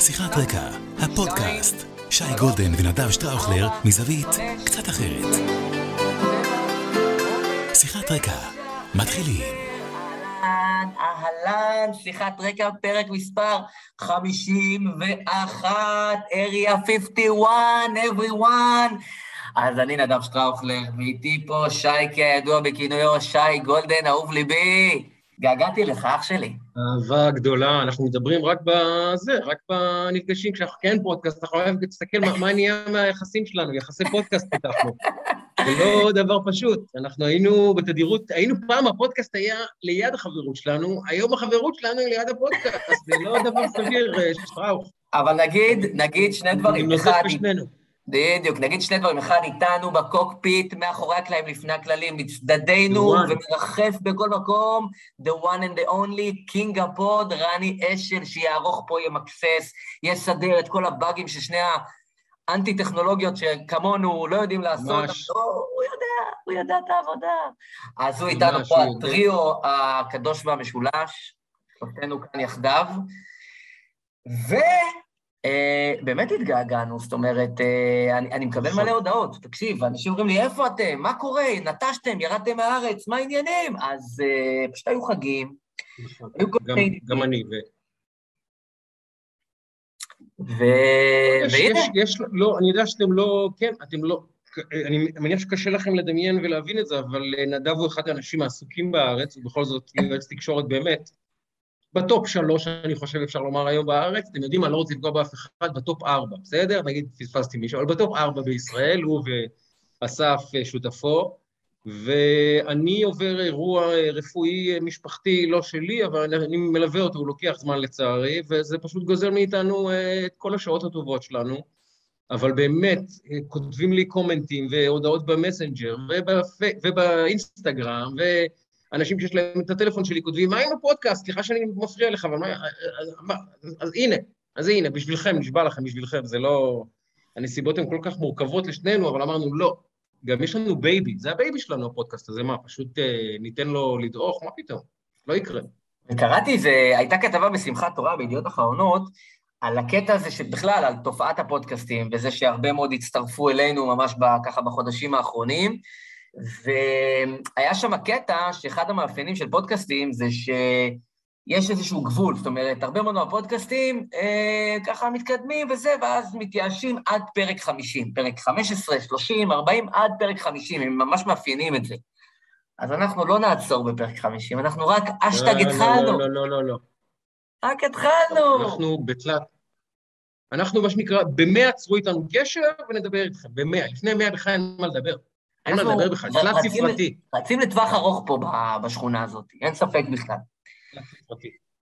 שיחת רקע, הפודקאסט. שי גולדן ונדב שטראוכלר מזווית קצת אחרת. שיחת רקע, מתחילים. אהלן, אהלן, שיחת רקע, פרק מספר 51, area 51, everyone. אז אני נדב שטראוכלר, ואיתי פה שייקה, הידוע בכינויו שי גולדן, אהוב ליבי. געגעתי לך, אח שלי. אהבה גדולה, אנחנו מדברים רק בזה, רק נפגשים, כשאנחנו כן פודקאסט, אנחנו חייבים להסתכל מה, מה נהיה מהיחסים שלנו, יחסי פודקאסט פתחנו. זה לא דבר פשוט, אנחנו היינו בתדירות, היינו פעם, הפודקאסט היה ליד החברות שלנו, היום החברות שלנו היא ליד הפודקאסט, זה לא דבר סביר, אה, שטראוך. אבל נגיד, נגיד שני דברים. אחד. בדיוק, נגיד שני דברים, אחד איתנו בקוקפיט, מאחורי הקלעים, לפני הכללים, מצדדינו. ומרחף בכל מקום, the one and the only, קינג הפוד, רני אשל, שיערוך פה, ימקסס, יסדר את כל הבאגים ששני האנטי-טכנולוגיים שכמונו לא יודעים לעשות, ממש. אבל הוא, הוא יודע, הוא יודע את העבודה. אז הוא איתנו פה. הטריו הקדוש והמשולש, שלושתנו כאן יחדיו, ו... אה, באמת התגעגענו, זאת אומרת, אה, אני, אני מקבל. מלא הודעות. תקשיב, אנשים אומרים לי, איפה אתם? מה קורה? נטשתם? ירדתם מהארץ? מה העניינים? אז אה, פשוט היו חגים, נכון. היו גם- מיני... גם אני, ו... ו... יש, והנה, יש, יש, לא, אני יודע שאתם לא, כן, אתם לא, אני מניח שקשה לכם לדמיין ולהבין את זה, אבל נדב הוא אחד האנשים העסוקים בארץ, ובכל זאת יועץ תקשורת באמת. בטופ שלוש, אני חושב, אפשר לומר היום בארץ, אתם יודעים, אני לא רוצה לפגוע באף אחד, בטופ ארבע, בסדר? נגיד פספסתי מישהו, אבל בטופ ארבע בישראל, הוא ואסף אה, שותפו, ואני עובר אירוע אה, רפואי אה, משפחתי, לא שלי, אבל אני מלווה אותו, הוא לוקח זמן לצערי, וזה פשוט גוזל מאיתנו את כל השעות הטובות שלנו. אבל באמת, כותבים לי קומנטים והודעות במסנג'ר ובפ... ובאינסטגרם, ואנשים שיש להם את הטלפון שלי כותבים, מה עם הפודקאסט? סליחה שאני מפריע לך, אבל מה... אז, מה... אז הנה, אז הנה, בשבילכם, נשבע לכם, בשבילכם, זה לא... הנסיבות הן כל כך מורכבות לשנינו, אבל אמרנו, לא. גם יש לנו בייבי, זה הבייבי שלנו, הפודקאסט הזה, מה, פשוט אה, ניתן לו לדעוך? מה פתאום? לא יקרה. וקראתי איזה, הייתה כתבה בשמחת תורה בידיעות אחרונות, על הקטע הזה שבכלל, על תופעת הפודקאסטים, וזה שהרבה מאוד הצטרפו אלינו ממש ככה בחודשים האחרונים, והיה שם קטע שאחד המאפיינים של פודקאסטים זה שיש איזשהו גבול, זאת אומרת, הרבה מאוד מהפודקאסטים אה, ככה מתקדמים וזה, ואז מתייאשים עד פרק 50, פרק 15, 30, 40, עד פרק 50, הם ממש מאפיינים את זה. אז אנחנו לא נעצור בפרק 50, אנחנו רק אשטג לא, התחלנו. לא, לא, לא, לא. רק התחלנו. אנחנו בתלת... אנחנו, מה שנקרא, במאה עצרו איתנו קשר ונדבר איתכם, במאה. לפני מאה בכלל אין מה לדבר. אין מה אנחנו לדבר בכלל, תלת ספרתי. רצים לטווח ארוך פה בשכונה הזאת, אין ספק בכלל.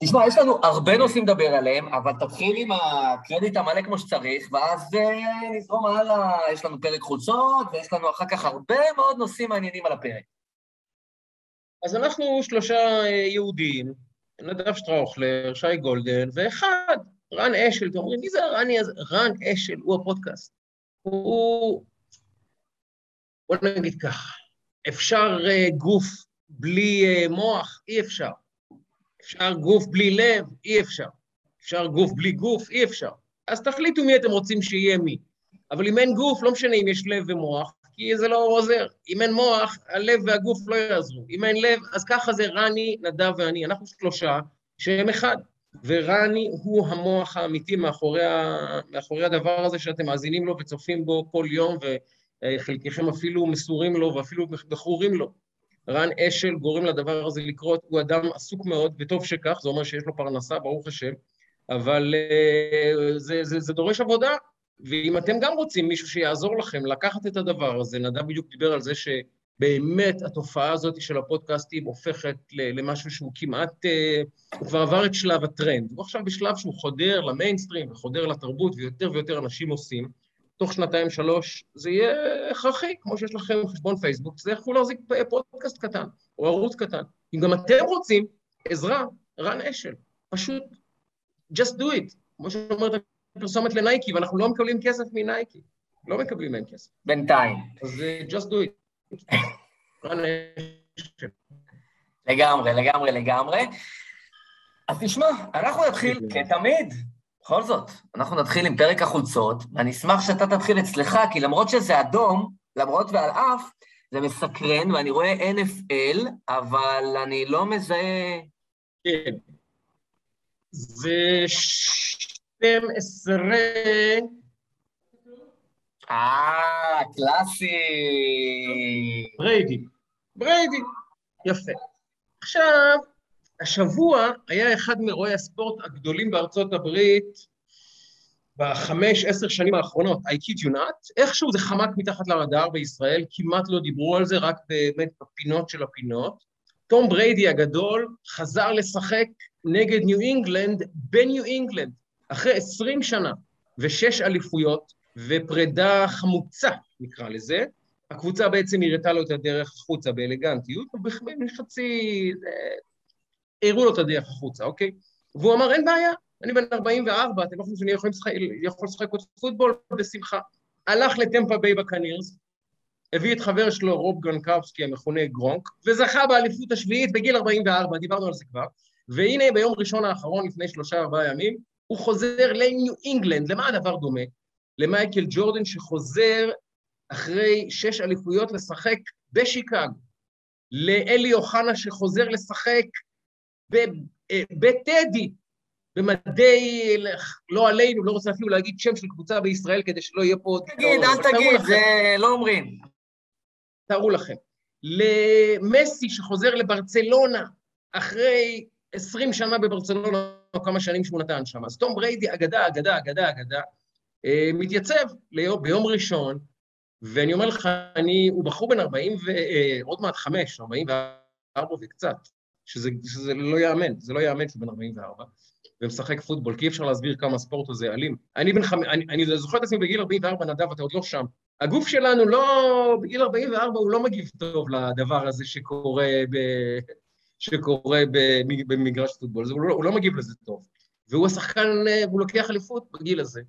תשמע, יש לנו הרבה נושאים לדבר עליהם, אבל תתחיל עם הקרדיט המלא כמו שצריך, ואז אה, נזרום הלאה. יש לנו פרק חולצות, ויש לנו אחר כך הרבה מאוד נושאים מעניינים על הפרק. אז אנחנו שלושה אה, יהודים, נדב שטראוכלר, שי גולדן, ואחד, רן אשל. אתם אומרים, מי זה הרני הזה? רן אשל הוא הפודקאסט. הוא... בוא נגיד ככה, אפשר אה, גוף בלי אה, מוח? אי אפשר. אפשר גוף בלי לב? אי אפשר. אפשר גוף בלי גוף? אי אפשר. אז תחליטו מי אתם רוצים שיהיה מי. אבל אם אין גוף, לא משנה אם יש לב ומוח, כי זה לא עוזר. אם אין מוח, הלב והגוף לא יעזרו. אם אין לב, אז ככה זה רני, נדב ואני. אנחנו שלושה שהם אחד. ורני הוא המוח האמיתי מאחורי, ה... מאחורי הדבר הזה שאתם מאזינים לו וצופים בו כל יום, וחלקכם אפילו מסורים לו ואפילו מכורים לו. רן אשל גורם לדבר הזה לקרות, הוא אדם עסוק מאוד, וטוב שכך, זה אומר שיש לו פרנסה, ברוך השם, אבל uh, זה, זה, זה דורש עבודה, ואם אתם גם רוצים מישהו שיעזור לכם לקחת את הדבר הזה, נדב בדיוק דיבר על זה שבאמת התופעה הזאת של הפודקאסטים הופכת למשהו שהוא כמעט, uh, הוא כבר עבר את שלב הטרנד, הוא עכשיו בשלב שהוא חודר למיינסטרים וחודר לתרבות, ויותר ויותר אנשים עושים. תוך שנתיים, שלוש, זה יהיה הכרחי, כמו שיש לכם חשבון פייסבוק, זה יכול להחזיק פודקאסט קטן, או ערוץ קטן. אם גם אתם רוצים עזרה, רן אשל, פשוט just do it, כמו שאומרת הפרסומת לנייקי, ואנחנו לא מקבלים כסף מנייקי, לא מקבלים מהם כסף. בינתיים. אז אה, just do it. רן אשל. לגמרי, לגמרי, לגמרי. אז תשמע, אנחנו נתחיל כתמיד. בכל זאת, אנחנו נתחיל עם פרק החולצות, ואני אשמח שאתה תתחיל אצלך, כי למרות שזה אדום, למרות ועל אף, זה מסקרן, ואני רואה NFL, אבל אני לא מזהה... כן. זה 12... אה, קלאסי. בריידי. בריידי. יפה. עכשיו, השבוע היה אחד מאירועי הספורט הגדולים בארצות הברית בחמש, עשר שנים האחרונות, I kid you not, איכשהו זה חמק מתחת לרדאר בישראל, כמעט לא דיברו על זה, רק באמת בפינות של הפינות. תום בריידי הגדול חזר לשחק נגד ניו אינגלנד בניו אינגלנד, אחרי עשרים שנה ושש אליפויות ופרידה חמוצה, נקרא לזה. הקבוצה בעצם הראתה לו את הדרך החוצה באלגנטיות, ובחצי... הראו לו את הדרך החוצה, אוקיי? והוא אמר, אין בעיה, אני בן 44, אתם לא חושבים שאני יכול לשחק, יכול לשחק פוטבול? בשמחה. הלך לטמפה ביי בוקנירס, הביא את חבר שלו, רוב גרונקאוסקי, המכונה גרונק, וזכה באליפות השביעית בגיל 44, דיברנו על זה כבר, והנה ביום ראשון האחרון, לפני שלושה-ארבעה ימים, הוא חוזר לניו אינגלנד. למה הדבר דומה? למייקל ג'ורדן שחוזר אחרי שש אליפויות לשחק בשיקגו, לאלי אוחנה שחוזר לשחק בטדי, במדי, לא עלינו, לא רוצה אפילו להגיד שם של קבוצה בישראל כדי שלא יהיה פה... תגיד, אל תגיד, זה לא אומרים. תארו לכם. למסי שחוזר לברצלונה אחרי 20 שנה בברצלונה, או כמה שנים שהוא נתן שם. אז תום בריידי, אגדה, אגדה, אגדה, אגדה, אה, מתייצב ליום, ביום ראשון, ואני אומר לך, אני, הוא בחור בן 40 ועוד מעט 5, 44 וקצת. שזה, שזה לא ייאמן, זה לא ייאמן שהוא בן 44, ומשחק פוטבול, כי אי אפשר להסביר כמה הספורט הזה אלים. אני בן אני, אני זוכר את עצמי בגיל 44, נדב, אתה עוד לא שם. הגוף שלנו לא, בגיל 44 הוא לא מגיב טוב לדבר הזה שקורה, ב, שקורה במגרש פוטבול, הוא לא, הוא לא מגיב לזה טוב. והוא השחקן, הוא לוקח אליפות בגיל הזה.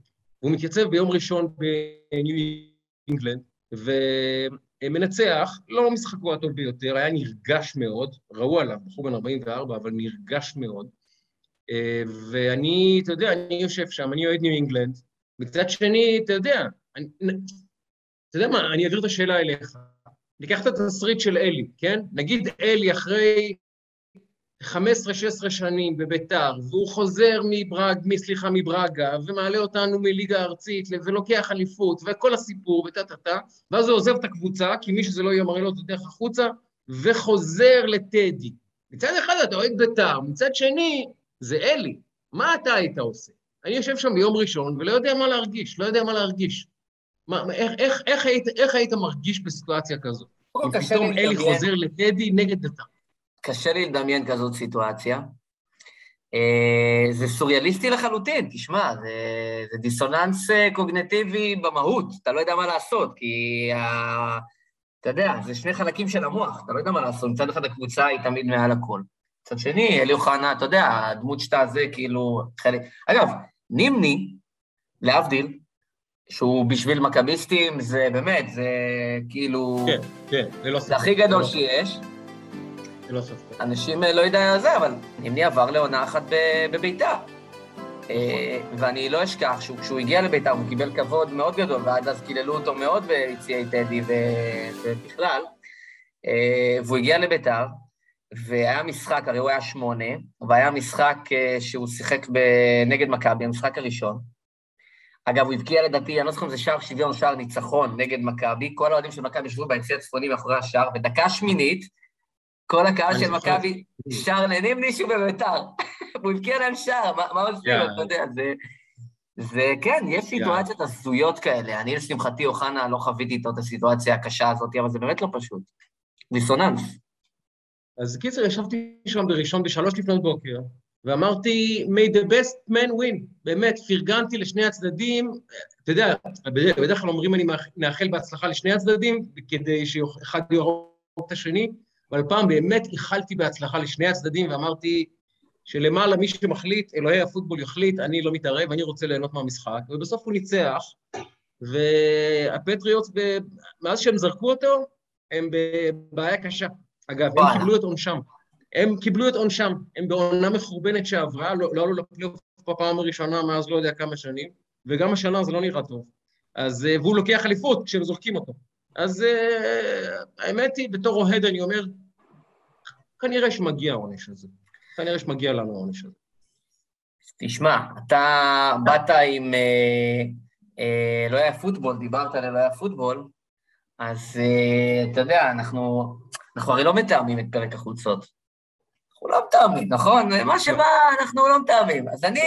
והוא מתייצב ביום ראשון בניו אינגלנד, ו... מנצח, לא משחקו הטוב ביותר, היה נרגש מאוד, ראו עליו, בחור בן 44, אבל נרגש מאוד. אה, ואני, אתה יודע, אני יושב שם, אני אוהד ניו אינגלנד. מצד שני, אתה יודע, אני, אתה יודע מה, אני אעביר את השאלה אליך. ניקח את התסריט של אלי, כן? נגיד אלי אחרי 15-16 שנים בביתר, והוא חוזר מברג, סליחה, מברגה, ומעלה אותנו מליגה ארצית, ולוקח אליפות, וכל הסיפור, וטה-טה-טה, ואז הוא עוזב את הקבוצה, כי מי שזה לא יהיה מראה לו את הדרך החוצה, וחוזר לטדי. מצד אחד אתה אוהד ביתר, מצד שני, זה אלי. מה אתה היית עושה? אני יושב שם ביום ראשון ולא יודע מה להרגיש, לא יודע מה להרגיש. מה, איך, איך, איך, היית, איך היית מרגיש בסיטואציה כזו? אם פתאום אלי חוזר לטדי נגד ביתר. קשה לי לדמיין כזאת סיטואציה. אה, זה סוריאליסטי לחלוטין, תשמע, זה, זה דיסוננס אה, קוגנטיבי במהות, אתה לא יודע מה לעשות, כי ה... אתה יודע, זה שני חלקים של המוח, אתה לא יודע מה לעשות, מצד אחד הקבוצה היא תמיד מעל הכל. מצד שני, אלי אוחנה, אתה יודע, הדמות שאתה זה כאילו חלק... אגב, נימני, להבדיל, שהוא בשביל מכביסטים, זה באמת, זה כאילו... כן, כן, זה לא. זה הכי גדול לא שיש. ללא ספק. אנשים אה, לא יודעים על זה, אבל נימני עבר לעונה אחת בביתר. אה, ואני לא אשכח שכשהוא הגיע לביתר הוא קיבל כבוד מאוד גדול, ועד אז קיללו אותו מאוד ביציעי טדי ובכלל. אה, והוא הגיע לביתר, והיה משחק, הרי הוא היה שמונה, והיה משחק שהוא שיחק נגד מכבי, המשחק הראשון. אגב, הוא הבקיע לדעתי, אני לא זוכר אם זה שער שוויון שער ניצחון נגד מכבי, כל האוהדים של מכבי ישבו ביציע הצפוני מאחורי השער, ודקה שמינית, כל הקהל של מכבי שר לנימני שהוא בביתר. הוא הבקיע להם שער, מה מסביר? אתה יודע, זה... זה כן, יש סיטואציות הזויות כאלה. אני, לשמחתי, אוחנה, לא חוויתי איתו את הסיטואציה הקשה הזאת, אבל זה באמת לא פשוט. דיסוננס. אז קיצר, ישבתי שם בראשון בשלוש לפנות בוקר, ואמרתי, may the best man win. באמת, פרגנתי לשני הצדדים. אתה יודע, בדרך כלל אומרים, אני מאחל בהצלחה לשני הצדדים, כדי שאחד יהרוג את השני. אבל פעם באמת איחלתי בהצלחה לשני הצדדים ואמרתי שלמעלה מי שמחליט, אלוהי הפוטבול יחליט, אני לא מתערב, אני רוצה ליהנות מהמשחק, ובסוף הוא ניצח, והפטריוטס, מאז שהם זרקו אותו, הם בבעיה קשה. אגב, הם קיבלו את עונשם. הם קיבלו את עונשם, הם בעונה מחורבנת שעברה, לא, לא עלו לפלייאוף בפעם הראשונה מאז לא יודע כמה שנים, וגם השנה זה לא נראה טוב. אז, אה, והוא לוקח אליפות כשהם זורקים אותו. אז אה, האמת היא, בתור אוהד אני אומר, כנראה שמגיע העונש הזה. כנראה שמגיע לנו העונש הזה. תשמע, אתה באת עם אה, אה, לא היה פוטבול, דיברת על לא היה פוטבול, אז אתה יודע, אנחנו, אנחנו הרי לא מתאמים את פרק החולצות. אנחנו לא מתאמים, נכון? מה שבא, אנחנו לא מתאמים. אז אני,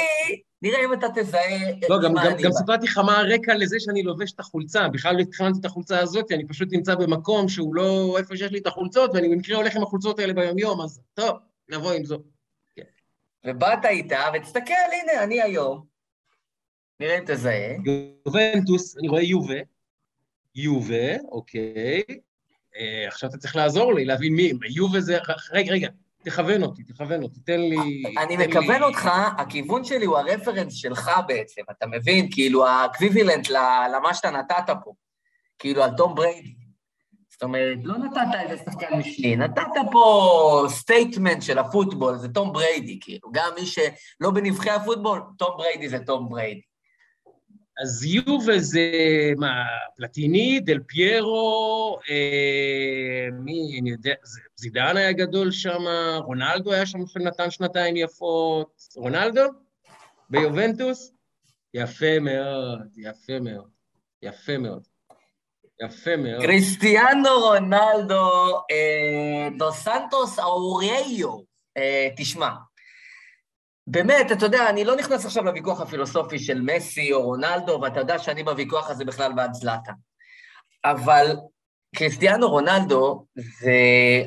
נראה אם אתה תזהה... לא, גם, גם, גם סיפרתי לך מה הרקע לזה שאני לובש את החולצה. בכלל לא התכוונתי את החולצה הזאת, אני פשוט נמצא במקום שהוא לא איפה שיש לי את החולצות, ואני במקרה הולך עם החולצות האלה ביומיום, אז טוב, נבוא עם זו. כן. ובאת איתה, ותסתכל, הנה, אני היום, נראה אם תזהה. יובנטוס, אני רואה יובה. יובה, אוקיי. אה, עכשיו אתה צריך לעזור לי, להבין מי, יובה זה... רגע, רגע, תכוון אותי, תכוון אותי, תן לי... אני מכוון אותך, הכיוון שלי הוא הרפרנס שלך בעצם, אתה מבין? כאילו, ה equivalent למה שאתה נתת פה, כאילו, על תום בריידי. זאת אומרת, לא נתת איזה שחקן משני, נתת פה statement של הפוטבול, זה תום בריידי, כאילו. גם מי שלא בנבכי הפוטבול, תום בריידי זה תום בריידי. אז יובה זה, מה, פלטיני, דל פיירו, אה, מי, אני יודע, זידן היה גדול שם, רונלדו היה שם שנתן שנתיים יפות. רונלדו? ביובנטוס? יפה מאוד, יפה מאוד, יפה מאוד. יפה מאוד. קריסטיאנו רונלדו אה, דו סנטוס אורייו. אה, תשמע, באמת, אתה יודע, אני לא נכנס עכשיו לוויכוח הפילוסופי של מסי או רונלדו, ואתה יודע שאני בוויכוח הזה בכלל בעד זלאטה. אבל קריסטיאנו רונלדו, זה...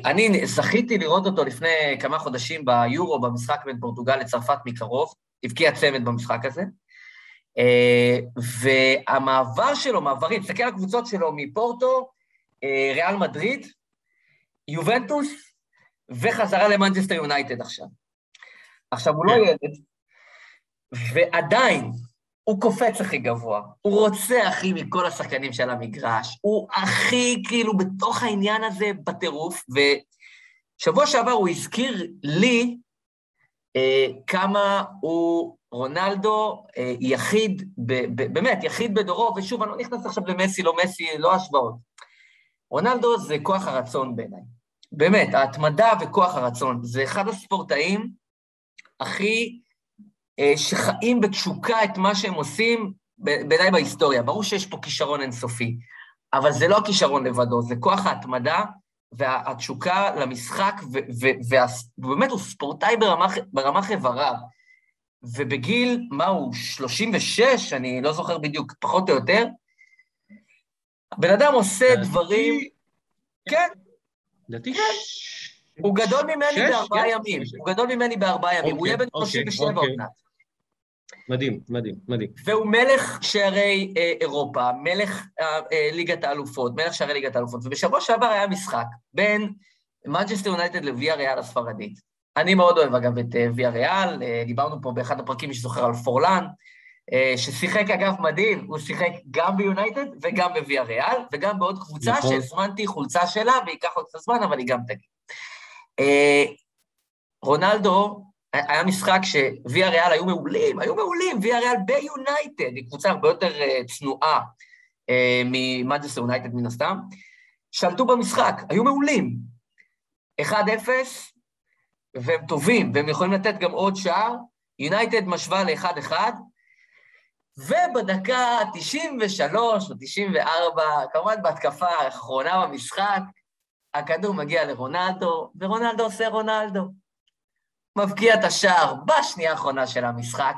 אני זכיתי לראות אותו לפני כמה חודשים ביורו, במשחק בין פורטוגל לצרפת מקרוב, הבקיע צמד במשחק הזה. אה, והמעבר שלו, מעברים, תסתכל על הקבוצות שלו מפורטו, אה, ריאל מדריד, יובנטוס, וחזרה למנצ'סטר יונייטד עכשיו. עכשיו, הוא לא כן. ילד, ועדיין, הוא קופץ הכי גבוה, הוא רוצה הכי מכל השחקנים של המגרש, הוא הכי כאילו בתוך העניין הזה בטירוף, ושבוע שעבר הוא הזכיר לי אה, כמה הוא רונלדו אה, יחיד, ב, ב, באמת, יחיד בדורו, ושוב, אני לא נכנס עכשיו למסי, לא מסי, לא השוואות. רונלדו זה כוח הרצון בעיניי. באמת, ההתמדה וכוח הרצון. זה אחד הספורטאים הכי אה, שחיים בתשוקה את מה שהם עושים, בעיניי בהיסטוריה. ברור שיש פה כישרון אינסופי, אבל זה לא הכישרון לבדו, זה כוח ההתמדה והתשוקה למשחק, ובאמת הוא ספורטאי ברמה, ברמה חברה. ובגיל, מה הוא, 36, אני לא זוכר בדיוק, פחות או יותר, הבן אדם עושה דברים... כן. לדעתי כן. הוא גדול ממני בארבעה ימים, הוא גדול ממני בארבעה ימים, הוא יהיה בן 37 עוד מעט. מדהים, מדהים, מדהים. והוא מלך שערי אה, אירופה, מלך אה, אה, ליגת האלופות, מלך שערי ליגת האלופות, ובשבוע שעבר היה משחק בין מנצ'סטר יונייטד לוויאריאל הספרדית. אני מאוד אוהב, אגב, את אה, ויאריאל, אה, דיברנו פה באחד הפרקים, מי שזוכר, על פורלן, אה, ששיחק, אגב, מדהים, הוא שיחק גם ביונייטד וגם בוויאריאל, וגם בעוד קבוצה נכון. שהזמנתי חולצה שלה, וייקח עוד קצת זמן, אבל היא גם תגיד. רונלדו, היה משחק שוויאריאל היו מעולים, היו מעולים, ויאריאל ביונייטד, היא קבוצה הרבה יותר צנועה ממנצ'סטר יונייטד מן הסתם, שלטו במשחק, היו מעולים. 1-0, והם טובים, והם יכולים לתת גם עוד שער, יונייטד משווה ל-1-1, ובדקה 93 או 94, כמובן בהתקפה האחרונה במשחק, הכדור מגיע לרונלדו, ורונלדו עושה רונלדו. מבקיע את השער בשנייה האחרונה של המשחק.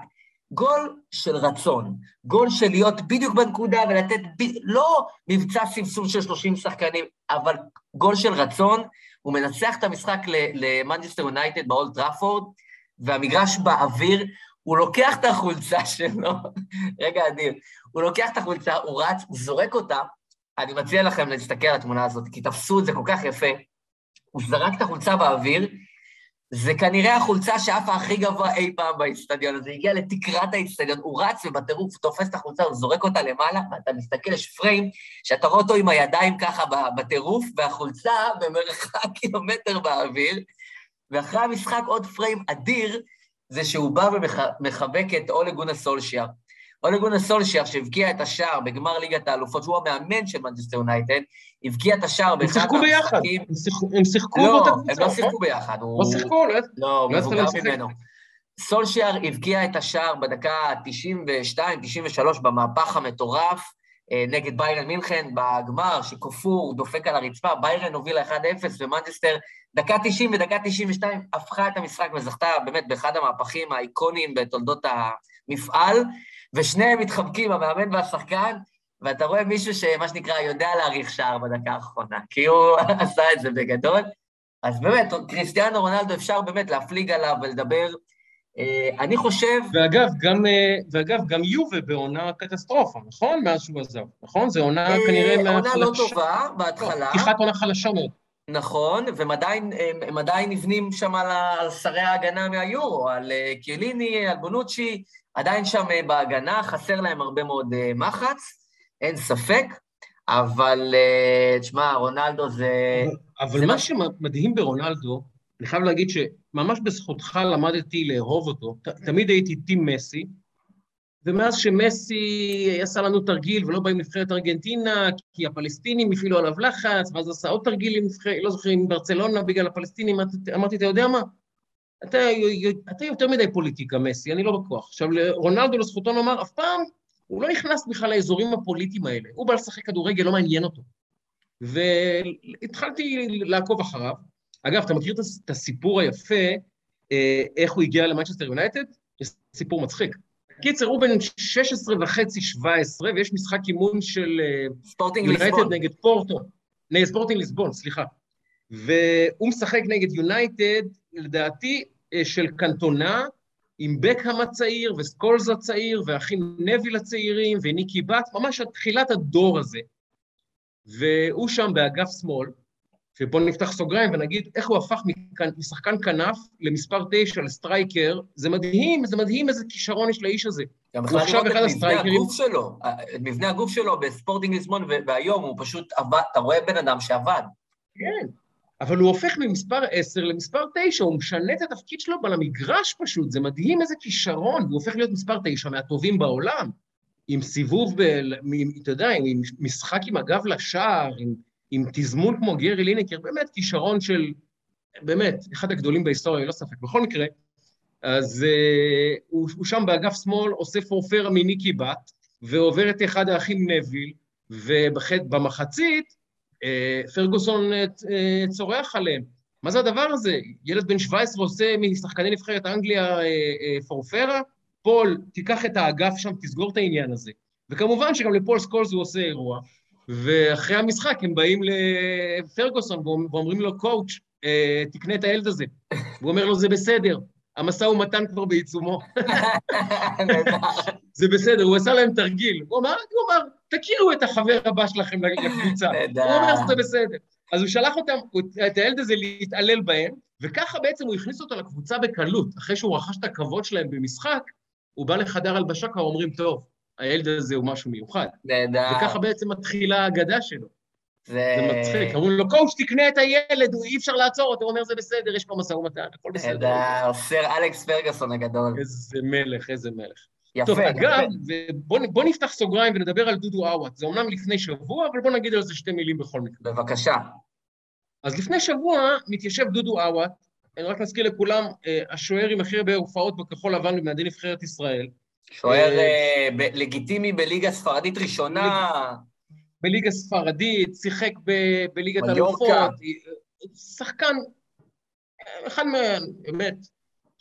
גול של רצון, גול של להיות בדיוק בנקודה ולתת, ב... לא מבצע סבסוב של 30 שחקנים, אבל גול של רצון, הוא מנצח את המשחק למנצ'סטר יונייטד באולט טראפורד, והמגרש באוויר, הוא לוקח את החולצה שלו, רגע אדיר, הוא לוקח את החולצה, הוא רץ, הוא זורק אותה, אני מציע לכם להסתכל על התמונה הזאת, כי תפסו את זה כל כך יפה. הוא זרק את החולצה באוויר, זה כנראה החולצה שעפה הכי גבוה אי פעם באיצטדיון הזה, הגיע לתקרת האיצטדיון, הוא רץ ובטירוף תופס את החולצה, הוא זורק אותה למעלה, ואתה מסתכל, יש פריים שאתה רואה אותו עם הידיים ככה בטירוף, והחולצה במרחק קילומטר באוויר, ואחרי המשחק עוד פריים אדיר, זה שהוא בא ומחבק את אולה גונה סולשיאר. אולה גונה סולשיאר, שהבקיע את השער בגמר ליגת האלופות, שהוא המאמן של מנצ'סטר יונייטד, הבקיע את השער באחד המשחקים... הם שיחקו באותה קבוצה, לא, הם לא שיחקו ביחד. לא שיחקו, לא? לא, הוא מבוגר ממנו. סולשיאר הבקיע את השער בדקה 92-93 במהפך המטורף אה, נגד ביירן מינכן בגמר, שכופור דופק על הרצפה, ביירן הובילה 1-0 ומנצ'סטר, דקה 90 ודקה 92 הפכה את המשחק וזכתה באמת באחד המהפכים האיקוניים בתולדות המפעל, ושניהם מתחבקים, המאמן והשחקן, ואתה רואה מישהו שמה שנקרא יודע להעריך שער בדקה האחרונה, כי הוא עשה את זה בגדול. אז באמת, קריסטיאנו רונלדו אפשר באמת להפליג עליו ולדבר אה, אני חושב... ואגב, גם, אה, ואגב, גם יובה בעונה קטסטרופה, נכון? מאז שהוא עזב, נכון? זו עונה אה, כנראה מהחלשה. עונה לא טובה בהתחלה. פתיחת עונה חלשה מאוד. נכון, והם עדיין, הם עדיין נבנים שם על שרי ההגנה מהיורו, על קיליני, על בונוצ'י, עדיין שם בהגנה, חסר להם הרבה מאוד מחץ, אין ספק, אבל תשמע, רונלדו זה... אבל, זה מה שמדהים ברונלדו, אני חייב להגיד שממש בזכותך למדתי לאהוב אותו. ת, תמיד הייתי טים מסי, ומאז שמסי עשה לנו תרגיל ולא בא עם נבחרת ארגנטינה, כי הפלסטינים הפעילו עליו לחץ, ואז עשה עוד תרגיל עם נבחרת, לא זוכר, עם ברצלונה בגלל הפלסטינים, אמרתי, אתה יודע מה? אתה, אתה יותר מדי פוליטיקה, מסי, אני לא בכוח. עכשיו, רונלדו לזכותו נאמר, אף פעם הוא לא נכנס בכלל לאזורים הפוליטיים האלה. הוא בא לשחק כדורגל, לא מעניין אותו. והתחלתי לעקוב אחריו, אגב, אתה מכיר את הסיפור היפה, אה, איך הוא הגיע למנצ'סטר יונייטד? סיפור מצחיק. קיצר, הוא בן 16 וחצי, 17, ויש משחק אימון של אה, יונייטד נגד פורטו. נגד ספורטינג ליסבון, סליחה. והוא משחק נגד יונייטד, לדעתי, של קנטונה, עם בקהאם הצעיר, וסקולס הצעיר, והאחים נוויל הצעירים, וניקי באט, ממש עד תחילת הדור הזה. והוא שם באגף שמאל, שפה נפתח סוגריים ונגיד איך הוא הפך משחקן כנף למספר תשע, לסטרייקר, זה מדהים, זה מדהים איזה כישרון יש לאיש הזה. גם בכלל לראות את מבנה הגוף שלו, את מבנה הגוף שלו בספורטינג ליסמון, והיום הוא פשוט עבד, אתה רואה בן אדם שעבד. כן, אבל הוא הופך ממספר עשר למספר תשע, הוא משנה את התפקיד שלו במגרש פשוט, זה מדהים איזה כישרון, הוא הופך להיות מספר תשע מהטובים בעולם, עם סיבוב, ב, אתה יודע, עם משחק עם הגב לשער, עם... עם תזמון כמו גרי לינקר, באמת כישרון של, באמת, אחד הגדולים בהיסטוריה, לא ספק. בכל מקרה, אז uh, הוא, הוא שם באגף שמאל, עושה פורפרה מניקי בת, ועובר את אחד האחים נוויל, ובמחצית, פרגוסון אה, צורח עליהם. מה זה הדבר הזה? ילד בן 17 עושה משחקני נבחרת אנגליה אה, פורפרה? פול, תיקח את האגף שם, תסגור את העניין הזה. וכמובן שגם לפול סקולס הוא עושה אירוע. ואחרי המשחק הם באים לפרגוסון ואומרים לו, coach, אה, תקנה את הילד הזה. הוא אומר לו, זה בסדר, המשא ומתן כבר בעיצומו. זה בסדר, הוא עשה להם תרגיל. הוא אמר, הוא אמר, תכירו את החבר הבא שלכם לקבוצה. הוא אומר, זה בסדר. אז הוא שלח אותם, את הילד הזה להתעלל בהם, וככה בעצם הוא הכניס אותו לקבוצה בקלות. אחרי שהוא רכש את הכבוד שלהם במשחק, הוא בא לחדר הלבשה, כבר אומרים, טוב, הילד הזה הוא משהו מיוחד. נהדר. וככה בעצם מתחילה האגדה שלו. זה... זה מצחיק, אמרו לו, קואוץ', תקנה את הילד, אי אפשר לעצור אותו, הוא אומר, זה בסדר, יש פה משא ומתן, הכל בסדר. סר אלכס פרגוסון הגדול. איזה מלך, איזה מלך. יפה. טוב, אגב, בוא, נפתח סוגריים ונדבר על דודו עוואט. זה אומנם לפני שבוע, אבל בוא נגיד על זה שתי מילים בכל מקרה. בבקשה. אז לפני שבוע מתיישב דודו עוואט, אני רק מזכיר לכולם, אה, השוער עם הכי הרבה הופעות בכחול לבן במעדי נבחרת ישראל. שוער אה, אה, לגיטימי בליגה ספרדית ראשונה. בליגה ספרדית, שיחק בליגת אלופות, שחקן, אחד מה... באמת,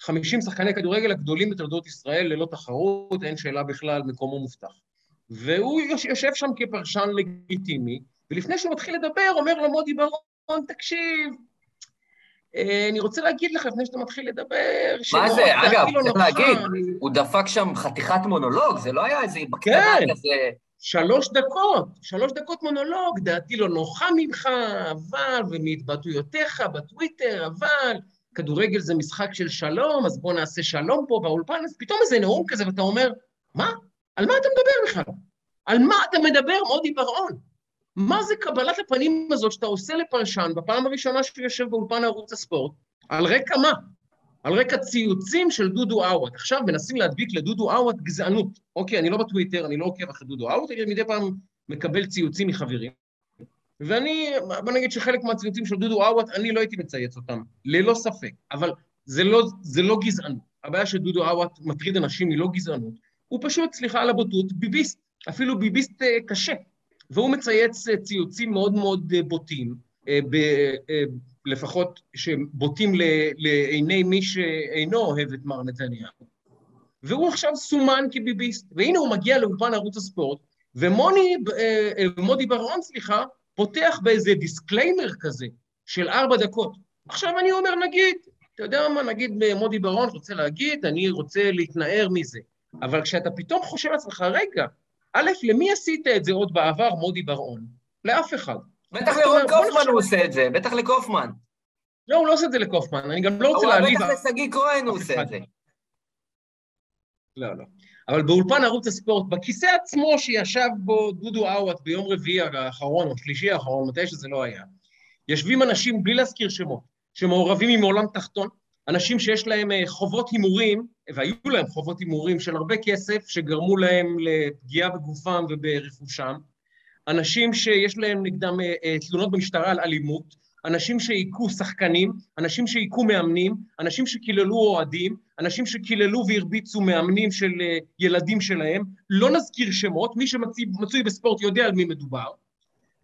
50 שחקני כדורגל הגדולים בתולדות ישראל ללא תחרות, אין שאלה בכלל, מקומו מובטח. והוא יושב שם כפרשן לגיטימי, ולפני שהוא מתחיל לדבר, אומר לו מודי ברון, תקשיב, אה, אני רוצה להגיד לך, לפני שאתה מתחיל לדבר, מה זה? אגב, צריך להגיד, הוא דפק שם חתיכת מונולוג, זה לא היה איזה בקטנה כן. כזה... שלוש דקות, שלוש דקות מונולוג, דעתי לא נוחה ממך, אבל, ומהתבטאויותיך בטוויטר, אבל, כדורגל זה משחק של שלום, אז בוא נעשה שלום פה באולפן, אז פתאום איזה נאום כזה, ואתה אומר, מה? על מה אתה מדבר בכלל? על מה אתה מדבר, מודי בר-און? מה זה קבלת הפנים הזאת שאתה עושה לפרשן בפעם הראשונה שהוא יושב באולפן ערוץ הספורט? על רקע מה? על רקע ציוצים של דודו עווד. עכשיו מנסים להדביק לדודו עווד גזענות. אוקיי, אני לא בטוויטר, אני לא עוקב אחרי דודו עווד, אני מדי פעם מקבל ציוצים מחברים. ואני, בוא נגיד שחלק מהציוצים של דודו עווד, אני לא הייתי מצייץ אותם, ללא ספק. אבל זה לא, זה לא גזענות. הבעיה שדודו עווד מטריד אנשים היא לא גזענות, הוא פשוט, סליחה על הבוטות, ביביסט, אפילו ביביסט אה, קשה. והוא מצייץ אה, ציוצים מאוד מאוד אה, בוטים, לפחות שבוטים לעיני מי שאינו אוהב את מר נתניהו. והוא עכשיו סומן כביביסט, והנה הוא מגיע לאולפן ערוץ הספורט, ומודי בר-און, סליחה, פותח באיזה disclaimer כזה של ארבע דקות. עכשיו אני אומר, נגיד, אתה יודע מה, נגיד מודי בר-און רוצה להגיד, אני רוצה להתנער מזה. אבל כשאתה פתאום חושב לעצמך, רגע, א', למי עשית את זה עוד בעבר, מודי בר-און? לאף אחד. בטח לרון קופמן הוא עושה את זה, בטח לקופמן. לא, הוא לא עושה את זה לקופמן, אני גם לא רוצה להעליב... בטח לשגיא כהן הוא עושה את זה. לא, לא. אבל באולפן ערוץ הספורט, בכיסא עצמו שישב בו דודו עוואט ביום רביעי האחרון, או שלישי האחרון, מתי שזה לא היה, יושבים אנשים, בלי להזכיר שמות, שמעורבים עם עולם תחתון, אנשים שיש להם אה, חובות הימורים, והיו להם חובות הימורים של הרבה כסף, שגרמו להם לפגיעה בגופם וברכושם, אנשים שיש להם נגדם אה, אה, תלונות במשטרה על אלימות, אנשים שהיכו שחקנים, אנשים שהיכו מאמנים, אנשים שקיללו אוהדים, אנשים שקיללו והרביצו מאמנים של ילדים שלהם, לא נזכיר שמות, מי שמצוי בספורט יודע על מי מדובר.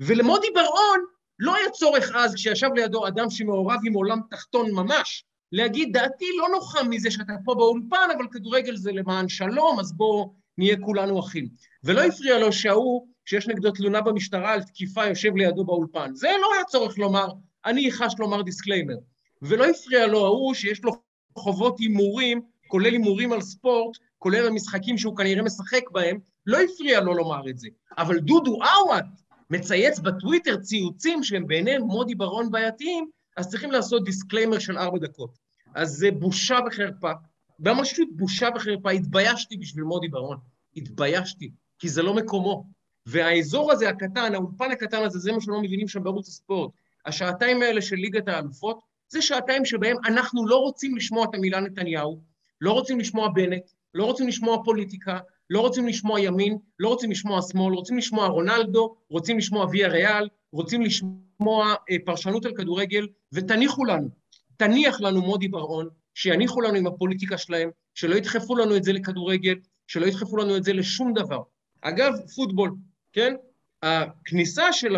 ולמודי בר-און לא היה צורך אז, כשישב לידו אדם שמעורב עם עולם תחתון ממש, להגיד, דעתי לא נוחה מזה שאתה פה באולפן, אבל כדורגל זה למען שלום, אז בואו נהיה כולנו אחים. ולא הפריע לו שההוא, שיש נגדו תלונה במשטרה על תקיפה, יושב לידו באולפן. זה לא היה צורך לומר, אני חש לומר disclaimer. ולא הפריע לו ההוא שיש לו חובות הימורים, כולל הימורים על ספורט, כולל על משחקים שהוא כנראה משחק בהם, לא הפריע לו לומר את זה. אבל דודו עוואט מצייץ בטוויטר ציוצים שהם בעיני מודי בר-און בעייתיים, אז צריכים לעשות disclaimer של ארבע דקות. אז זה בושה וחרפה. ממש בושה וחרפה. התביישתי בשביל מודי בר-און. התביישתי, כי זה לא מקומו. והאזור הזה הקטן, האולפן הקטן הזה, זה מה שלא מבינים שם בערוץ הספורט. השעתיים האלה של ליגת האלופות, זה שעתיים שבהם אנחנו לא רוצים לשמוע את המילה נתניהו, לא רוצים לשמוע בנט, לא רוצים לשמוע פוליטיקה, לא רוצים לשמוע ימין, לא רוצים לשמוע שמאל, רוצים לשמוע רונלדו, רוצים לשמוע ויה ריאל, רוצים לשמוע אה, פרשנות על כדורגל, ותניחו לנו, תניח לנו מודי בר-און, שיניחו לנו עם הפוליטיקה שלהם, שלא ידחפו לנו את זה לכדורגל, שלא ידחפו לנו את זה לשום דבר. אגב, פוטבול, כן? הכניסה של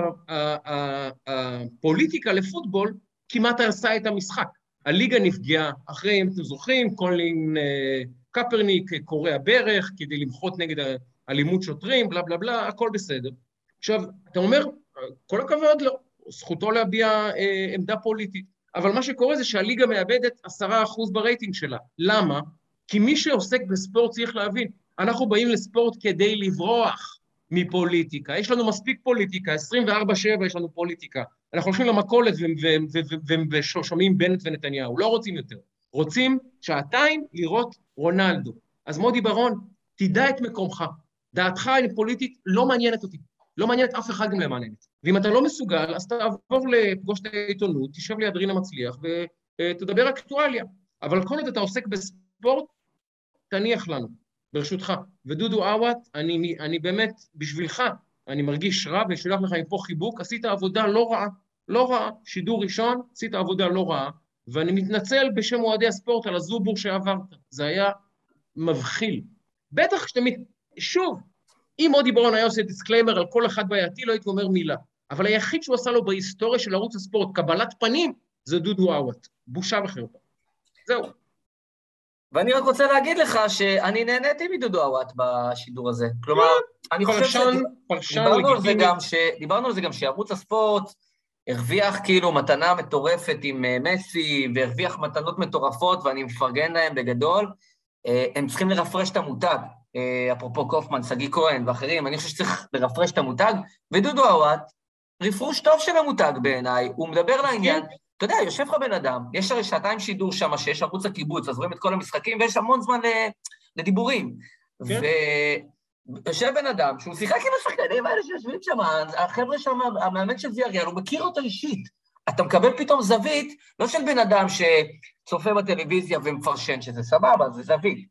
הפוליטיקה לפוטבול כמעט הרסה את המשחק. הליגה נפגעה אחרי, אם אתם זוכרים, קולין אה, קפרניק כורע ברך כדי למחות נגד אלימות שוטרים, בלה בלה בלה, הכל בסדר. עכשיו, אתה אומר, כל הכבוד לו, זכותו להביע אה, עמדה פוליטית. אבל מה שקורה זה שהליגה מאבדת עשרה אחוז ברייטינג שלה. למה? כי מי שעוסק בספורט צריך להבין, אנחנו באים לספורט כדי לברוח מפוליטיקה. יש לנו מספיק פוליטיקה, 24-7 יש לנו פוליטיקה. אנחנו הולכים למכולת ושומעים בנט ונתניהו, לא רוצים יותר. רוצים שעתיים לראות רונלדו. אז מודי ברון, תדע את מקומך. דעתך פוליטית לא מעניינת אותי. לא מעניינת אף אחד גם למעניינת. ואם אתה לא מסוגל, אז תעבור לפגוש את העיתונות, תשב ליד רינה מצליח ותדבר אקטואליה. אבל כל עוד אתה עוסק בספורט, תניח לנו, ברשותך. ודודו עוואט, אני, אני באמת, בשבילך, אני מרגיש רע ושולח לך מפה חיבוק, עשית עבודה לא רעה, לא רעה, שידור ראשון, עשית עבודה לא רעה, ואני מתנצל בשם אוהדי הספורט על הזובור שעברת, זה היה מבחיל. בטח כשאתה... שוב, אם מודי בר-און היה עושה disclaimer על כל אחד בעייתי, לא הייתי אומר מילה. אבל היחיד שהוא עשה לו בהיסטוריה של ערוץ הספורט, קבלת פנים, זה דודו עוואט. בושה וחרפה. זהו. ואני רק רוצה להגיד לך שאני נהניתי מדודו עוואט בשידור הזה. כלומר, כן, אני חושב שדיברנו על זה גם, ש... דיברנו על זה גם שערוץ הספורט הרוויח כאילו מתנה מטורפת עם אה, מסי, והרוויח מתנות מטורפות, ואני מפרגן להם בגדול. אה, הם צריכים לרפרש את המותג. אה, אפרופו קופמן, שגיא כהן ואחרים, אני חושב שצריך לרפרש את המותג, ודודו עוואט, רפרוש טוב של המותג בעיניי, הוא מדבר לעניין. אתה יודע, יושב לך בן אדם, יש הרי שעתיים שידור שם, שיש ערוץ הקיבוץ, אז רואים את כל המשחקים, ויש המון זמן לדיבורים. כן. ויושב בן אדם שהוא שיחק עם השחקנים האלה שיושבים שם, החבר'ה שם, המאמן של ויאריאל, הוא מכיר אותו אישית. אתה מקבל פתאום זווית, לא של בן אדם שצופה בטלוויזיה ומפרשן, שזה סבבה, זה זווית,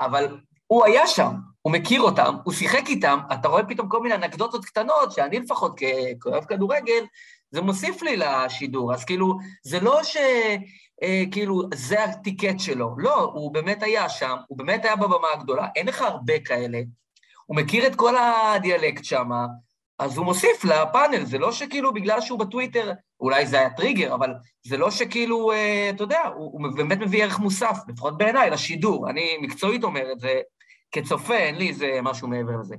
אבל הוא היה שם, הוא מכיר אותם, הוא שיחק איתם, אתה רואה פתאום כל מיני אנקדוטות קטנות, שאני לפחות כאוהב כדורגל, זה מוסיף לי לשידור. אז כאילו, זה לא ש... אה, כאילו, זה הטיקט שלו. לא, הוא באמת היה שם, הוא באמת היה בבמה הגדולה, אין לך הרבה כאלה. הוא מכיר את כל הדיאלקט שם, אז הוא מוסיף לפאנל, זה לא שכאילו בגלל שהוא בטוויטר, אולי זה היה טריגר, אבל זה לא שכאילו, אה, אתה יודע, הוא, הוא באמת מביא ערך מוסף, לפחות בעיניי, לשידור. אני מקצועית אומר את זה, כצופה, אין לי איזה משהו מעבר לזה.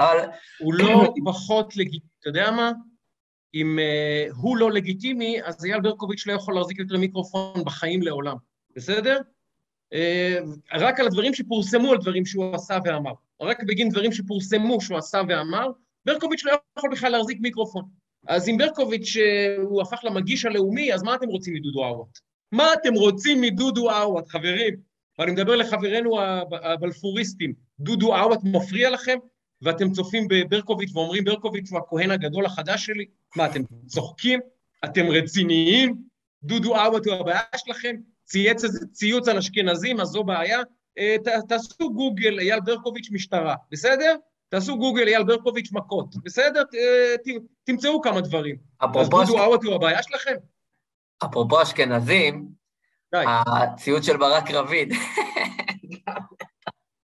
אבל... הוא לא פחות לגיטימי, אתה יודע מה? אם uh, הוא לא לגיטימי, אז אייל ברקוביץ' לא יכול להחזיק יותר מיקרופון בחיים לעולם, בסדר? Uh, רק על הדברים שפורסמו, על דברים שהוא עשה ואמר. רק בגין דברים שפורסמו שהוא עשה ואמר, ברקוביץ' לא יכול בכלל להחזיק מיקרופון. אז אם ברקוביץ' אה, הוא הפך למגיש הלאומי, אז מה אתם רוצים מדודו עוואט? מה אתם רוצים מדודו עוואט, חברים? ואני מדבר לחברינו הבלפוריסטים, דודו עוואט מפריע לכם? ואתם צופים בברקוביץ' ואומרים, ברקוביץ' הוא הכהן הגדול החדש שלי? מה, אתם צוחקים? אתם רציניים? דודו עוואט הוא הבעיה שלכם? צייץ איזה ציוץ על אשכנזים, אז זו בעיה? אה, ת, תעשו גוגל, אייל ברקוביץ' משטרה, בסדר? תעשו גוגל אייל ברקוביץ' מכות, בסדר? ת, ת, תמצאו כמה דברים. אז דודו עוואט הוא הבעיה שלכם? אפרופו אשכנזים, הציוץ של ברק רביד.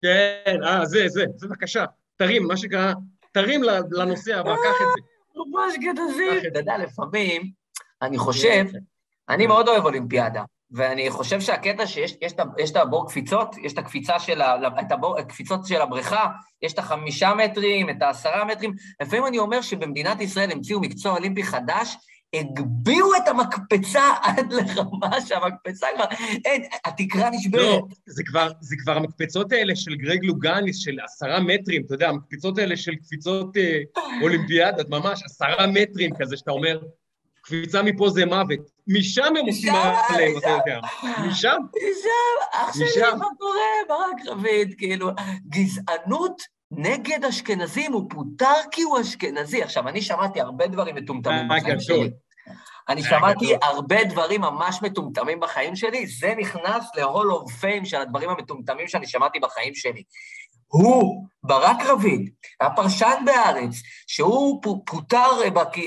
כן, אה, זה, זה, זה בבקשה. תרים, מה שקרה, תרים לנושא הבא, קח את זה. ממש גדזים. אתה יודע, לפעמים, אני חושב, אני מאוד אוהב אולימפיאדה, ואני חושב שהקטע שיש את הבור קפיצות, יש את הקפיצה של ה... את הבור, הקפיצות של הבריכה, יש את החמישה מטרים, את העשרה מטרים. לפעמים אני אומר שבמדינת ישראל המציאו מקצוע אולימפי חדש, הגביהו את המקפצה עד לרמה שהמקפצה כבר, אין, התקרה נשברת. לא, זה כבר, זה כבר המקפצות האלה של גרג לוגניס, של עשרה מטרים, אתה יודע, המקפצות האלה של קפיצות אה, אולימפיאדת, ממש עשרה מטרים כזה, שאתה אומר, קפיצה מפה זה מוות. משם הם עושים עליהם, אתה יודע. משם? משם, אח שלי, מה קורה? ברק רביד, כאילו, גזענות נגד אשכנזים, הוא פוטר כי הוא אשכנזי. עכשיו, אני שמעתי הרבה דברים מטומטמים אה, בחיים שלי. אני שמעתי הרבה דברים ממש מטומטמים בחיים שלי, זה נכנס ל-Hall of Fame של הדברים המטומטמים שאני שמעתי בחיים שלי. הוא, ברק רביד, הפרשן בהארץ, שהוא פוטר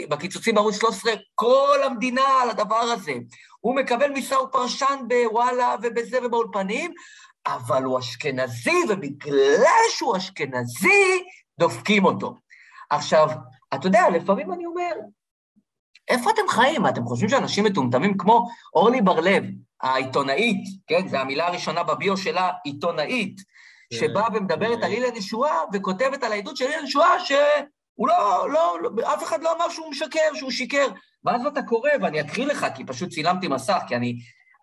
בקיצוצים בערוץ 13, כל המדינה על הדבר הזה. הוא מקבל משרה, הוא פרשן בוואלה ובזה ובאולפנים, אבל הוא אשכנזי, ובגלל שהוא אשכנזי, דופקים אותו. עכשיו, אתה יודע, לפעמים אני אומר, איפה אתם חיים? אתם חושבים שאנשים מטומטמים כמו אורלי בר-לב, העיתונאית, כן, זו המילה הראשונה בביו שלה, עיתונאית, כן. שבאה ומדברת על אילן ישועה, וכותבת על העדות של אילן ישועה שהוא לא, לא, לא, אף אחד לא אמר שהוא משקר, שהוא שיקר. ואז אתה קורא, ואני אקריא לך, כי פשוט צילמתי מסך, כי אני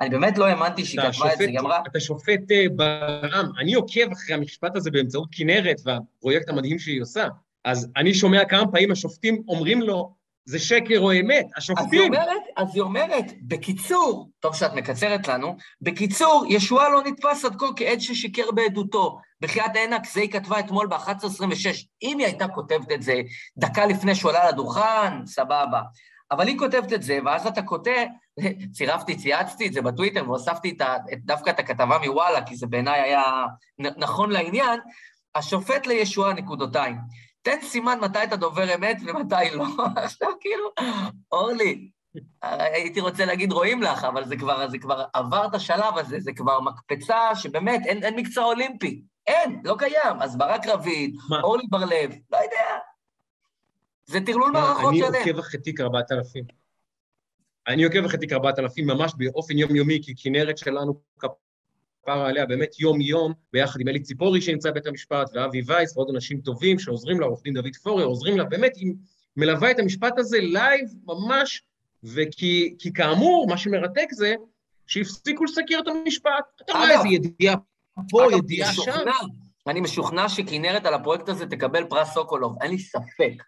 אני באמת לא האמנתי שהיא כתבה את זה, היא אמרה... אתה שופט אה, ברם, אני עוקב אחרי המשפט הזה באמצעות כנרת והפרויקט המדהים שהיא עושה, אז אני שומע כמה פעמים השופטים אומרים לו, זה שקר או אמת, השופטים... אז היא אומרת, אז היא אומרת, בקיצור, טוב שאת מקצרת לנו, בקיצור, ישועה לא נתפס עד כה כעד ששיקר בעדותו. בחייאת עינק, זה היא כתבה אתמול ב-11.26. אם היא הייתה כותבת את זה דקה לפני שהוא עלה לדוכן, סבבה. אבל היא כותבת את זה, ואז אתה כותב, צירפתי, צייצתי את זה בטוויטר והוספתי את ה, דווקא את הכתבה מוואלה, כי זה בעיניי היה נכון לעניין, השופט לישועה נקודותיים. תן סימן מתי אתה דובר אמת ומתי לא. עכשיו כאילו, אורלי, הייתי רוצה להגיד רואים לך, אבל זה כבר, זה כבר עבר את השלב הזה, זה כבר מקפצה שבאמת אין, אין מקצוע אולימפי. אין, לא קיים. אז ברק רביד, אורלי בר-לב, לא יודע, זה טרלול מערכות שלם. אני עוקב אחרי תיק 4000. אני עוקב אחרי תיק 4000 ממש באופן יומיומי, כי כנרת שלנו כפרה עליה באמת יום-יום, ביחד עם אלי ציפורי שנמצא בבית המשפט, ואבי וייס ועוד אנשים טובים שעוזרים לה, עורך דין דוד פורר, עוזרים לה, באמת, היא מלווה את המשפט הזה live ממש, וכי כי כאמור, מה שמרתק זה שהפסיקו לסקר את המשפט. אתה רואה איזה ידיעה פה, ידיעה שם. אני משוכנע שכנרת על הפרויקט הזה תקבל פרס סוקולוב, אין לי ספק.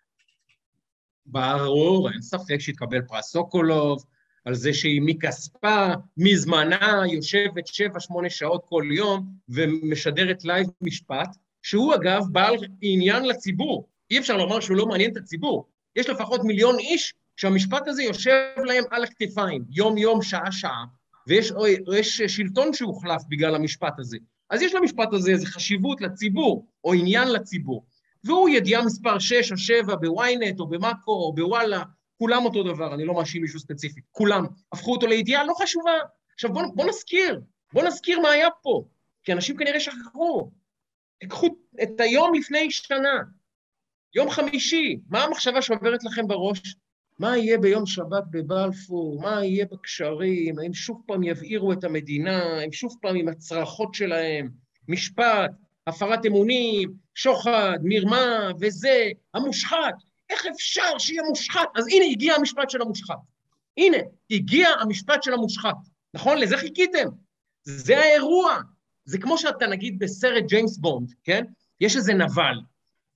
ברור, אין ספק שתקבל פרס סוקולוב, על זה שהיא מכספה, מזמנה, יושבת שבע, שמונה שעות כל יום ומשדרת live משפט, שהוא אגב בעל עניין לציבור. אי אפשר לומר שהוא לא מעניין את הציבור. יש לפחות מיליון איש שהמשפט הזה יושב להם על הכתפיים, יום-יום, שעה-שעה, ויש שלטון שהוחלף בגלל המשפט הזה. אז יש למשפט הזה איזו חשיבות לציבור, או עניין לציבור. והוא ידיעה מספר 6 או 7 בוויינט, או במאקו, או בוואלה, כולם אותו דבר, אני לא מאשים מישהו ספציפי, כולם. הפכו אותו לידיעה לא חשובה. עכשיו בואו בוא נזכיר, בואו נזכיר מה היה פה, כי אנשים כנראה שכחו. תקחו את היום לפני שנה, יום חמישי, מה המחשבה שעוברת לכם בראש? מה יהיה ביום שבת בבלפור? מה יהיה בקשרים? האם שוב פעם יבעירו את המדינה? הם שוב פעם עם הצרחות שלהם? משפט, הפרת אמונים, שוחד, מרמה וזה, המושחת. איך אפשר שיהיה מושחת? אז הנה, הגיע המשפט של המושחת. הנה, הגיע המשפט של המושחת. נכון? לזה חיכיתם. זה האירוע. זה כמו שאתה נגיד בסרט ג'יימס בונד, כן? יש איזה נבל,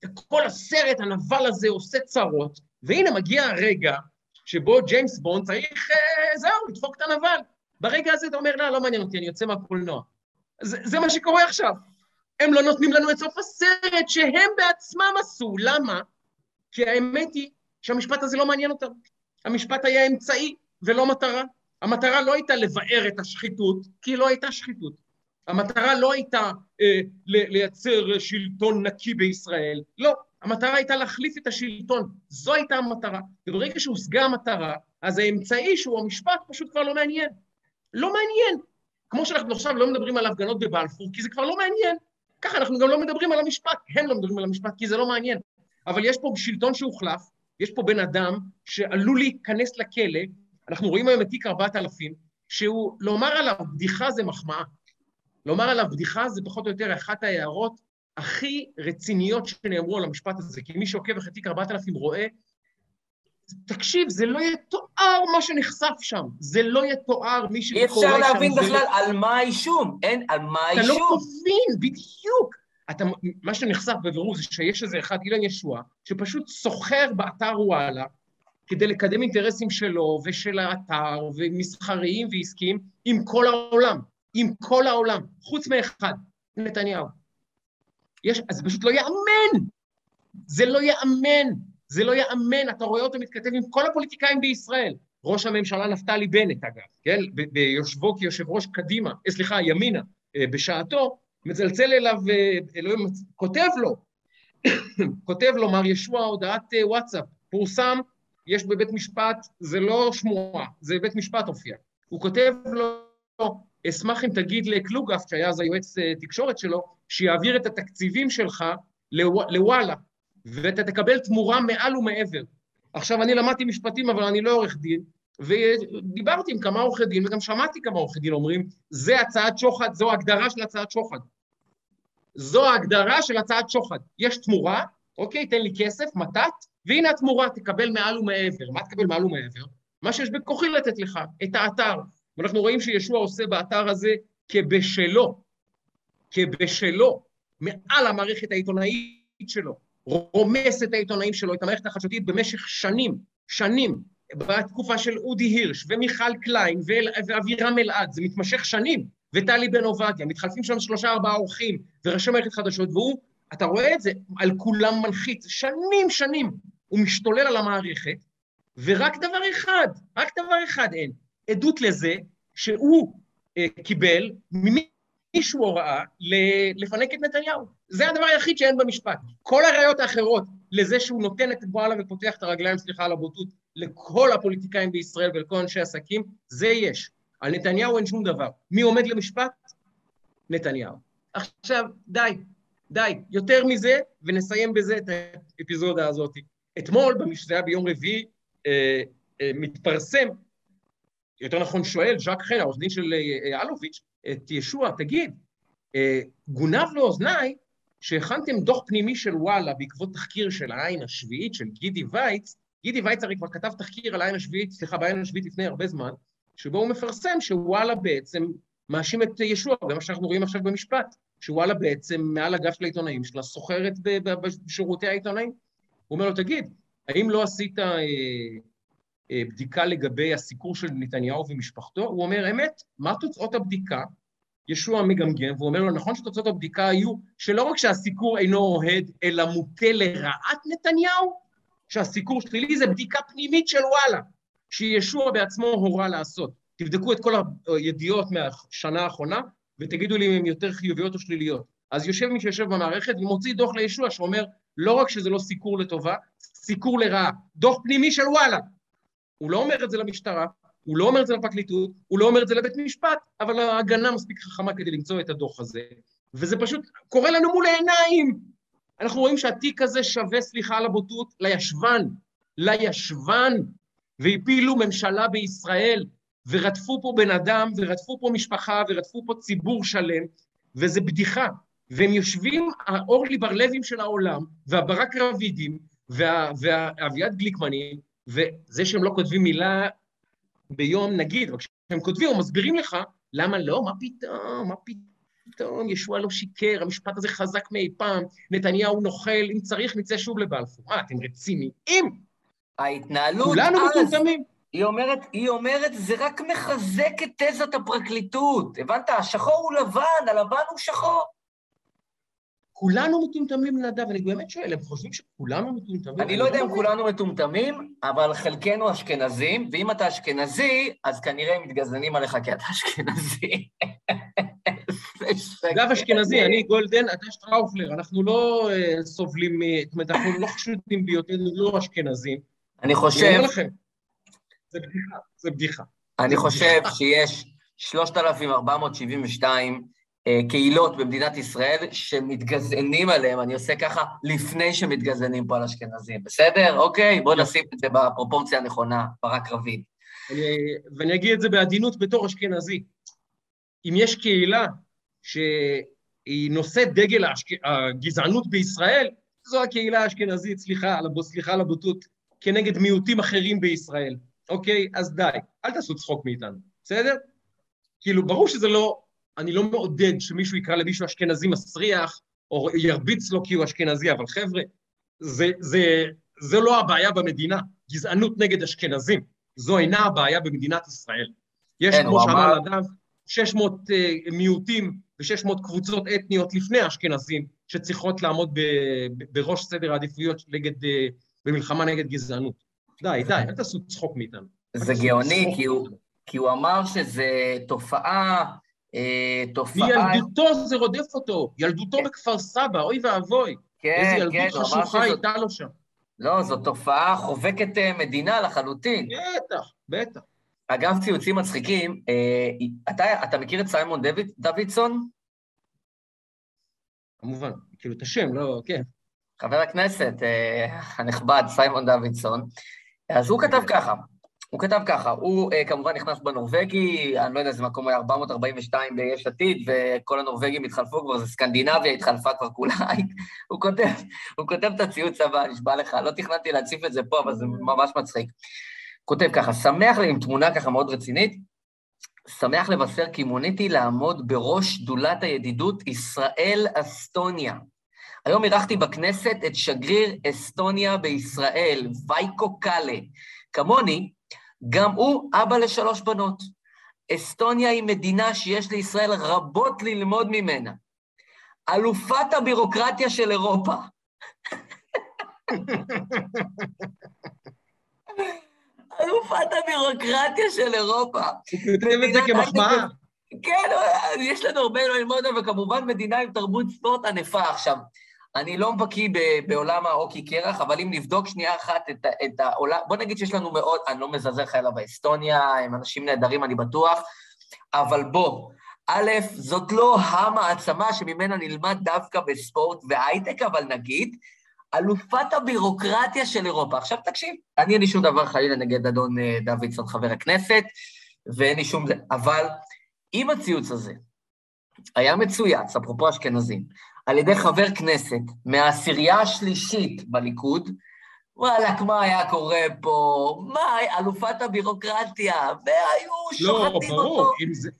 וכל הסרט, הנבל הזה עושה צרות, והנה מגיע הרגע שבו ג'יימס בונד צריך, אה, זהו, לדפוק את הנבל. ברגע הזה אתה אומר, לא, לא מעניין אותי, אני יוצא מהקולנוע. זה, זה מה שקורה עכשיו. הם לא נותנים לנו את סוף הסרט שהם בעצמם עשו. למה? כי האמת היא שהמשפט הזה לא מעניין אותם. המשפט היה אמצעי ולא מטרה. המטרה לא הייתה לבאר את השחיתות, כי לא הייתה שחיתות. המטרה לא הייתה אה, לייצר שלטון נקי בישראל, לא. המטרה הייתה להחליף את השלטון, זו הייתה המטרה. וברגע שהושגה המטרה, אז האמצעי שהוא המשפט פשוט כבר לא מעניין. לא מעניין. כמו שאנחנו עכשיו לא מדברים על הפגנות בבלפור, כי זה כבר לא מעניין. ככה אנחנו גם לא מדברים על המשפט, הם לא מדברים על המשפט כי זה לא מעניין. אבל יש פה שלטון שהוחלף, יש פה בן אדם שעלול להיכנס לכלא, אנחנו רואים היום את תיק 4000, שהוא, לומר עליו בדיחה זה מחמאה. לומר עליו בדיחה זה פחות או יותר אחת ההערות הכי רציניות שנאמרו על המשפט הזה, כי מי שעוקב אחרי תיק 4000 רואה, תקשיב, זה לא יתואר מה שנחשף שם, זה לא יתואר מי שקורא שם. אי אפשר להבין בכלל על מה האישום, אין, על מה האישום. אתה לא מבין, בדיוק. אתה, מה שנחשף בבירור זה שיש איזה אחד, אילן ישוע, שפשוט סוחר באתר וואלה, כדי לקדם אינטרסים שלו ושל האתר, ומסחריים ועסקיים, עם כל העולם. עם כל העולם, חוץ מאחד, נתניהו. יש, אז זה פשוט לא יאמן. זה לא יאמן. זה לא יאמן. אתה רואה אותו מתכתב עם כל הפוליטיקאים בישראל. ראש הממשלה נפתלי בנט, אגב, כן? ביושבו כיושב ראש קדימה, אה, סליחה, ימינה, אה, בשעתו, מצלצל אליו, אה, אלוהים, כותב לו, כותב לו, מר ישוע, הודעת וואטסאפ, פורסם, יש בבית משפט, זה לא שמועה, זה בית משפט הופיע. הוא כותב לו, אשמח אם תגיד לקלוגף, שהיה אז היועץ תקשורת שלו, שיעביר את התקציבים שלך לוואלה, ואתה תקבל תמורה מעל ומעבר. עכשיו, אני למדתי משפטים, אבל אני לא עורך דין, ודיברתי עם כמה עורכי דין, וגם שמעתי כמה עורכי דין אומרים, זה הצעת שוחד, זו הגדרה של הצעת שוחד. זו ההגדרה של הצעת שוחד. יש תמורה, אוקיי, תן לי כסף, מתת, והנה התמורה, תקבל מעל ומעבר. מה תקבל מעל ומעבר? מה שיש בכוחי לתת לך, את האתר, ואנחנו רואים שישוע עושה באתר הזה כבשלו, כבשלו, מעל המערכת העיתונאית שלו, רומס את העיתונאים שלו, את המערכת החדשותית במשך שנים, שנים, בתקופה של אודי הירש ומיכל קליין ואבירם אלעד, זה מתמשך שנים, וטלי בן עובדיה, מתחלפים שם שלושה ארבעה אורחים וראשי מערכת חדשות, והוא, אתה רואה את זה, על כולם מנחית, שנים שנים הוא משתולל על המערכת, ורק דבר אחד, רק דבר אחד אין, עדות לזה שהוא אה, קיבל ממישהו הוראה לפנק את נתניהו. זה הדבר היחיד שאין במשפט. כל הראיות האחרות לזה שהוא נותן את וואלה ופותח את הרגליים, סליחה על הבוטות, לכל הפוליטיקאים בישראל ולכל אנשי עסקים, זה יש. על נתניהו אין שום דבר. מי עומד למשפט? נתניהו. עכשיו, די, די. יותר מזה, ונסיים בזה את האפיזודה הזאת. אתמול, זה היה ביום רביעי, אה, אה, מתפרסם יותר נכון שואל, ז'אק חן, העורך דין של אה, אה, אלוביץ', את ישוע, תגיד, אה, גונב לאוזניי שהכנתם דוח פנימי של וואלה בעקבות תחקיר של העין השביעית של גידי וייץ, גידי וייץ הרי כבר כתב תחקיר על העין השביעית, סליחה, בעין השביעית לפני הרבה זמן, שבו הוא מפרסם שוואלה בעצם מאשים את ישוע, זה מה שאנחנו רואים עכשיו במשפט, שוואלה בעצם מעל הגב של העיתונאים שלה סוחרת בשירותי העיתונאים. הוא אומר לו, תגיד, האם לא עשית אה, אה, בדיקה לגבי הסיקור של נתניהו ומשפחתו, הוא אומר, אמת, מה תוצאות הבדיקה? ישוע מגמגם, והוא אומר לו, נכון שתוצאות הבדיקה היו שלא רק שהסיקור אינו אוהד, אלא מוטה לרעת נתניהו? שהסיקור שלילי זה בדיקה פנימית של וואלה, שישוע בעצמו הורה לעשות. תבדקו את כל הידיעות מהשנה האחרונה, ותגידו לי אם הן יותר חיוביות או שליליות. אז יושב מי שיושב במערכת ומוציא דוח לישוע שאומר, לא רק שזה לא סיקור לטובה, סיקור לרעה. דוח פנימי של וואלה. הוא לא אומר את זה למשטרה, הוא לא אומר את זה לפרקליטות, הוא לא אומר את זה לבית משפט, אבל ההגנה מספיק חכמה כדי למצוא את הדוח הזה. וזה פשוט קורה לנו מול העיניים. אנחנו רואים שהתיק הזה שווה, סליחה על הבוטות, לישבן, לישבן, והפילו ממשלה בישראל, ורדפו פה בן אדם, ורדפו פה משפחה, ורדפו פה ציבור שלם, וזה בדיחה. והם יושבים, האורלי בר-לבים של העולם, והברק רבידים, ואביעד גליקמנים, וזה שהם לא כותבים מילה ביום, נגיד, כשהם כותבים, הם מסבירים לך, למה לא, מה פתאום, מה פתאום, ישוע לא שיקר, המשפט הזה חזק מאי פעם, נתניהו נוכל, אם צריך נצא שוב לבלפור. מה, אתם רציניים? ההתנהלות כולנו מטומטמים. היא אומרת, היא אומרת, זה רק מחזק את תזת הפרקליטות. הבנת? השחור הוא לבן, הלבן הוא שחור. כולנו מטומטמים, נדב, אני באמת שואל, הם חושבים שכולנו מטומטמים? אני לא יודע אם כולנו מטומטמים, אבל חלקנו אשכנזים, ואם אתה אשכנזי, אז כנראה הם מתגזנים עליך כי אתה אשכנזי. אגב, אשכנזי, אני גולדן, אתה שטראופלר, אנחנו לא אה, סובלים, זאת אומרת, אנחנו לא חשודים בהיותנו לא אשכנזים. אני חושב... אני אומר לכם, זה בדיחה, זה בדיחה. אני חושב שיש 3,472 אה, קהילות במדינת ישראל שמתגזענים עליהם, אני עושה ככה לפני שמתגזענים פה על אשכנזים, בסדר? אוקיי? בואו נשים את זה בפרופורציה הנכונה, ברק רביד. ואני אגיד את זה בעדינות בתור אשכנזי. אם יש קהילה שהיא נושאת דגל הגזענות בישראל, זו הקהילה האשכנזית, סליחה, סליחה על הבוטות, כנגד מיעוטים אחרים בישראל. אוקיי? אז די, אל תעשו צחוק מאיתנו, בסדר? כאילו, ברור שזה לא, אני לא מעודד שמישהו יקרא למישהו אשכנזי מסריח, או ירביץ לו כי הוא אשכנזי, אבל חבר'ה, זה, זה, זה לא הבעיה במדינה, גזענות נגד אשכנזים. זו אינה הבעיה במדינת ישראל. יש, כן, כמו שאמר נדב, 600 uh, מיעוטים ו-600 קבוצות אתניות לפני האשכנזים, שצריכות לעמוד ב, ב, בראש סדר העדיפויות נגד, uh, במלחמה נגד גזענות. די, די, אל תעשו צחוק מאיתנו. זה גאוני, כי הוא, כי הוא אמר שזה תופעה, תופעה... מילדותו זה רודף אותו, ילדותו כן. בכפר סבא, אוי ואבוי. כן, איזה ילדות כן, חשוכה הייתה לו שם. לא, זו תופעה חובקת אה, מדינה לחלוטין. בטח, בטח. אגב, ציוצים מצחיקים, אה, אתה, אתה מכיר את סיימון דוד, דוידסון? כמובן, כאילו את השם, לא, כן. חבר הכנסת אה, הנכבד, סיימון דוידסון, אז הוא כתב ככה, הוא כתב ככה, הוא uh, כמובן נכנס בנורבגי, אני לא יודע איזה מקום הוא היה 442 ביש עתיד, וכל הנורבגים התחלפו כבר, זה סקנדינביה התחלפה כבר כולה. הוא כותב, הוא כותב את הציוץ הבא, נשבע לך, לא תכננתי להציף את זה פה, אבל זה ממש מצחיק. כותב ככה, שמח לי עם תמונה ככה מאוד רצינית, שמח לבשר כי מוניתי לעמוד בראש שדולת הידידות ישראל-אסטוניה. היום אירחתי בכנסת את שגריר אסטוניה בישראל, וייקו קאלה. כמוני, גם הוא אבא לשלוש בנות. אסטוניה היא מדינה שיש לישראל רבות ללמוד ממנה. אלופת הבירוקרטיה של אירופה. אלופת הבירוקרטיה של אירופה. הוא כותב את זה כמחמאה. כן, יש לנו הרבה ללמוד, וכמובן מדינה עם תרבות ספורט ענפה. עכשיו, אני לא בקיא בעולם ההוקי קרח, אבל אם נבדוק שנייה אחת את, את העולם, בוא נגיד שיש לנו מאוד, אני לא מזלזל חיילה באסטוניה, הם אנשים נהדרים, אני בטוח, אבל בוא, א', זאת לא המעצמה שממנה נלמד דווקא בספורט והייטק, אבל נגיד, אלופת הבירוקרטיה של אירופה. עכשיו תקשיב, אני אין לי שום דבר חלילה נגד אדון אה, דוידסון, חבר הכנסת, ואין לי שום... אבל אם הציוץ הזה היה מצויץ, אפרופו אשכנזים, על ידי חבר כנסת מהעשירייה השלישית בליכוד, וואלכ, מה היה קורה פה? מה, אלופת הבירוקרטיה, והיו שוחטים אותו. לא, ברור, אם זה,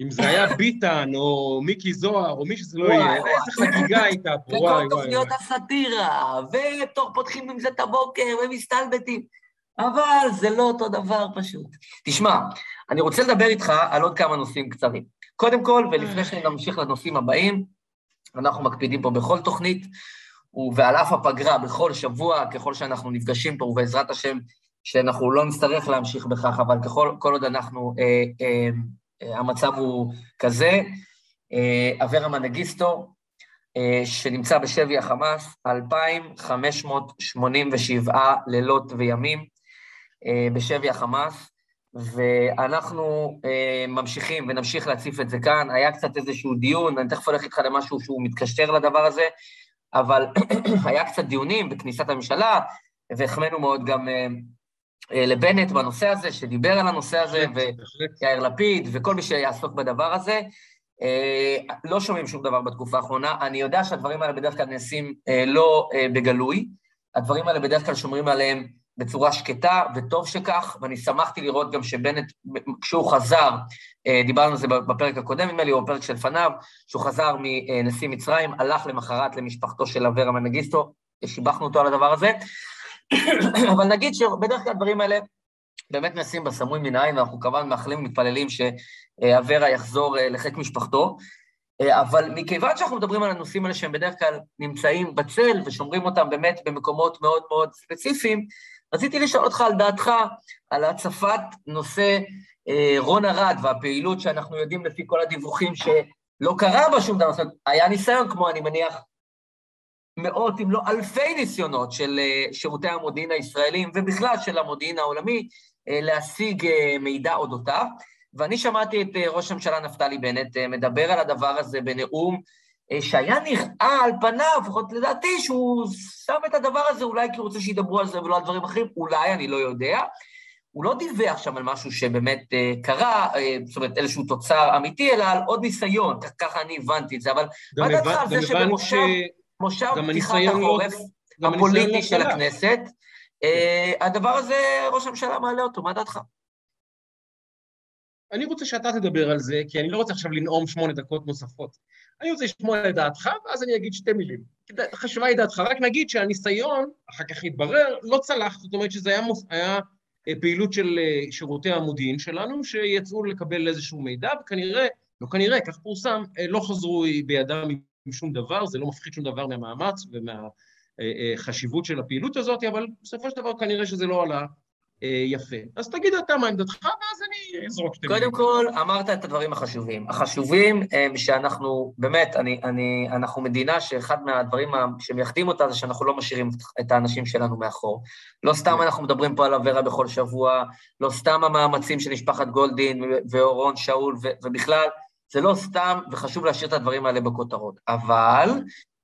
אם זה היה ביטן, או מיקי זוהר, או מי שזה לא יהיה, איזה חגיגה הייתה פה, וואי, וואי. וכל תוכניות הסאטירה, ותוך פותחים עם זה את הבוקר, ומסתלבטים. אבל זה לא אותו דבר פשוט. תשמע, אני רוצה לדבר איתך על עוד כמה נושאים קצרים. קודם כל, ולפני שנמשיך לנושאים הבאים, אנחנו מקפידים פה בכל תוכנית, ועל אף הפגרה, בכל שבוע, ככל שאנחנו נפגשים פה, ובעזרת השם, שאנחנו לא נצטרך להמשיך בכך, אבל ככל, כל עוד אנחנו, אה, אה, אה, המצב הוא כזה, אה, אברה מנגיסטו, אה, שנמצא בשבי החמאס, 2,587 לילות וימים אה, בשבי החמאס, ואנחנו אה, ממשיכים ונמשיך להציף את זה כאן. היה קצת איזשהו דיון, אני תכף הולך איתך למשהו שהוא מתקשר לדבר הזה, אבל היה קצת דיונים בכניסת הממשלה, והחמאנו מאוד גם אה, אה, לבנט בנושא הזה, שדיבר על הנושא הזה, ויאיר לפיד, וכל מי שיעסוק בדבר הזה. אה, לא שומעים שום דבר בתקופה האחרונה. אני יודע שהדברים האלה בדרך כלל נעשים אה, לא אה, בגלוי, הדברים האלה בדרך כלל שומרים עליהם בצורה שקטה, וטוב שכך, ואני שמחתי לראות גם שבנט, כשהוא חזר, אה, דיברנו על זה בפרק הקודם, נדמה לי, או בפרק שלפניו, שהוא חזר מנשיא מצרים, הלך למחרת למשפחתו של אברה מנגיסטו, שיבחנו אותו על הדבר הזה, אבל נגיד שבדרך כלל הדברים האלה באמת נעשים בסמוי מן העין, ואנחנו כמובן מאחלים ומתפללים שאברה יחזור אה, לחיק משפחתו, אה, אבל מכיוון שאנחנו מדברים על הנושאים האלה שהם בדרך כלל נמצאים בצל ושומרים אותם באמת במקומות מאוד מאוד ספציפיים, רציתי לשאול אותך על דעתך על הצפת נושא אה, רון ארד והפעילות שאנחנו יודעים לפי כל הדיווחים שלא קרה בה שום דבר, זאת אומרת, היה ניסיון, כמו אני מניח, מאות אם לא אלפי ניסיונות של אה, שירותי המודיעין הישראלים ובכלל של המודיעין העולמי אה, להשיג מידע אודותיו. ואני שמעתי את ראש הממשלה נפתלי בנט מדבר על הדבר הזה בנאום שהיה נראה על פניו, לפחות לדעתי, שהוא שם את הדבר הזה אולי כי הוא רוצה שידברו על זה ולא על דברים אחרים, אולי, אני לא יודע. הוא לא דיווח שם על משהו שבאמת אה, קרה, אה, זאת אומרת, איזשהו תוצר אמיתי, אלא על עוד ניסיון, ככה אני הבנתי את זה, אבל מה דעתך על זה שבמושב ש... פתיחת החורף הפוליטי של הכנסת, אה, הדבר הזה, ראש הממשלה מעלה אותו, מה דעתך? אני רוצה שאתה תדבר על זה, כי אני לא רוצה עכשיו לנאום שמונה דקות נוספות. אני רוצה לשמוע את דעתך, ואז אני אגיד שתי מילים. חשובה היא דעתך, רק נגיד שהניסיון, אחר כך יתברר, לא צלח, זאת אומרת שזה היה, מוס, היה אה, פעילות של אה, שירותי המודיעין שלנו, שיצאו לקבל איזשהו מידע, וכנראה, לא כנראה, כך פורסם, אה, לא חזרו בידם עם שום דבר, זה לא מפחית שום דבר מהמאמץ ומהחשיבות של הפעילות הזאת, אבל בסופו של דבר כנראה שזה לא עלה יפה. אז תגיד אתה מה עמדתך, ואז אני אזרוק שתי מילים. קודם כל, אמרת את הדברים החשובים. החשובים הם שאנחנו, באמת, אני, אני, אנחנו מדינה שאחד מהדברים שמייחדים אותה זה שאנחנו לא משאירים את האנשים שלנו מאחור. לא סתם כן. אנחנו מדברים פה על אברה בכל שבוע, לא סתם המאמצים של משפחת גולדין ואורון שאול, ובכלל, זה לא סתם, וחשוב להשאיר את הדברים האלה בכותרות. אבל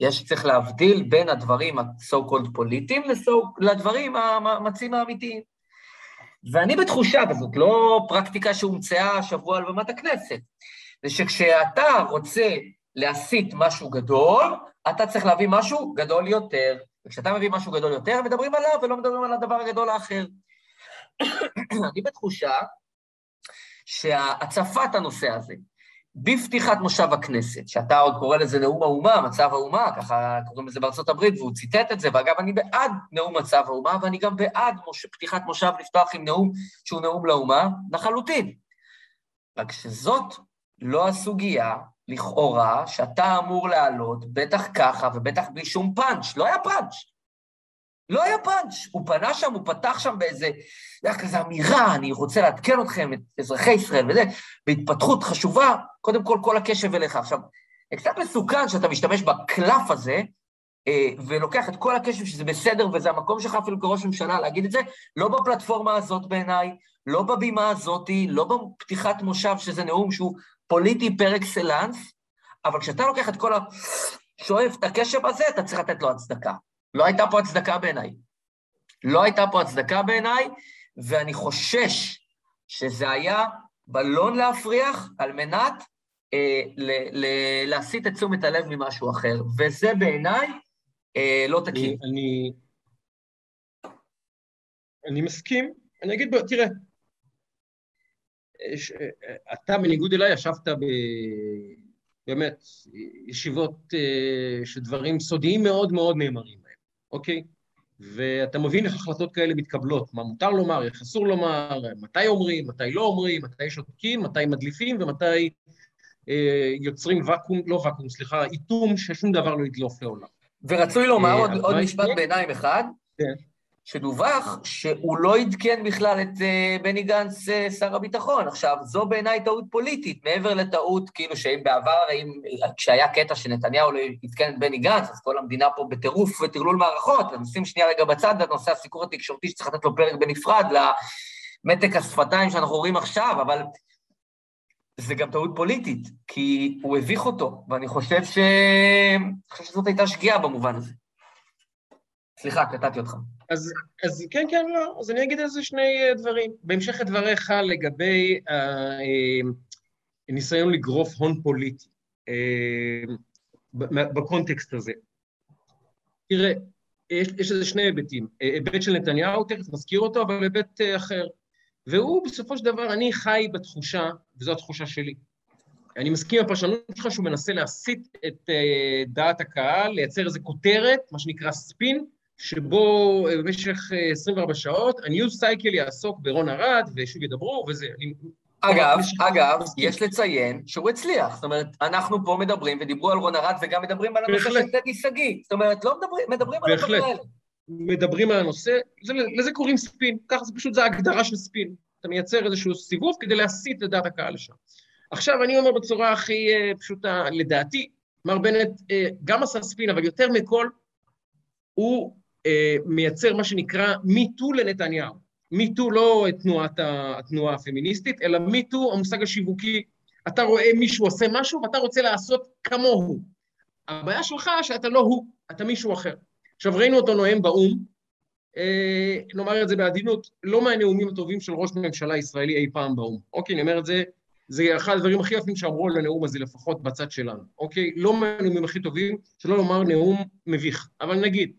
יש, צריך להבדיל בין הדברים ה-so called פוליטיים לדברים המאמצים האמיתיים. ואני בתחושה, וזאת לא פרקטיקה שהומצאה השבוע על במת הכנסת, זה שכשאתה רוצה להסיט משהו גדול, אתה צריך להביא משהו גדול יותר. וכשאתה מביא משהו גדול יותר, מדברים עליו ולא מדברים על הדבר הגדול האחר. אני בתחושה שהצפת הנושא הזה, בפתיחת מושב הכנסת, שאתה עוד קורא לזה נאום האומה, מצב האומה, ככה קוראים לזה בארצות הברית, והוא ציטט את זה, ואגב, אני בעד נאום מצב האומה, ואני גם בעד מוש... פתיחת מושב לפתוח עם נאום שהוא נאום לאומה, לחלוטין. רק שזאת לא הסוגיה, לכאורה, שאתה אמור להעלות, בטח ככה ובטח בלי שום פאנץ', לא היה פאנץ'. לא היה פאנץ', הוא פנה שם, הוא פתח שם באיזה, זה היה כזה אמירה, אני רוצה לעדכן אתכם, את אזרחי ישראל וזה, בהתפתחות חשובה, קודם כל, כל הקשב אליך. עכשיו, קצת מסוכן שאתה משתמש בקלף הזה, אה, ולוקח את כל הקשב שזה בסדר, וזה המקום שלך אפילו כראש ממשלה להגיד את זה, לא בפלטפורמה הזאת בעיניי, לא בבימה הזאת, לא בפתיחת מושב, שזה נאום שהוא פוליטי פר אקסלנס, אבל כשאתה לוקח את כל ה... שואף את הקשב הזה, אתה צריך לתת לו הצדקה. לא הייתה פה הצדקה בעיניי. לא הייתה פה הצדקה בעיניי, ואני חושש שזה היה בלון להפריח על מנת אה, להסיט את תשומת הלב ממשהו אחר, וזה בעיניי אה, לא תקין. אני, אני, אני מסכים. אני אגיד, תראה, ש, אתה בניגוד אליי ישבת ב... באמת, ישיבות אה, שדברים סודיים מאוד מאוד נאמרים. אוקיי? ואתה מבין איך החלטות כאלה מתקבלות, מה מותר לומר, איך אסור לומר, מתי אומרים, מתי לא אומרים, מתי שותקים, מתי מדליפים ומתי אה, יוצרים ואקום, לא ואקום, סליחה, איתום ששום דבר לא ידלוף לעולם. ורצוי לומר אה, עוד, עוד משפט? ביניים אחד, כן. שדווח שהוא לא עדכן בכלל את uh, בני גנץ, uh, שר הביטחון. עכשיו, זו בעיניי טעות פוליטית, מעבר לטעות, כאילו שאם בעבר, אם, כשהיה קטע שנתניהו לא עדכן את בני גנץ, אז כל המדינה פה בטירוף וטרלול מערכות, ונשים שנייה רגע בצד את נושא הסיקור התקשורתי שצריך לתת לו פרק בנפרד למתק השפתיים שאנחנו רואים עכשיו, אבל זה גם טעות פוליטית, כי הוא הביך אותו, ואני חושב, ש... חושב שזאת הייתה שגיאה במובן הזה. סליחה, קטעתי אותך. אז, אז כן, כן, לא, אז אני אגיד על זה שני אה, דברים. בהמשך לדבריך לגבי הניסיון לגרוף הון פוליטי אה, בקונטקסט הזה. תראה, יש, לזה שני היבטים. אה, היבט של נתניהו, תכף נזכיר אותו, אבל היבט אה, אחר. והוא, בסופו של דבר, אני חי בתחושה, וזו התחושה שלי. אני מסכים עם הפרשנות שלך שהוא מנסה להסיט את אה, דעת הקהל, לייצר איזו כותרת, מה שנקרא ספין, שבו אה, במשך אה, 24 שעות הניוז סייקל יעסוק ברון ארד, ושוב ידברו, וזה... אגב, אגב. יש לציין שהוא הצליח. זאת אומרת, אנחנו פה מדברים, ודיברו על רון ארד, וגם מדברים על הנושא. של טדי שגיא. זאת אומרת, לא מדברים, מדברים על הדברים. האלה. מדברים על הנושא, זה, לזה קוראים ספין, ככה זה פשוט, זה ההגדרה של ספין. אתה מייצר איזשהו סיבוב כדי להסיט את דעת הקהל לשם. עכשיו, אני אומר בצורה הכי אה, פשוטה, לדעתי, מר בנט אה, גם עשה ספין, אבל יותר מכל, הוא אה, מייצר מה שנקרא מיטו לנתניהו. מיטו לא תנועת ה- התנועה הפמיניסטית, אלא מיטו המושג השיווקי. אתה רואה מישהו עושה משהו ואתה רוצה לעשות כמוהו. הבעיה שלך שאתה לא הוא, אתה מישהו אחר. עכשיו, ראינו אותו נואם באו"ם, אה, נאמר את זה בעדינות, לא מהנאומים הטובים של ראש ממשלה ישראלי אי פעם באו"ם. אוקיי, אני אומר את זה, זה אחד הדברים הכי יפים שאמרו על הנאום הזה, לפחות בצד שלנו. אוקיי? לא מהנאומים הכי טובים, שלא לומר נאום מביך. אבל נגיד,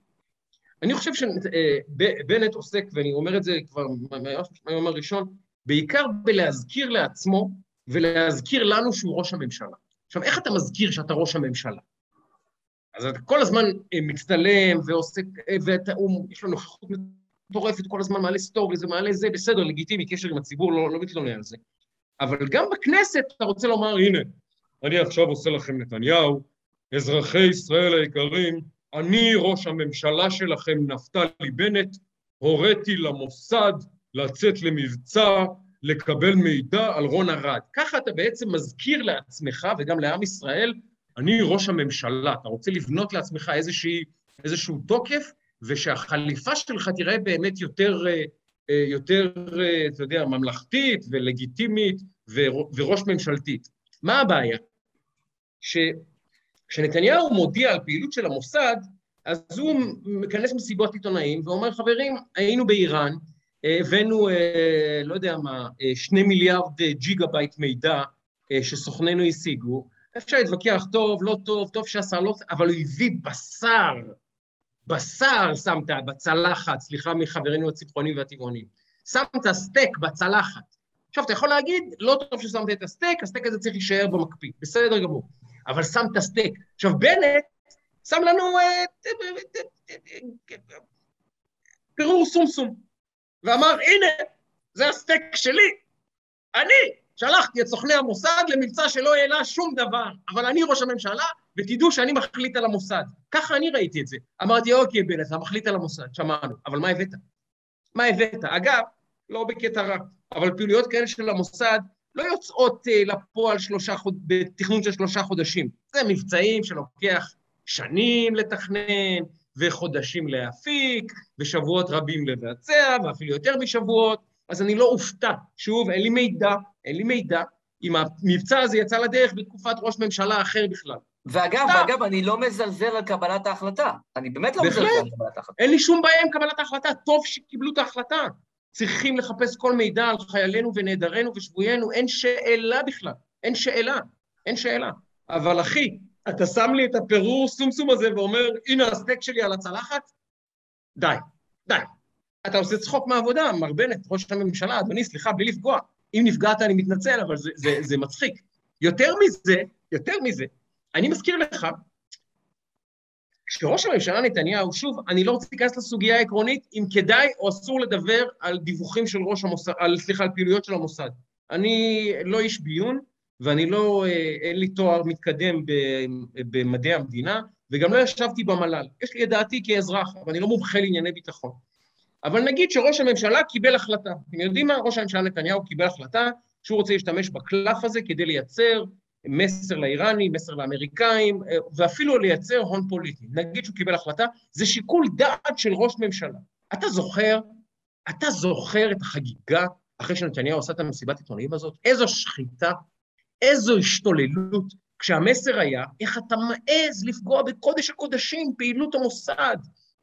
אני חושב שבנט עוסק, ואני אומר את זה כבר מהיום הראשון, בעיקר בלהזכיר לעצמו ולהזכיר לנו שהוא ראש הממשלה. עכשיו, איך אתה מזכיר שאתה ראש הממשלה? אז אתה כל הזמן אה, מצטלם ועושה, אה, ויש לו נוכחות מטורפת, כל הזמן מעלה סטורי, זה מעלה זה, בסדר, לגיטימי, קשר עם הציבור, לא, לא מתלונן על זה. אבל גם בכנסת אתה רוצה לומר, הנה, אני עכשיו עושה לכם נתניהו, אזרחי ישראל היקרים, אני ראש הממשלה שלכם, נפתלי בנט, הוריתי למוסד לצאת למבצע, לקבל מידע על רון ארד. ככה אתה בעצם מזכיר לעצמך וגם לעם ישראל, אני ראש הממשלה, אתה רוצה לבנות לעצמך איזושהי, איזשהו תוקף, ושהחליפה שלך תראה באמת יותר, אה, אה, יותר, אה, אתה יודע, ממלכתית ולגיטימית וראש ממשלתית. מה הבעיה? כשנתניהו מודיע על פעילות של המוסד, אז הוא מכנס מסיבות עיתונאים ואומר, חברים, היינו באיראן, הבאנו, אה, לא יודע מה, אה, שני מיליארד ג'יגה בייט מידע אה, שסוכנינו השיגו, אפשר להתווכח טוב, לא טוב, טוב שעשה, לא... אבל הוא הביא בשר, בשר שמת בצלחת, סליחה מחברינו הצמחונים והטבעונים, שמת סטייק בצלחת. עכשיו, אתה יכול להגיד, לא טוב ששמת את הסטייק, הסטייק הזה צריך להישאר במקפיא, בסדר גמור, אבל שמת סטייק. עכשיו, בנט שם לנו אה, פירור סומסום, ואמר, הנה, זה הסטייק שלי, אני שלחתי את סוכני המוסד למבצע שלא העלה שום דבר, אבל אני ראש הממשלה, ותדעו שאני מחליט על המוסד. ככה אני ראיתי את זה. אמרתי, אוקיי, בנט, אתה מחליט על המוסד, שמענו, אבל מה הבאת? מה הבאת? אגב, לא בקטע רע, אבל פעילויות כאלה של המוסד לא יוצאות uh, לפועל שלושה חוד... בתכנון של שלושה חודשים. זה מבצעים שלוקח שנים לתכנן, וחודשים להפיק, ושבועות רבים לבצע, ואפילו יותר משבועות, אז אני לא אופתע. שוב, אין לי מידע, אין לי מידע, אם המבצע הזה יצא לדרך בתקופת ראש ממשלה אחר בכלל. ואגב, סתם. ואגב, אני לא מזלזל על קבלת ההחלטה. אני באמת לא בהחלט. מזלזל על קבלת ההחלטה. אין לי שום בעיה עם קבלת ההחלטה, טוב שקיבלו את ההחלטה. צריכים לחפש כל מידע על חיילינו ונעדרינו ושבויינו, אין שאלה בכלל, אין שאלה, אין שאלה. אבל אחי, אתה שם לי את הפירור סומסום הזה ואומר, הנה הסטייק שלי על הצלחת? די, די. אתה עושה צחוק מהעבודה, מר בנט, ראש הממשלה, אדוני, סליחה, בלי לפגוע. אם נפגעת אני מתנצל, אבל זה, זה, זה מצחיק. יותר מזה, יותר מזה, אני מזכיר לך, כשראש הממשלה נתניהו, שוב, אני לא רוצה להיכנס לסוגיה העקרונית, אם כדאי או אסור לדבר על דיווחים של ראש המוסד, על, סליחה, על פעילויות של המוסד. אני לא איש ביון, ואני לא, אה, אין לי תואר מתקדם במדעי המדינה, וגם לא ישבתי במל"ל. יש לי את דעתי כאזרח, אבל אני לא מומחה לענייני ביטחון. אבל נגיד שראש הממשלה קיבל החלטה. אתם יודעים מה? ראש הממשלה נתניהו קיבל החלטה שהוא רוצה להשתמש בקלף הזה כדי לייצר מסר לאיראנים, מסר לאמריקאים, ואפילו לייצר הון פוליטי. נגיד שהוא קיבל החלטה, זה שיקול דעת של ראש ממשלה. אתה זוכר, אתה זוכר את החגיגה אחרי שנתניהו עשה את המסיבת עיתונאים הזאת? איזו שחיטה, איזו השתוללות, כשהמסר היה, איך אתה מעז לפגוע בקודש הקודשים, פעילות המוסד,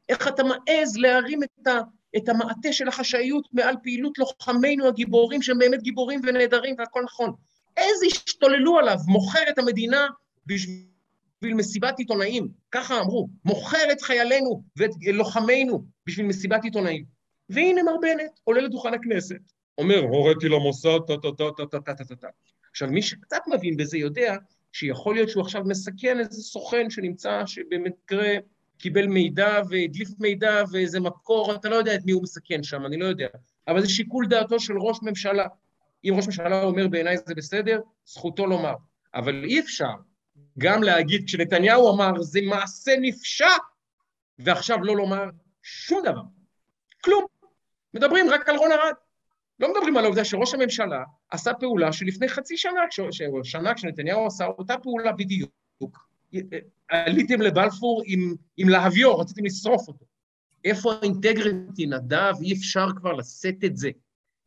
איך אתה מעז להרים את, ה, את המעטה של החשאיות מעל פעילות לוחמינו הגיבורים, שהם באמת גיבורים ונהדרים והכל נכון. איזה השתוללו עליו, מוכר את המדינה בשביל מסיבת עיתונאים, ככה אמרו, מוכר את חיילינו ואת לוחמינו בשביל מסיבת עיתונאים. והנה מר בנט עולה לדוכן הכנסת, אומר, הוריתי למוסד, טה-טה-טה-טה-טה-טה-טה. עכשיו, מי שקצת מבין בזה יודע שיכול להיות שהוא עכשיו מסכן איזה סוכן שנמצא, שבמקרה קיבל מידע והדליף מידע ואיזה מקור, אתה לא יודע את מי הוא מסכן שם, אני לא יודע. אבל זה שיקול דעתו של ראש ממשלה. אם ראש ממשלה אומר בעיניי זה בסדר, זכותו לומר. אבל אי אפשר גם להגיד, כשנתניהו אמר זה מעשה נפשע, ועכשיו לא לומר שום דבר. כלום. מדברים רק על רון ארד. לא מדברים על העובדה שראש הממשלה עשה פעולה שלפני חצי שנה, שנה כשנתניהו עשה אותה פעולה בדיוק, עליתם לבלפור עם, עם להביור, רציתם לשרוף אותו. איפה האינטגריטי, נדב? אי אפשר כבר לשאת את זה.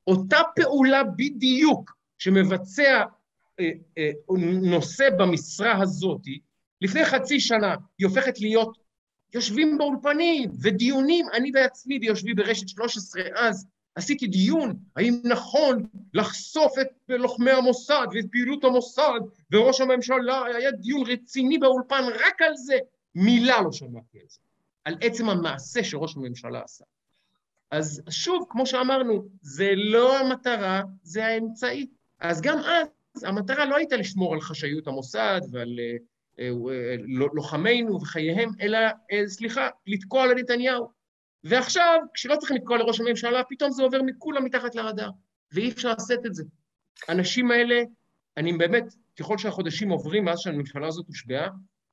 אותה פעולה בדיוק שמבצע אה, אה, נושא במשרה הזאת, לפני חצי שנה היא הופכת להיות יושבים באולפנים ודיונים, אני בעצמי ביושבי ברשת 13 אז, עשיתי דיון האם נכון לחשוף את לוחמי המוסד ואת פעילות המוסד וראש הממשלה, היה דיון רציני באולפן רק על זה, מילה לא שמעתי על זה, על עצם המעשה שראש הממשלה עשה. אז שוב, כמו שאמרנו, זה לא המטרה, זה האמצעי. אז גם אז המטרה לא הייתה לשמור על חשאיות המוסד ועל אה, אה, לוחמינו וחייהם, אלא, אה, סליחה, לתקוע לנתניהו. ועכשיו, כשלא צריכים לתקוע לראש הממשלה, פתאום זה עובר מכולם מתחת לרדאר, ואי אפשר לשאת את זה. האנשים האלה, אני באמת, ככל שהחודשים עוברים מאז שהממשלה הזאת הושבעה,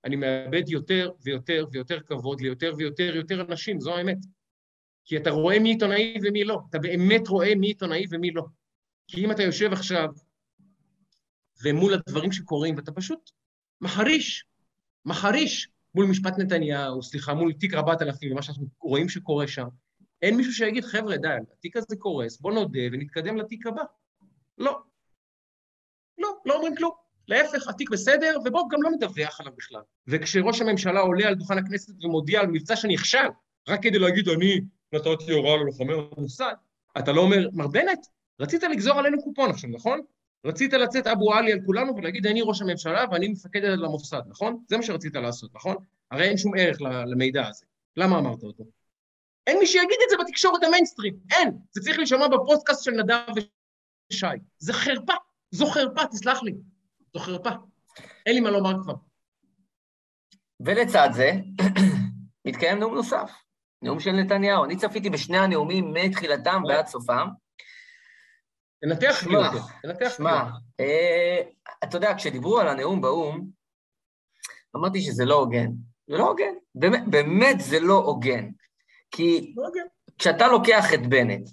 אני מאבד יותר ויותר ויותר כבוד ליותר ויותר יותר אנשים, זו האמת. כי אתה רואה מי עיתונאי ומי לא, אתה באמת רואה מי עיתונאי ומי לא. כי אם אתה יושב עכשיו ומול הדברים שקורים, ואתה פשוט מחריש, מחריש מול משפט נתניהו, סליחה, מול תיק רבת אלפים, ומה שאנחנו רואים שקורה שם, אין מישהו שיגיד, חבר'ה, די, התיק הזה קורס, בוא נודה ונתקדם לתיק הבא. לא. לא, לא אומרים כלום. להפך, התיק בסדר, ובואו גם לא נדווח עליו בכלל. וכשראש הממשלה עולה על דוכן הכנסת ומודיע על מבצע שנכשל, רק כדי להגיד, אני נתתי הוראה ללוחמי המוסד, אתה לא אומר, מר בנט, רצית לגזור עלינו קופון עכשיו, נכון? רצית לצאת אבו עלי על כולנו ולהגיד, אני ראש הממשלה ואני מפקד על המוסד, נכון? זה מה שרצית לעשות, נכון? הרי אין שום ערך למידע הזה. למה אמרת אותו? אין מי שיגיד את זה בתקשורת המיינסטרים, אין. זה צריך להישמע בפודקאסט של נדב ושי. זה חרפה, זו חרפה, תסלח לי. זו חרפה. אין לי מה לומר כבר. ולצד זה, מתקיים נאום נוסף, נאום של נתניהו. אני צפיתי בשני הנאומים מתחילתם ועד סופם. תנתח לי אותו, תנתח שמע, אה, אתה יודע, כשדיברו על הנאום באו"ם, אמרתי שזה לא הוגן. זה לא הוגן, באמת, באמת זה לא הוגן. כי לא כשאתה לוקח את בנט,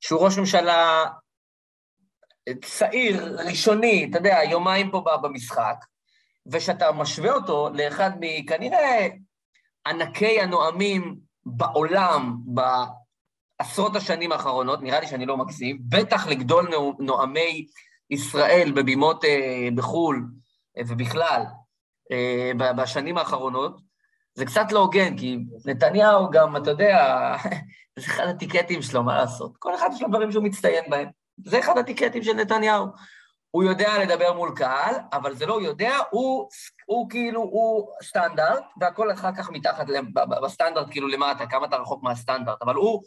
שהוא ראש ממשלה צעיר, ראשוני, אתה יודע, יומיים פה במשחק, ושאתה משווה אותו לאחד מכנראה ענקי הנואמים בעולם בעשרות השנים האחרונות, נראה לי שאני לא מגזים, בטח לגדול נואמי ישראל בבימות אה, בחו"ל אה, ובכלל אה, בשנים האחרונות, זה קצת לא הוגן, כי נתניהו גם, אתה יודע, זה אחד הטיקטים שלו, מה לעשות? כל אחד יש לו דברים שהוא מצטיין בהם. זה אחד הטיקטים של נתניהו. הוא יודע לדבר מול קהל, אבל זה לא יודע, הוא, הוא כאילו, הוא סטנדרט, והכל אחר כך מתחת, בסטנדרט כאילו למטה, כמה אתה רחוק מהסטנדרט, אבל הוא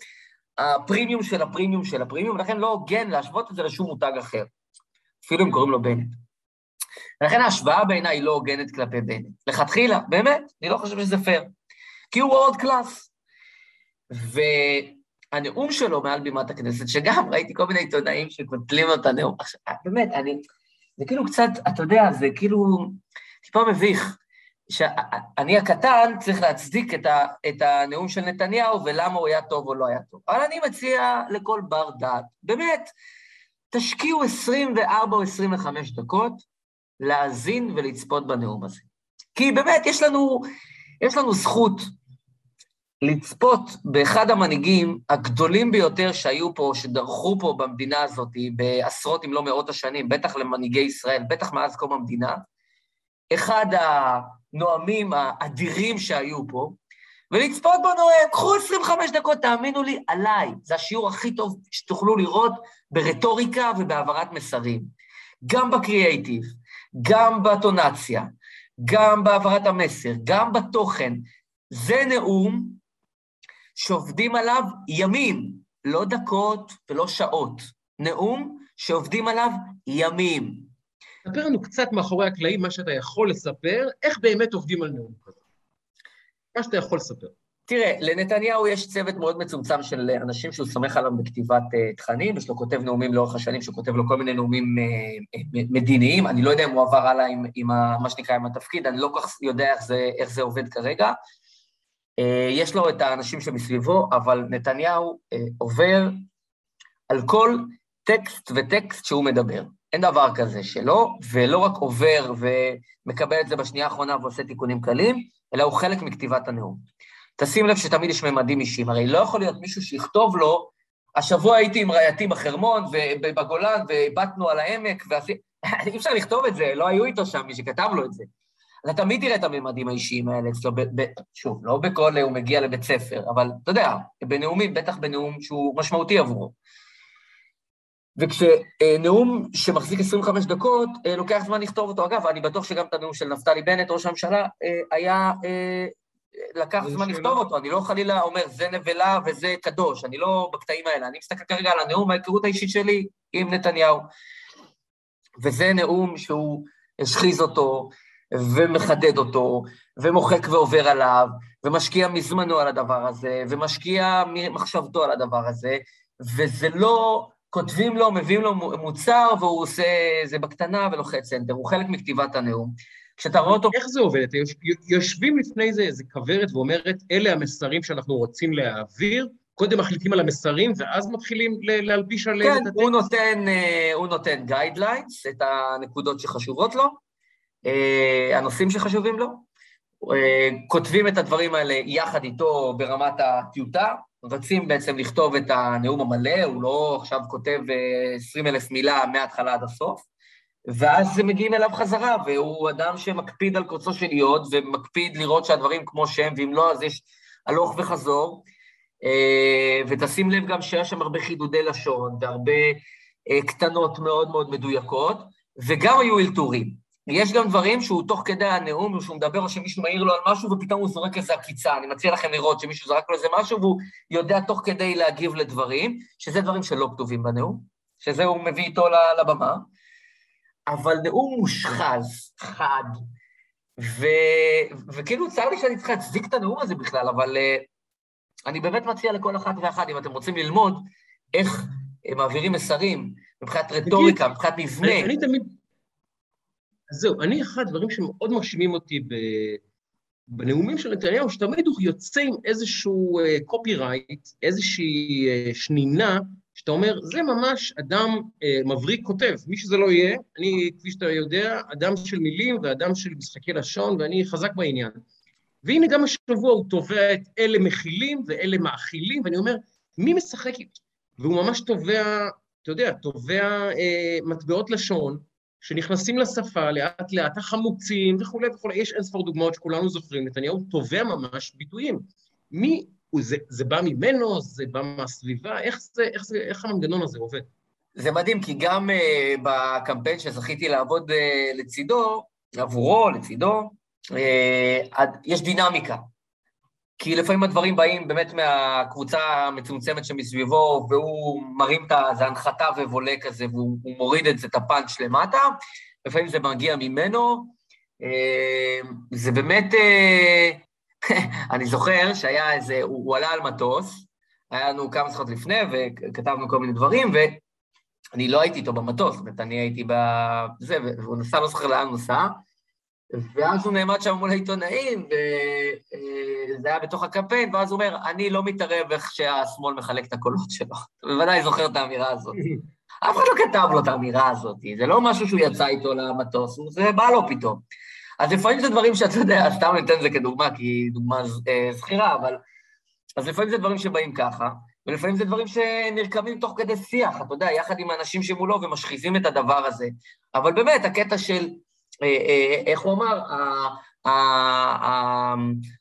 הפרימיום של הפרימיום של הפרימיום, ולכן לא הוגן להשוות את זה לשום מותג אחר, אפילו אם קוראים לו בנט. ולכן ההשוואה בעיניי היא לא הוגנת כלפי בנט. לכתחילה, באמת, אני לא חושב שזה פייר. כי הוא outclass. והנאום שלו מעל בימת הכנסת, שגם ראיתי כל מיני עיתונאים שקוטלים לו את הנאום, עכשיו, באמת, אני, זה כאילו קצת, אתה יודע, זה כאילו טיפה מביך. שאני הקטן צריך להצדיק את, ה, את הנאום של נתניהו ולמה הוא היה טוב או לא היה טוב. אבל אני מציע לכל בר דעת, באמת, תשקיעו 24 או 25 דקות להאזין ולצפות בנאום הזה. כי באמת, יש לנו, יש לנו זכות לצפות באחד המנהיגים הגדולים ביותר שהיו פה, שדרכו פה במדינה הזאת בעשרות אם לא מאות השנים, בטח למנהיגי ישראל, בטח מאז קום המדינה, אחד הנואמים האדירים שהיו פה, ולצפות בנואם, קחו 25 דקות, תאמינו לי, עליי. זה השיעור הכי טוב שתוכלו לראות ברטוריקה ובהעברת מסרים. גם בקריאייטיב, גם בטונציה, גם בהעברת המסר, גם בתוכן. זה נאום שעובדים עליו ימים, לא דקות ולא שעות. נאום שעובדים עליו ימים. ספר לנו קצת מאחורי הקלעים, מה שאתה יכול לספר, איך באמת עובדים על נאום כזה. מה שאתה יכול לספר. תראה, לנתניהו יש צוות מאוד מצומצם של אנשים שהוא סומך עליו בכתיבת uh, תכנים, יש לו כותב נאומים לאורך השנים, שהוא כותב לו כל מיני נאומים uh, מדיניים, אני לא יודע אם הוא עבר הלאה עם, עם ה, מה שנקרא עם התפקיד, אני לא כל כך יודע איך זה, איך זה עובד כרגע. Uh, יש לו את האנשים שמסביבו, אבל נתניהו uh, עובר על כל טקסט וטקסט שהוא מדבר. אין דבר כזה שלא, ולא רק עובר ומקבל את זה בשנייה האחרונה ועושה תיקונים קלים, אלא הוא חלק מכתיבת הנאום. תשים לב שתמיד יש ממדים אישיים, הרי לא יכול להיות מישהו שיכתוב לו, השבוע הייתי עם רעייתי בחרמון ובגולן והבטנו על העמק, ועשי... אי אפשר לכתוב את זה, לא היו איתו שם מי שכתב לו את זה. אתה תמיד תראה את הממדים האישיים האלה אצלו, ב- ב- שוב, לא בכל הוא מגיע לבית ספר, אבל אתה יודע, בנאומים, בטח בנאום שהוא משמעותי עבורו. וכשנאום שמחזיק 25 דקות, אה, לוקח זמן לכתוב אותו. אגב, אני בטוח שגם את הנאום של נפתלי בנט, ראש הממשלה, אה, היה... אה, לקח זמן לכתוב אותו, אני לא חלילה אומר, זה נבלה וזה קדוש, אני לא בקטעים האלה, אני מסתכל כרגע על הנאום, ההיכרות האישית שלי עם נתניהו. וזה נאום שהוא השחיז אותו, ומחדד אותו, ומוחק ועובר עליו, ומשקיע מזמנו על הדבר הזה, ומשקיע ממחשבתו על הדבר הזה, וזה לא כותבים לו, מביאים לו מוצר, והוא עושה זה בקטנה ולוחץ enter, הוא חלק מכתיבת הנאום. כשאתה רואה אותו... איך זה עובד? אתם יושבים לפני זה איזה כוורת ואומרת, אלה המסרים שאנחנו רוצים להעביר, קודם מחליטים על המסרים, ואז מתחילים להלביש עליהם כן, את הטקסט? כן, הוא נותן, אה, הוא נותן guidelines, את הנקודות שחשובות לו, אה, הנושאים שחשובים לו, אה, כותבים את הדברים האלה יחד איתו ברמת הטיוטה, רצים בעצם לכתוב את הנאום המלא, הוא לא עכשיו כותב 20 אלף מילה מההתחלה עד הסוף, ואז מגיעים אליו חזרה, והוא אדם שמקפיד על קוצו של יוד, ומקפיד לראות שהדברים כמו שהם, ואם לא, אז יש הלוך וחזור. אה, ותשים לב גם שיש שם הרבה חידודי לשון, והרבה אה, קטנות מאוד מאוד מדויקות, וגם היו אלתורים. יש גם דברים שהוא תוך כדי הנאום, או שהוא מדבר, או שמישהו מעיר לו על משהו, ופתאום הוא זורק איזה עקיצה. אני מציע לכם לראות שמישהו זרק לו איזה משהו, והוא יודע תוך כדי להגיב לדברים, שזה דברים שלא כתובים בנאום, שזה הוא מביא איתו לבמה. אבל נאום מושחז, חד, ו... וכאילו צר לי שאני צריך להצדיק את הנאום הזה בכלל, אבל uh, אני באמת מציע לכל אחת ואחת, אם אתם רוצים ללמוד איך הם מעבירים מסרים מבחינת רטוריקה, מבחינת מבנה. אני, אני תמיד... אז זהו, אני, אחד הדברים שמאוד מרשימים אותי ב... בנאומים של נתניהו, שתמיד הוא יוצא עם איזשהו קופירייט, uh, איזושהי uh, שנינה, שאתה אומר, זה ממש אדם אה, מבריק כותב, מי שזה לא יהיה, אני, כפי שאתה יודע, אדם של מילים ואדם של משחקי לשון, ואני חזק בעניין. והנה גם השבוע הוא תובע את אלה מכילים ואלה מאכילים, ואני אומר, מי משחק? והוא ממש תובע, אתה יודע, תובע אה, מטבעות לשון, שנכנסים לשפה לאט לאט, החמוצים וכולי וכולי, יש אין ספור דוגמאות שכולנו זוכרים, נתניהו תובע ממש ביטויים. מי זה, זה בא ממנו, זה בא מהסביבה, איך, זה, איך, זה, איך המנגנון הזה עובד? זה מדהים, כי גם uh, בקמפיין שזכיתי לעבוד uh, לצידו, עבורו, לצידו, uh, יש דינמיקה. כי לפעמים הדברים באים באמת מהקבוצה המצומצמת שמסביבו, והוא מרים את ה... זה הנחתה ובולה כזה, והוא מוריד את זה, את הפאנץ' למטה, לפעמים זה מגיע ממנו. זה באמת אני זוכר שהיה איזה, הוא, הוא עלה על מטוס, היה לנו כמה שיחות לפני, וכתבנו כל מיני דברים, ואני לא הייתי איתו במטוס, זאת אומרת, אני הייתי בזה, והוא נסע, לא זוכר לאן הוא נסע, ואז הוא נעמד שם מול העיתונאים, וזה היה בתוך הקמפיין, ואז הוא אומר, אני לא מתערב איך שהשמאל מחלק את הקולות שלו. אתה בוודאי זוכר את האמירה הזאת. אף אחד לא כתב לו את האמירה הזאת, זה לא משהו שהוא יצא איתו למטוס, זה בא לו פתאום. אז לפעמים זה דברים שאתה יודע, סתם ניתן את זה כדוגמה, כי היא דוגמה אה, זכירה, אבל... אז לפעמים זה דברים שבאים ככה, ולפעמים זה דברים שנרקמים תוך כדי שיח, אתה יודע, יחד עם האנשים שמולו ומשחיזים את הדבר הזה. אבל באמת, הקטע של, אה, אה, איך הוא אמר,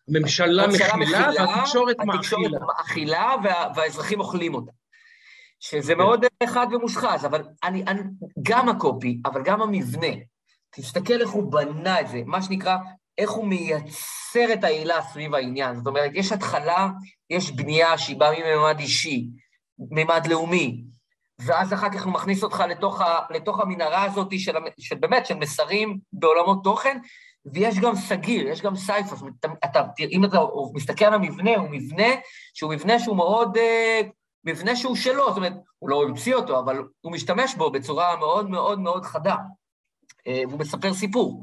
הממשלה מכילה והתקשורת מאכילה. והאזרחים אוכלים אותה. שזה כן. מאוד חד ומושחז, אבל אני, אני, גם הקופי, אבל גם המבנה, תסתכל איך הוא בנה את זה, מה שנקרא, איך הוא מייצר את העילה סביב העניין. זאת אומרת, יש התחלה, יש בנייה שהיא באה מממד אישי, ממד לאומי, ואז אחר כך הוא מכניס אותך לתוך, ה, לתוך המנהרה הזאת של, של באמת, של מסרים בעולמות תוכן, ויש גם סגיר, יש גם סייפה. זאת אומרת, אתה, אם אתה מסתכל על המבנה, הוא מבנה שהוא מבנה שהוא מאוד אה, מבנה שהוא שלו, זאת אומרת, הוא לא המציא אותו, אבל הוא משתמש בו בצורה מאוד מאוד מאוד חדה, אה, והוא מספר סיפור.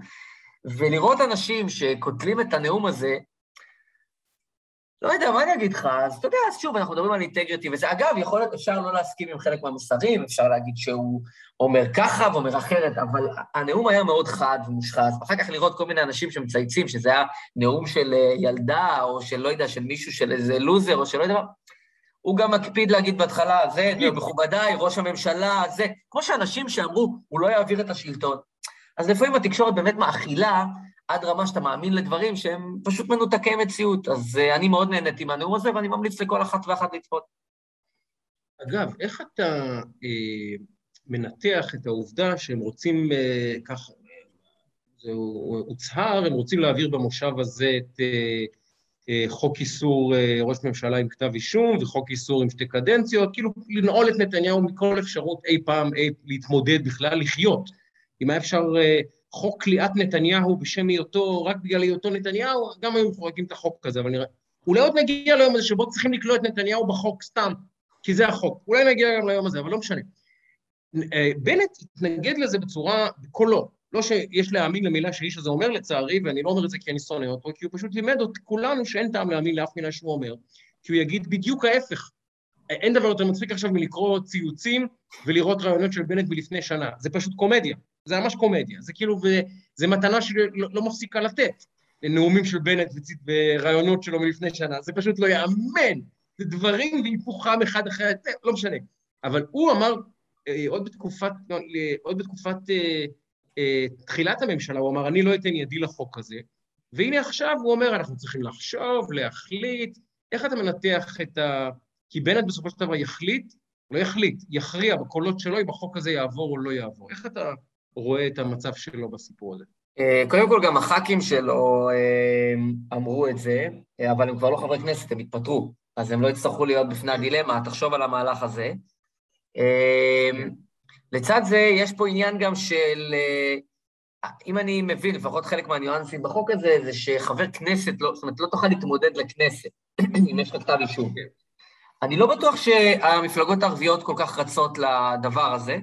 ולראות אנשים שקוטלים את הנאום הזה, לא יודע, מה אני אגיד לך? אז אתה יודע, אז שוב, אנחנו מדברים על אינטגריטי וזה. אגב, יכול להיות, אפשר לא להסכים עם חלק מהמסרים, אפשר להגיד שהוא אומר ככה ואומר אחרת, אבל הנאום היה מאוד חד ומושחז. אחר כך לראות כל מיני אנשים שמצייצים, שזה היה נאום של אה, ילדה, או של, לא יודע, של מישהו, של איזה לוזר, או של לא יודע מה, הוא גם מקפיד להגיד בהתחלה, זה, מכובדיי, ראש הממשלה, זה, כמו שאנשים שאמרו, הוא לא יעביר את השלטון. אז לפעמים התקשורת באמת מאכילה עד רמה שאתה מאמין לדברים שהם פשוט מנותקי מציאות. אז uh, אני מאוד נהניתי מהנאום הזה, ואני ממליץ לכל אחת ואחת לצפות. אגב, איך אתה אה, מנתח את העובדה שהם רוצים, אה, כך, זה הוצהר, הם רוצים להעביר במושב הזה את... אה, אה, חוק איסור אה, ראש ממשלה עם כתב אישום וחוק איסור עם שתי קדנציות, כאילו לנעול את נתניהו מכל אפשרות אי פעם אי, להתמודד בכלל, לחיות. אם היה אפשר אה, חוק כליאת נתניהו בשם היותו, רק בגלל היותו נתניהו, גם היו מפורקים את החוק הזה, אבל נראה... אולי עוד נגיע ליום הזה שבו צריכים לקלוא את נתניהו בחוק סתם, כי זה החוק. אולי נגיע גם ליום הזה, אבל לא משנה. בנט התנגד לזה בצורה, בקולו, לא שיש להאמין למילה שהאיש הזה אומר, לצערי, ואני לא אומר את זה כי אני שונא אותו, כי הוא פשוט לימד את כולנו שאין טעם להאמין לאף מילה שהוא אומר, כי הוא יגיד בדיוק ההפך. אין דבר יותר מצחיק עכשיו מלקרוא ציוצים ולראות רעיונות של בנט מלפני שנה. זה פשוט קומדיה. זה ממש קומדיה. זה כאילו, זה מתנה שלא לא מפסיקה לתת. נאומים של בנט ורעיונות שלו מלפני שנה. זה פשוט לא יאמן. זה דברים והיפוכם אחד אחרי, לא משנה. אבל הוא אמר, אה, עוד בתקופת, לא, עוד בתקופת אה, אה, תחילת הממשלה, הוא אמר, אני לא אתן ידי לחוק הזה, והנה עכשיו הוא אומר, אנחנו צריכים לחשוב, להחליט, איך אתה מנתח את ה... כי בנט בסופו של דבר יחליט, לא יחליט, יכריע בקולות שלו אם החוק הזה יעבור או לא יעבור. איך אתה רואה את המצב שלו בסיפור הזה? אה, קודם כל, גם הח"כים שלו אה, אמרו את זה, אבל הם כבר לא חברי כנסת, הם התפטרו, אז הם לא יצטרכו להיות בפני הדילמה, תחשוב על המהלך הזה. לצד זה, יש פה עניין גם של, אה, אם אני מבין, לפחות חלק מהניואנסים בחוק הזה, זה שחבר כנסת, לא, זאת אומרת, לא תוכל להתמודד לכנסת, אם יש לך כתב אישום. אני לא בטוח שהמפלגות הערביות כל כך רצות לדבר הזה, אה,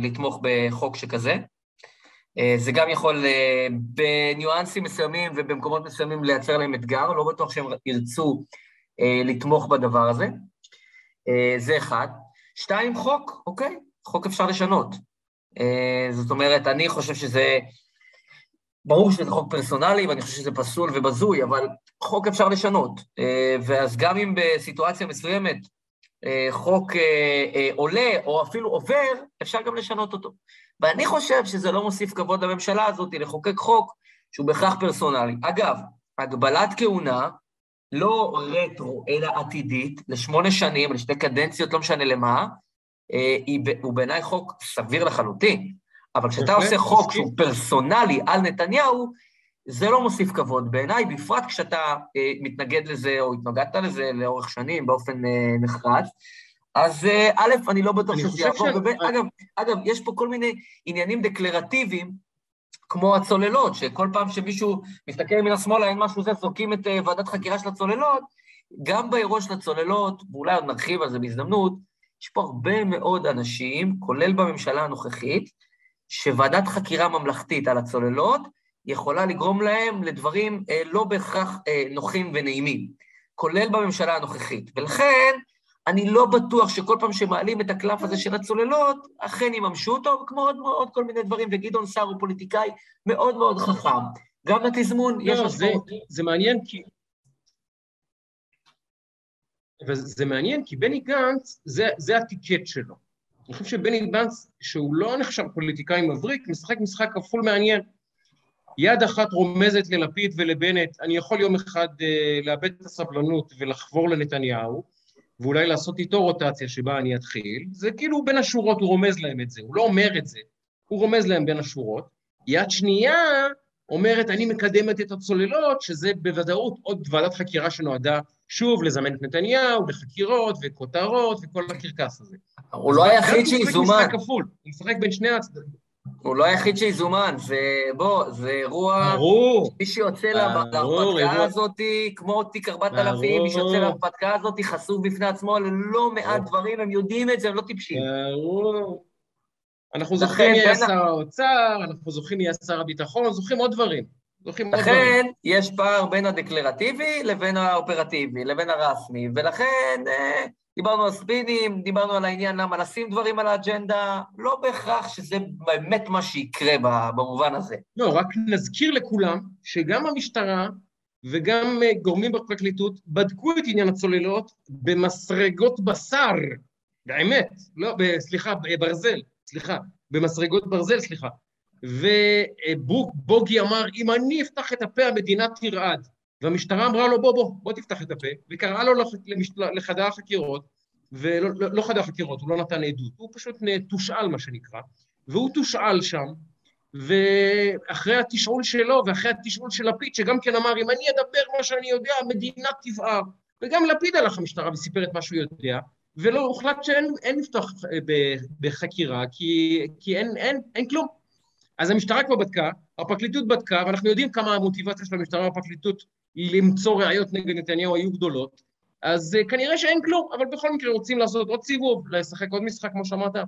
לתמוך בחוק שכזה. אה, זה גם יכול בניואנסים מסוימים ובמקומות מסוימים לייצר להם אתגר, לא בטוח שהם ירצו לתמוך בדבר הזה. זה אחד. שתיים, חוק, אוקיי, חוק אפשר לשנות. אה, זאת אומרת, אני חושב שזה... ברור שזה חוק פרסונלי, ואני חושב שזה פסול ובזוי, אבל חוק אפשר לשנות. אה, ואז גם אם בסיטואציה מסוימת אה, חוק עולה, או אפילו עובר, אפשר גם לשנות אותו. ואני חושב שזה לא מוסיף כבוד לממשלה הזאת לחוקק חוק שהוא בהכרח פרסונלי. אגב, הגבלת כהונה, לא רטרו, אלא עתידית, לשמונה שנים, לשתי קדנציות, לא משנה למה, אה, הוא בעיניי חוק סביר לחלוטין, אבל כשאתה עושה חוק שהוא פרסונלי על נתניהו, זה לא מוסיף כבוד בעיניי, בפרט כשאתה אה, מתנגד לזה או התנגדת לזה לאורך שנים באופן אה, נחרץ. אז א', אני לא בטוח שזה יעבור, אגב, יש פה כל מיני עניינים דקלרטיביים, כמו הצוללות, שכל פעם שמישהו מסתכל מן השמאלה, אין משהו זה, זורקים את ועדת חקירה של הצוללות, גם באירוע של הצוללות, ואולי עוד נרחיב על זה בהזדמנות, יש פה הרבה מאוד אנשים, כולל בממשלה הנוכחית, שוועדת חקירה ממלכתית על הצוללות יכולה לגרום להם לדברים אה, לא בהכרח אה, נוחים ונעימים, כולל בממשלה הנוכחית. ולכן, אני לא בטוח שכל פעם שמעלים את הקלף הזה של הצוללות, אכן יממשו אותו, כמו עוד, עוד כל מיני דברים, וגדעון סער הוא פוליטיקאי מאוד מאוד חכם. גם לתזמון לא, יש זה, משמעות. זה מעניין כי... וזה מעניין כי בני גנץ, זה, זה הטיקט שלו. אני חושב שבני גנץ, שהוא לא נחשב פוליטיקאי מבריק, משחק משחק כפול מעניין. יד אחת רומזת ללפיד ולבנט, אני יכול יום אחד אה, לאבד את הסבלנות ולחבור לנתניהו, ואולי לעשות איתו רוטציה שבה אני אתחיל, זה כאילו בין השורות הוא רומז להם את זה, הוא לא אומר את זה, הוא רומז להם בין השורות. יד שנייה אומרת, אני מקדמת את הצוללות, שזה בוודאות עוד ועדת חקירה שנועדה שוב לזמן את נתניהו, לחקירות וכותרות וכל הקרקס הזה. הוא לא היחיד שיזומן, משחק כפול, הוא משחק בין שני הצדדים. הוא לא היחיד שיזומן, זה, בוא, זה אירוע... ברור. מי שיוצא להרפתקה הזאת, כמו תיק 4000, מי שיוצא. להרפתקה הזאת חשוף בפני עצמו ללא מעט. דברים, הם יודעים את זה, הם לא טיפשים. ברור. אנחנו זוכרים מי היה שר האוצר, אנחנו זוכרים מי היה שר הביטחון, זוכרים עוד דברים. זוכרים עוד דברים. לכן, יש פער בין הדקלרטיבי לבין האופרטיבי, לבין הרשמי, ולכן אה, דיברנו על ספינים, דיברנו על העניין למה לשים דברים על האג'נדה, לא בהכרח שזה באמת מה שיקרה במובן הזה. לא, רק נזכיר לכולם שגם המשטרה וגם אה, גורמים בפרקליטות בדקו את עניין הצוללות במסרגות בשר, באמת, לא, סליחה, ברזל, סליחה, במסרגות ברזל, סליחה. ובוגי אמר, אם אני אפתח את הפה, המדינה תרעד. והמשטרה אמרה לו, בוא, בוא, בוא תפתח את הפה, וקראה לו לחדר החקירות, ולא לא, לא חדר חקירות, הוא לא נתן עדות, הוא פשוט תושאל, מה שנקרא, והוא תושאל שם, ואחרי התשאול שלו, ואחרי התשאול של לפיד, שגם כן אמר, אם אני אדבר מה שאני יודע, המדינה תבער. וגם לפיד הלך למשטרה וסיפר את מה שהוא יודע, ולא, הוחלט שאין אין לפתוח אה, בחקירה, כי, כי אין, אין, אין כלום. אז המשטרה כבר בדקה, הפרקליטות בדקה, ואנחנו יודעים כמה המוטיבציה של המשטרה והפרקליטות למצוא ראיות נגד נתניהו היו גדולות, אז uh, כנראה שאין כלום, אבל בכל מקרה רוצים לעשות עוד סיבוב, לשחק עוד משחק, כמו שאמרת. Uh,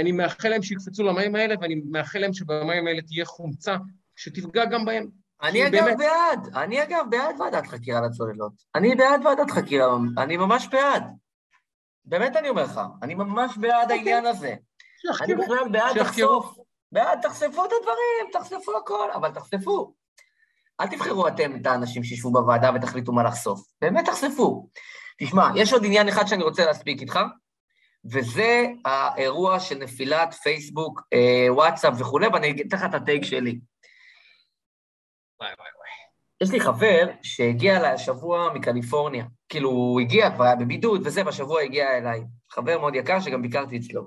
אני מאחל להם שיקפצו למים האלה, ואני מאחל להם שבמים האלה תהיה חומצה שתפגע גם בהם. אני אגב באמת- בעד, אני אגב בעד ועדת חקירה לצוללות. אני בעד ועדת חקירה, אני ממש בעד. באמת אני אומר לך, אני ממש בעד אוקיי. העניין הזה. אני. בכלל בעד. לחשוף. בעד, תחשפו את הדברים, תחשפו הכל, אבל תחשפו. אל תבחרו אתם את האנשים שישבו בוועדה ותחליטו מה לחשוף. באמת תחשפו. תשמע, יש עוד עניין אחד שאני רוצה להספיק איתך, וזה האירוע של נפילת פייסבוק, אה, וואטסאפ וכולי, ואני אתן לך את הטייק שלי. וואי, וואי, וואי. יש לי חבר שהגיע אליי השבוע מקליפורניה. כאילו, הוא הגיע, כבר היה בבידוד וזה, בשבוע הגיע אליי. חבר מאוד יקר שגם ביקרתי אצלו.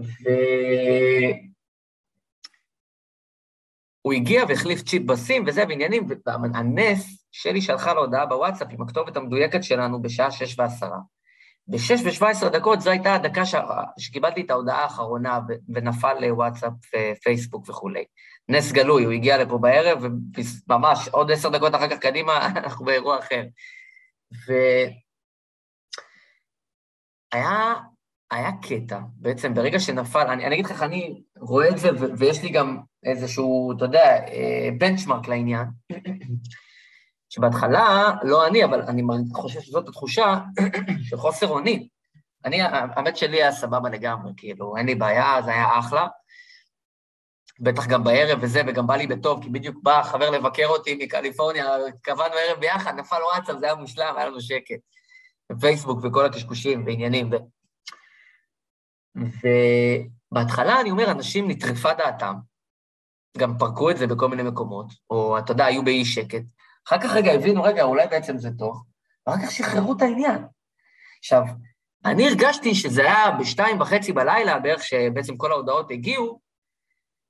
ו... הוא הגיע והחליף צ'יפ בסים וזה, ועניינים, והנס, שלי שלחה לו הודעה בוואטסאפ עם הכתובת המדויקת שלנו בשעה שש ועשרה. בשש ושבע עשרה דקות זו הייתה הדקה ש... שקיבלתי את ההודעה האחרונה ונפל לוואטסאפ, אה, פייסבוק וכולי. נס גלוי, הוא הגיע לפה בערב, וממש עוד עשר דקות אחר כך קדימה, אנחנו באירוע אחר. והיה היה קטע, בעצם ברגע שנפל, אני, אני אגיד לך איך אני רואה את זה, ו- ויש לי גם איזשהו, אתה יודע, בנצ'מרק לעניין, שבהתחלה, לא אני, אבל אני חושב שזאת התחושה של חוסר אונים. אני, האמת שלי היה סבבה לגמרי, כאילו, אין לי בעיה, זה היה אחלה. בטח גם בערב וזה, וגם בא לי בטוב, כי בדיוק בא חבר לבקר אותי מקליפורניה, קבענו ערב ביחד, נפל וואטסאפ, זה היה מושלם, היה לנו שקט. פייסבוק וכל הקשקושים ועניינים. ובהתחלה, אני אומר, אנשים נטרפה דעתם, גם פרקו את זה בכל מיני מקומות, או אתה יודע, היו באי שקט. אחר כך רגע הבינו, רגע, אולי בעצם זה טוב, ואחר כך שחררו את העניין. עכשיו, אני הרגשתי שזה היה בשתיים וחצי בלילה, בערך שבעצם כל ההודעות הגיעו,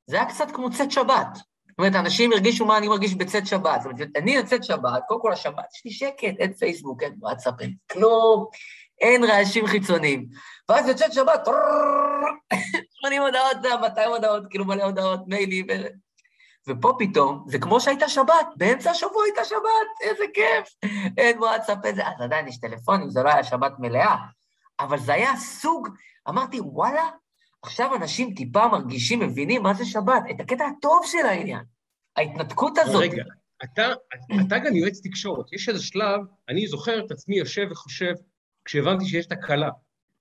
זה היה קצת כמו צאת שבת. זאת אומרת, אנשים הרגישו מה אני מרגיש בצאת שבת. זאת אומרת, אני יוצאת שבת, קודם כל השבת, יש לי שקט, אין פייסבוק, אין וואטסאפ, אין כלום, אין רעשים חיצוניים. ואז יוצאת שבת, 80 הודעות, 200 הודעות, כאילו מלא הודעות, מיילים. ופה פתאום, זה כמו שהייתה שבת, באמצע השבוע הייתה שבת, איזה כיף. אין וואטסאפ, איזה... אז עדיין יש טלפונים, זה לא היה שבת מלאה, אבל זה היה סוג, אמרתי, וואלה, עכשיו אנשים טיפה מרגישים, מבינים מה זה שבת, את הקטע הטוב של העניין. ההתנתקות הזאת. רגע, אתה, אתה גם יועץ תקשורת. יש איזה שלב, אני זוכר את עצמי יושב וחושב, כשהבנתי שיש תקלה.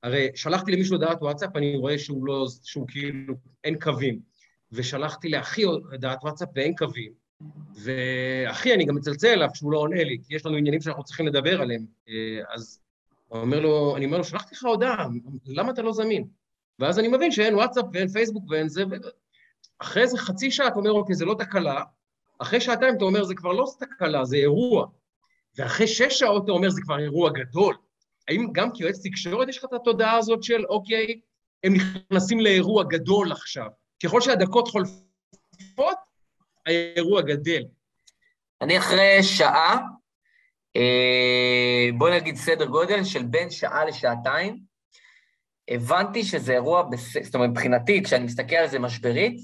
הרי שלחתי למישהו הודעת וואטסאפ, אני רואה שהוא לא, שהוא כאילו, אין קווים. ושלחתי לאחי הודעת וואטסאפ ואין קווים. ואחי, אני גם מצלצל אליו שהוא לא עונה לי, כי יש לנו עניינים שאנחנו צריכים לדבר עליהם. אה, אז הוא אומר לו, אני אומר לו, שלחתי לך הודעה, למה אתה לא זמין? ואז אני מבין שאין וואטסאפ ואין פייסבוק ואין זה, ו... אחרי איזה חצי שעה אתה אומר, אוקיי, זה לא תקלה, אחרי שעתיים אתה אומר, זה כבר לא תקלה, זה אירוע. ואחרי שש שעות אתה אומר, זה כבר אירוע גדול. האם גם כיועץ תקשורת יש לך את התודעה הזאת של, אוקיי, הם נכנסים לאירוע גדול עכשיו. ככל שהדקות חולפות, האירוע גדל. אני אחרי שעה, אה, בוא נגיד סדר גודל של בין שעה לשעתיים, הבנתי שזה אירוע, בס... זאת אומרת, מבחינתי, כשאני מסתכל על זה משברית,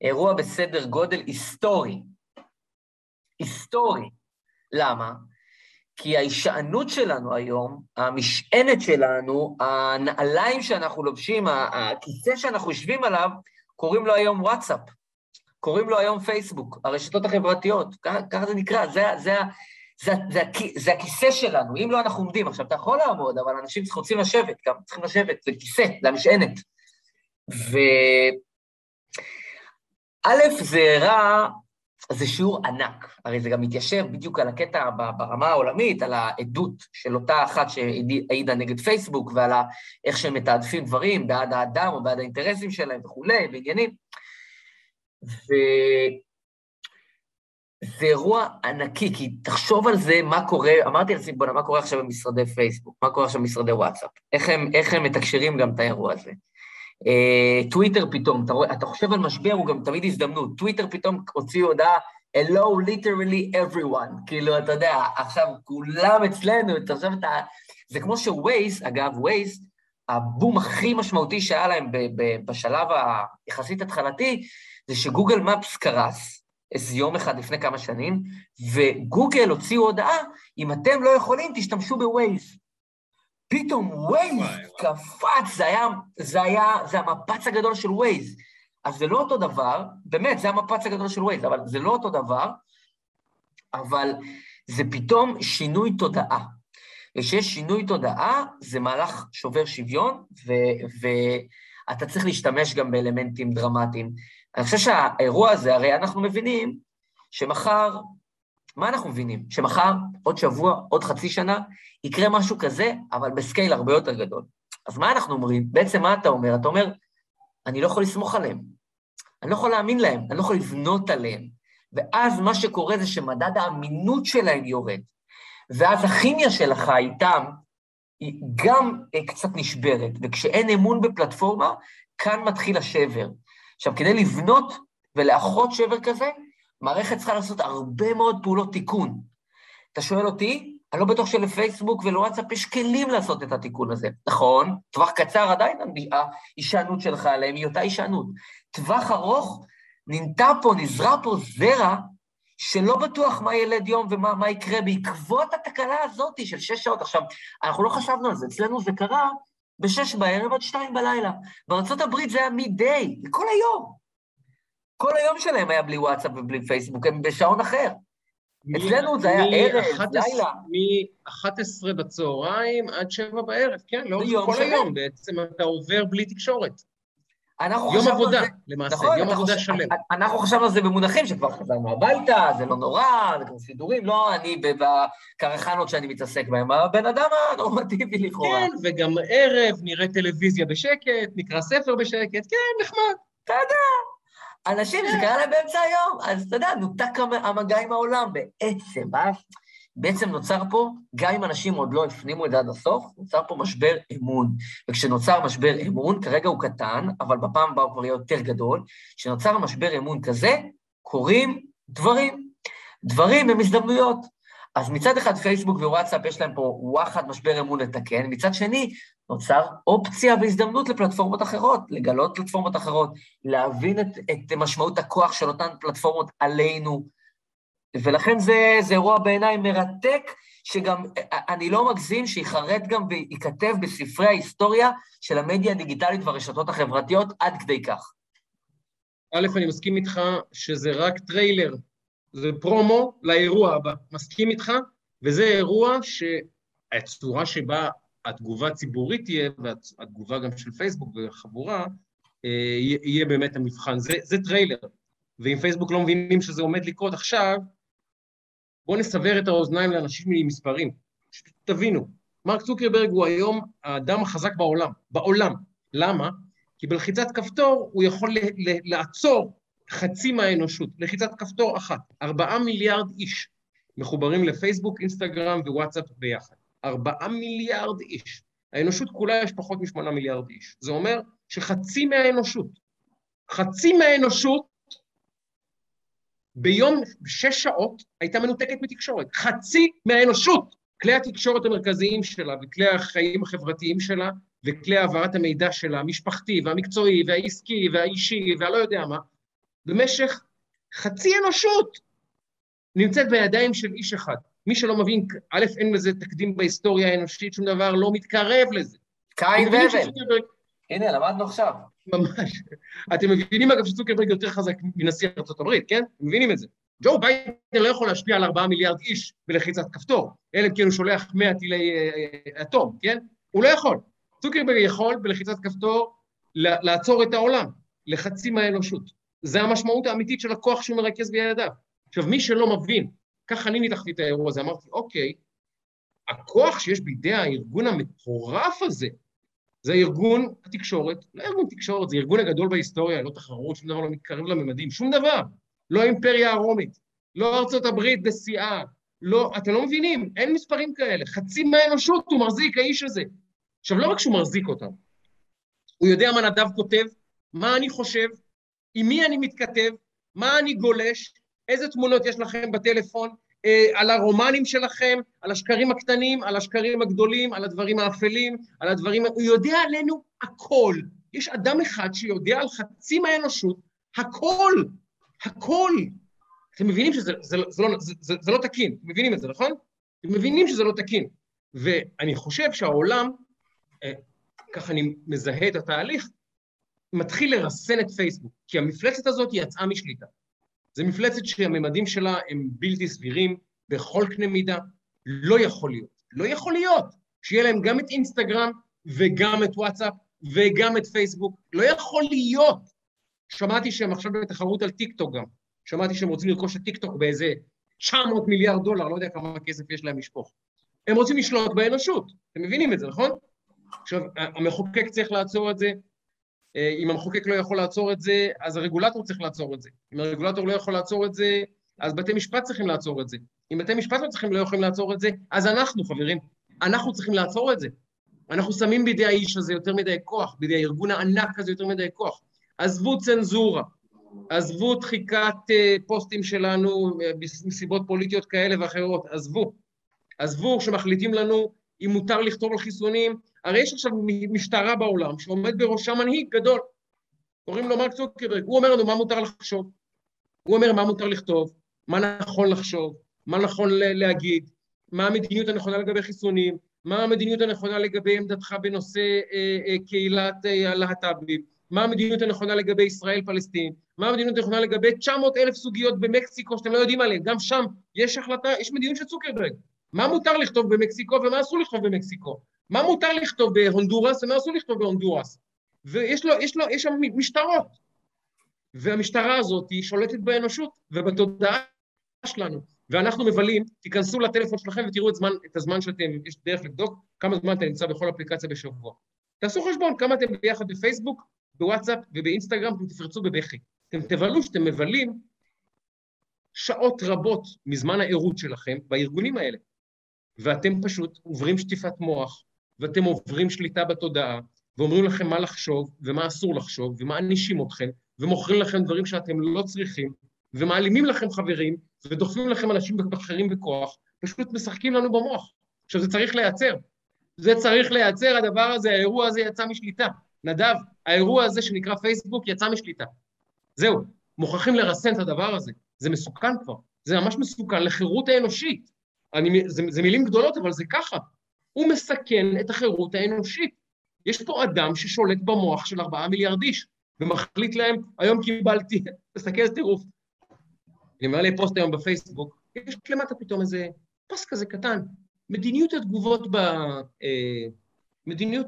אירוע בסדר גודל היסטורי. היסטורי. למה? כי ההישענות שלנו היום, המשענת שלנו, הנעליים שאנחנו לובשים, הכיסא שאנחנו יושבים עליו, קוראים לו היום וואטסאפ, קוראים לו היום פייסבוק, הרשתות החברתיות, ככה זה נקרא, זה, זה, זה, זה, זה הכיסא שלנו, אם לא אנחנו עומדים. עכשיו, אתה יכול לעמוד, אבל אנשים רוצים לשבת, גם צריכים לשבת, זה כיסא, זה המשענת. ו... א', זה הראה, זה שיעור ענק, הרי זה גם מתיישב בדיוק על הקטע ברמה העולמית, על העדות של אותה אחת שהעידה נגד פייסבוק, ועל איך שהם מתעדפים דברים בעד האדם או בעד האינטרסים שלהם וכולי, בעניינים. ו... זה אירוע ענקי, כי תחשוב על זה, מה קורה, אמרתי לעצמי, בוא'נה, מה קורה עכשיו במשרדי פייסבוק? מה קורה עכשיו במשרדי וואטסאפ? איך הם, איך הם מתקשרים גם את האירוע הזה? Uh, טוויטר פתאום, אתה, רואה, אתה חושב על משבר, הוא גם תמיד הזדמנות. טוויטר פתאום הוציא הודעה, Hello, literally everyone. כאילו, אתה יודע, עכשיו כולם אצלנו, אתה חושב, אתה... זה כמו שווייז, אגב, ווייז, הבום הכי משמעותי שהיה להם בשלב היחסית התחלתי, זה שגוגל מפס קרס. איזה יום אחד לפני כמה שנים, וגוגל הוציאו הודעה, אם אתם לא יכולים, תשתמשו בווייז. פתאום ווייז קפץ, זה היה, זה היה, זה המפץ הגדול של ווייז. אז זה לא אותו דבר, באמת, זה המפץ הגדול של ווייז, אבל זה לא אותו דבר, אבל זה פתאום שינוי תודעה. וכשיש שינוי תודעה, זה מהלך שובר שוויון, ואתה צריך להשתמש גם באלמנטים דרמטיים. אני חושב שהאירוע הזה, הרי אנחנו מבינים שמחר, מה אנחנו מבינים? שמחר, עוד שבוע, עוד חצי שנה, יקרה משהו כזה, אבל בסקייל הרבה יותר גדול. אז מה אנחנו אומרים? בעצם מה אתה אומר? אתה אומר, אני לא יכול לסמוך עליהם, אני לא יכול להאמין להם, אני לא יכול לבנות עליהם. ואז מה שקורה זה שמדד האמינות שלהם יורד, ואז הכימיה שלך איתם היא גם קצת נשברת, וכשאין אמון בפלטפורמה, כאן מתחיל השבר. עכשיו, כדי לבנות ולאחות שבר כזה, מערכת צריכה לעשות הרבה מאוד פעולות תיקון. אתה שואל אותי, אני לא בטוח שלפייסבוק ולוואטסאפ יש כלים לעשות את התיקון הזה. נכון, טווח קצר עדיין ההישענות שלך עליהם היא אותה הישענות. טווח ארוך, ננטע פה, נזרע פה זרע שלא בטוח מה ילד יום ומה יקרה בעקבות התקלה הזאת של שש שעות. עכשיו, אנחנו לא חשבנו על זה, אצלנו זה קרה בשש בערב עד שתיים בלילה. בארה"ב זה היה מ-day, כל היום. כל היום שלהם היה בלי וואטסאפ ובלי פייסבוק, הם בשעון אחר. אצלנו זה היה ערב, לילה. מ-11 בצהריים עד 7 בערב, כן, לאורך כל היום בעצם אתה עובר בלי תקשורת. אנחנו יום עבודה, זה, למעשה, נכון, יום עבודה חושב, שלם. אנחנו חשבנו על זה במונחים שכבר חזרנו הביתה, זה לא נורא, זה כמו סידורים, לא אני בקרחנות שאני מתעסק בהם, הבן אדם הנורמטיבי לכאורה. כן, וגם ערב, נראה טלוויזיה בשקט, נקרא ספר בשקט, כן, נחמד. אתה יודע, אנשים, זה קרה להם באמצע היום, אז אתה יודע, נותק המגע עם העולם בעצם, אה? בעצם נוצר פה, גם אם אנשים עוד לא הפנימו את זה עד הסוף, נוצר פה משבר אמון. וכשנוצר משבר אמון, כרגע הוא קטן, אבל בפעם הבאה הוא כבר יהיה יותר גדול, כשנוצר משבר אמון כזה, קורים דברים. דברים הם הזדמנויות. אז מצד אחד פייסבוק ווואטסאפ יש להם פה וואחד משבר אמון לתקן, מצד שני נוצר אופציה והזדמנות לפלטפורמות אחרות, לגלות פלטפורמות אחרות, להבין את, את משמעות הכוח של אותן פלטפורמות עלינו, ולכן זה, זה אירוע בעיניי מרתק, שגם, אני לא מגזים, שיחרט גם וייכתב בספרי ההיסטוריה של המדיה הדיגיטלית והרשתות החברתיות עד כדי כך. א', אני מסכים איתך שזה רק טריילר, זה פרומו לאירוע הבא. מסכים איתך, וזה אירוע שהצורה שבה התגובה הציבורית תהיה, והתגובה גם של פייסבוק וחבורה, אה, יהיה באמת המבחן. זה, זה טריילר. ואם פייסבוק לא מבינים שזה עומד לקרות עכשיו, בואו נסבר את האוזניים לאנשים עם מספרים. תבינו, מרק צוקרברג הוא היום האדם החזק בעולם, בעולם. למה? כי בלחיצת כפתור הוא יכול לעצור חצי מהאנושות, לחיצת כפתור אחת. ארבעה מיליארד איש מחוברים לפייסבוק, אינסטגרם ווואטסאפ ביחד. ארבעה מיליארד איש. האנושות כולה יש פחות משמונה מיליארד איש. זה אומר שחצי מהאנושות, חצי מהאנושות ביום שש שעות הייתה מנותקת מתקשורת. חצי מהאנושות. כלי התקשורת המרכזיים שלה וכלי החיים החברתיים שלה וכלי העברת המידע שלה, המשפחתי והמקצועי והעסקי והאישי והלא יודע מה, במשך חצי אנושות נמצאת בידיים של איש אחד. מי שלא מבין, א', אין לזה תקדים בהיסטוריה האנושית, שום דבר לא מתקרב לזה. קין והבל. הנה, למדנו עכשיו. ממש. אתם מבינים, אגב, שצוקרברג יותר חזק מנשיא ארה"ב, כן? אתם מבינים את זה. ג'ו ביידן לא יכול להשפיע על ארבעה מיליארד איש בלחיצת כפתור, אלא אם כן הוא שולח מאה טילי אה, אה, אטום, כן? הוא לא יכול. צוקרברג יכול בלחיצת כפתור לעצור את העולם לחצי מהאנושות. זה המשמעות האמיתית של הכוח שהוא מרכז בידיו. עכשיו, מי שלא מבין, ככה אני ניתחתי את האירוע הזה, אמרתי, אוקיי, הכוח שיש בידי הארגון המטורף הזה, זה ארגון התקשורת, לא ארגון תקשורת, זה ארגון הגדול בהיסטוריה, לא תחרות, שום דבר לא מתקרב לממדים, שום דבר. לא האימפריה הרומית, לא ארצות הברית בשיאה, לא, אתם לא מבינים, אין מספרים כאלה. חצי מהאנושות הוא מחזיק, האיש הזה. עכשיו, לא רק שהוא מחזיק אותם, הוא יודע מה נדב כותב, מה אני חושב, עם מי אני מתכתב, מה אני גולש, איזה תמונות יש לכם בטלפון, אה, על הרומנים שלכם, על השקרים הקטנים, על השקרים הגדולים, על הדברים האפלים, על הדברים... הוא יודע עלינו הכל. יש אדם אחד שיודע על חצי מהאנושות הכל, הכל. אתם מבינים שזה זה, זה לא, זה, זה, זה לא תקין, אתם מבינים את זה, נכון? אתם מבינים שזה לא תקין. ואני חושב שהעולם, אה, ככה אני מזהה את התהליך, מתחיל לרסן את פייסבוק, כי המפלצת הזאת יצאה משליטה. זו מפלצת שהממדים שלה הם בלתי סבירים בכל קנה מידה. לא יכול להיות, לא יכול להיות שיהיה להם גם את אינסטגרם וגם את וואטסאפ וגם את פייסבוק. לא יכול להיות. שמעתי שהם עכשיו בתחרות על טיקטוק גם. שמעתי שהם רוצים לרכוש את טיקטוק באיזה 900 מיליארד דולר, לא יודע כמה כסף יש להם לשפוך. הם רוצים לשלוט באנושות, אתם מבינים את זה, נכון? עכשיו, המחוקק צריך לעצור את זה, אם המחוקק לא יכול לעצור את זה, אז הרגולטור צריך לעצור את זה. אם הרגולטור לא יכול לעצור את זה, אז בתי משפט צריכים לעצור את זה. אם בתי משפט לא צריכים, לא יכולים לעצור את זה, אז אנחנו, חברים, אנחנו צריכים לעצור את זה. אנחנו שמים בידי האיש הזה יותר מדי כוח, בידי הארגון הענק הזה יותר מדי כוח. עזבו צנזורה, עזבו דחיקת uh, פוסטים שלנו uh, מסיבות פוליטיות כאלה ואחרות, עזבו. עזבו שמחליטים לנו אם מותר לכתוב על חיסונים, הרי יש עכשיו משטרה בעולם שעומד בראשה מנהיג גדול, קוראים לו מרק צוקרברג, הוא אומר לנו מה מותר לחשוב, הוא אומר מה מותר לכתוב, מה נכון לחשוב, מה נכון להגיד, מה המדיניות הנכונה לגבי חיסונים, מה המדיניות הנכונה לגבי עמדתך בנושא אה, אה, קהילת אה, הלהט"בים, מה המדיניות הנכונה לגבי ישראל-פלסטין, מה המדיניות הנכונה לגבי 900 אלף סוגיות במקסיקו שאתם לא יודעים עליהן, גם שם יש החלטה, יש מדיניות של צוקרברג. מה מותר לכתוב במקסיקו ומה אסור לכתוב במקסיקו? מה מותר לכתוב בהונדורס ומה אסור לכתוב בהונדורס? ויש לו, יש לו, יש שם משטרות. והמשטרה הזאת היא שולטת באנושות ובתודעה שלנו. ואנחנו מבלים, תיכנסו לטלפון שלכם ותראו את, זמן, את הזמן שאתם, יש דרך לבדוק כמה זמן אתה נמצא בכל אפליקציה בשבוע. תעשו חשבון כמה אתם ביחד בפייסבוק, בוואטסאפ ובאינסטגרם, אתם תפרצו בבכי. אתם תבלו שאתם מבלים שעות רבות מזמן הערות שלכם בארגונים האלה. ואתם פשוט עוברים שטיפת מוח, ואתם עוברים שליטה בתודעה, ואומרים לכם מה לחשוב ומה אסור לחשוב, ומענישים אתכם, ומוכרים לכם דברים שאתם לא צריכים, ומעלימים לכם חברים, ודוחפים לכם אנשים אחרים בכוח, פשוט משחקים לנו במוח. עכשיו, זה צריך להיעצר. זה צריך להיעצר, הדבר הזה, האירוע הזה יצא משליטה. נדב, האירוע הזה שנקרא פייסבוק יצא משליטה. זהו, מוכרחים לרסן את הדבר הזה. זה מסוכן כבר, זה ממש מסוכן לחירות האנושית. אני, זה, זה מילים גדולות, אבל זה ככה. הוא מסכן את החירות האנושית. יש פה אדם ששולט במוח של ארבעה מיליארד איש, ומחליט להם, היום קיבלתי, תסתכל טירוף. אני מעלה פוסט היום בפייסבוק, יש למטה פתאום איזה פס כזה קטן, מדיניות התגובות ב... אה, מדיניות,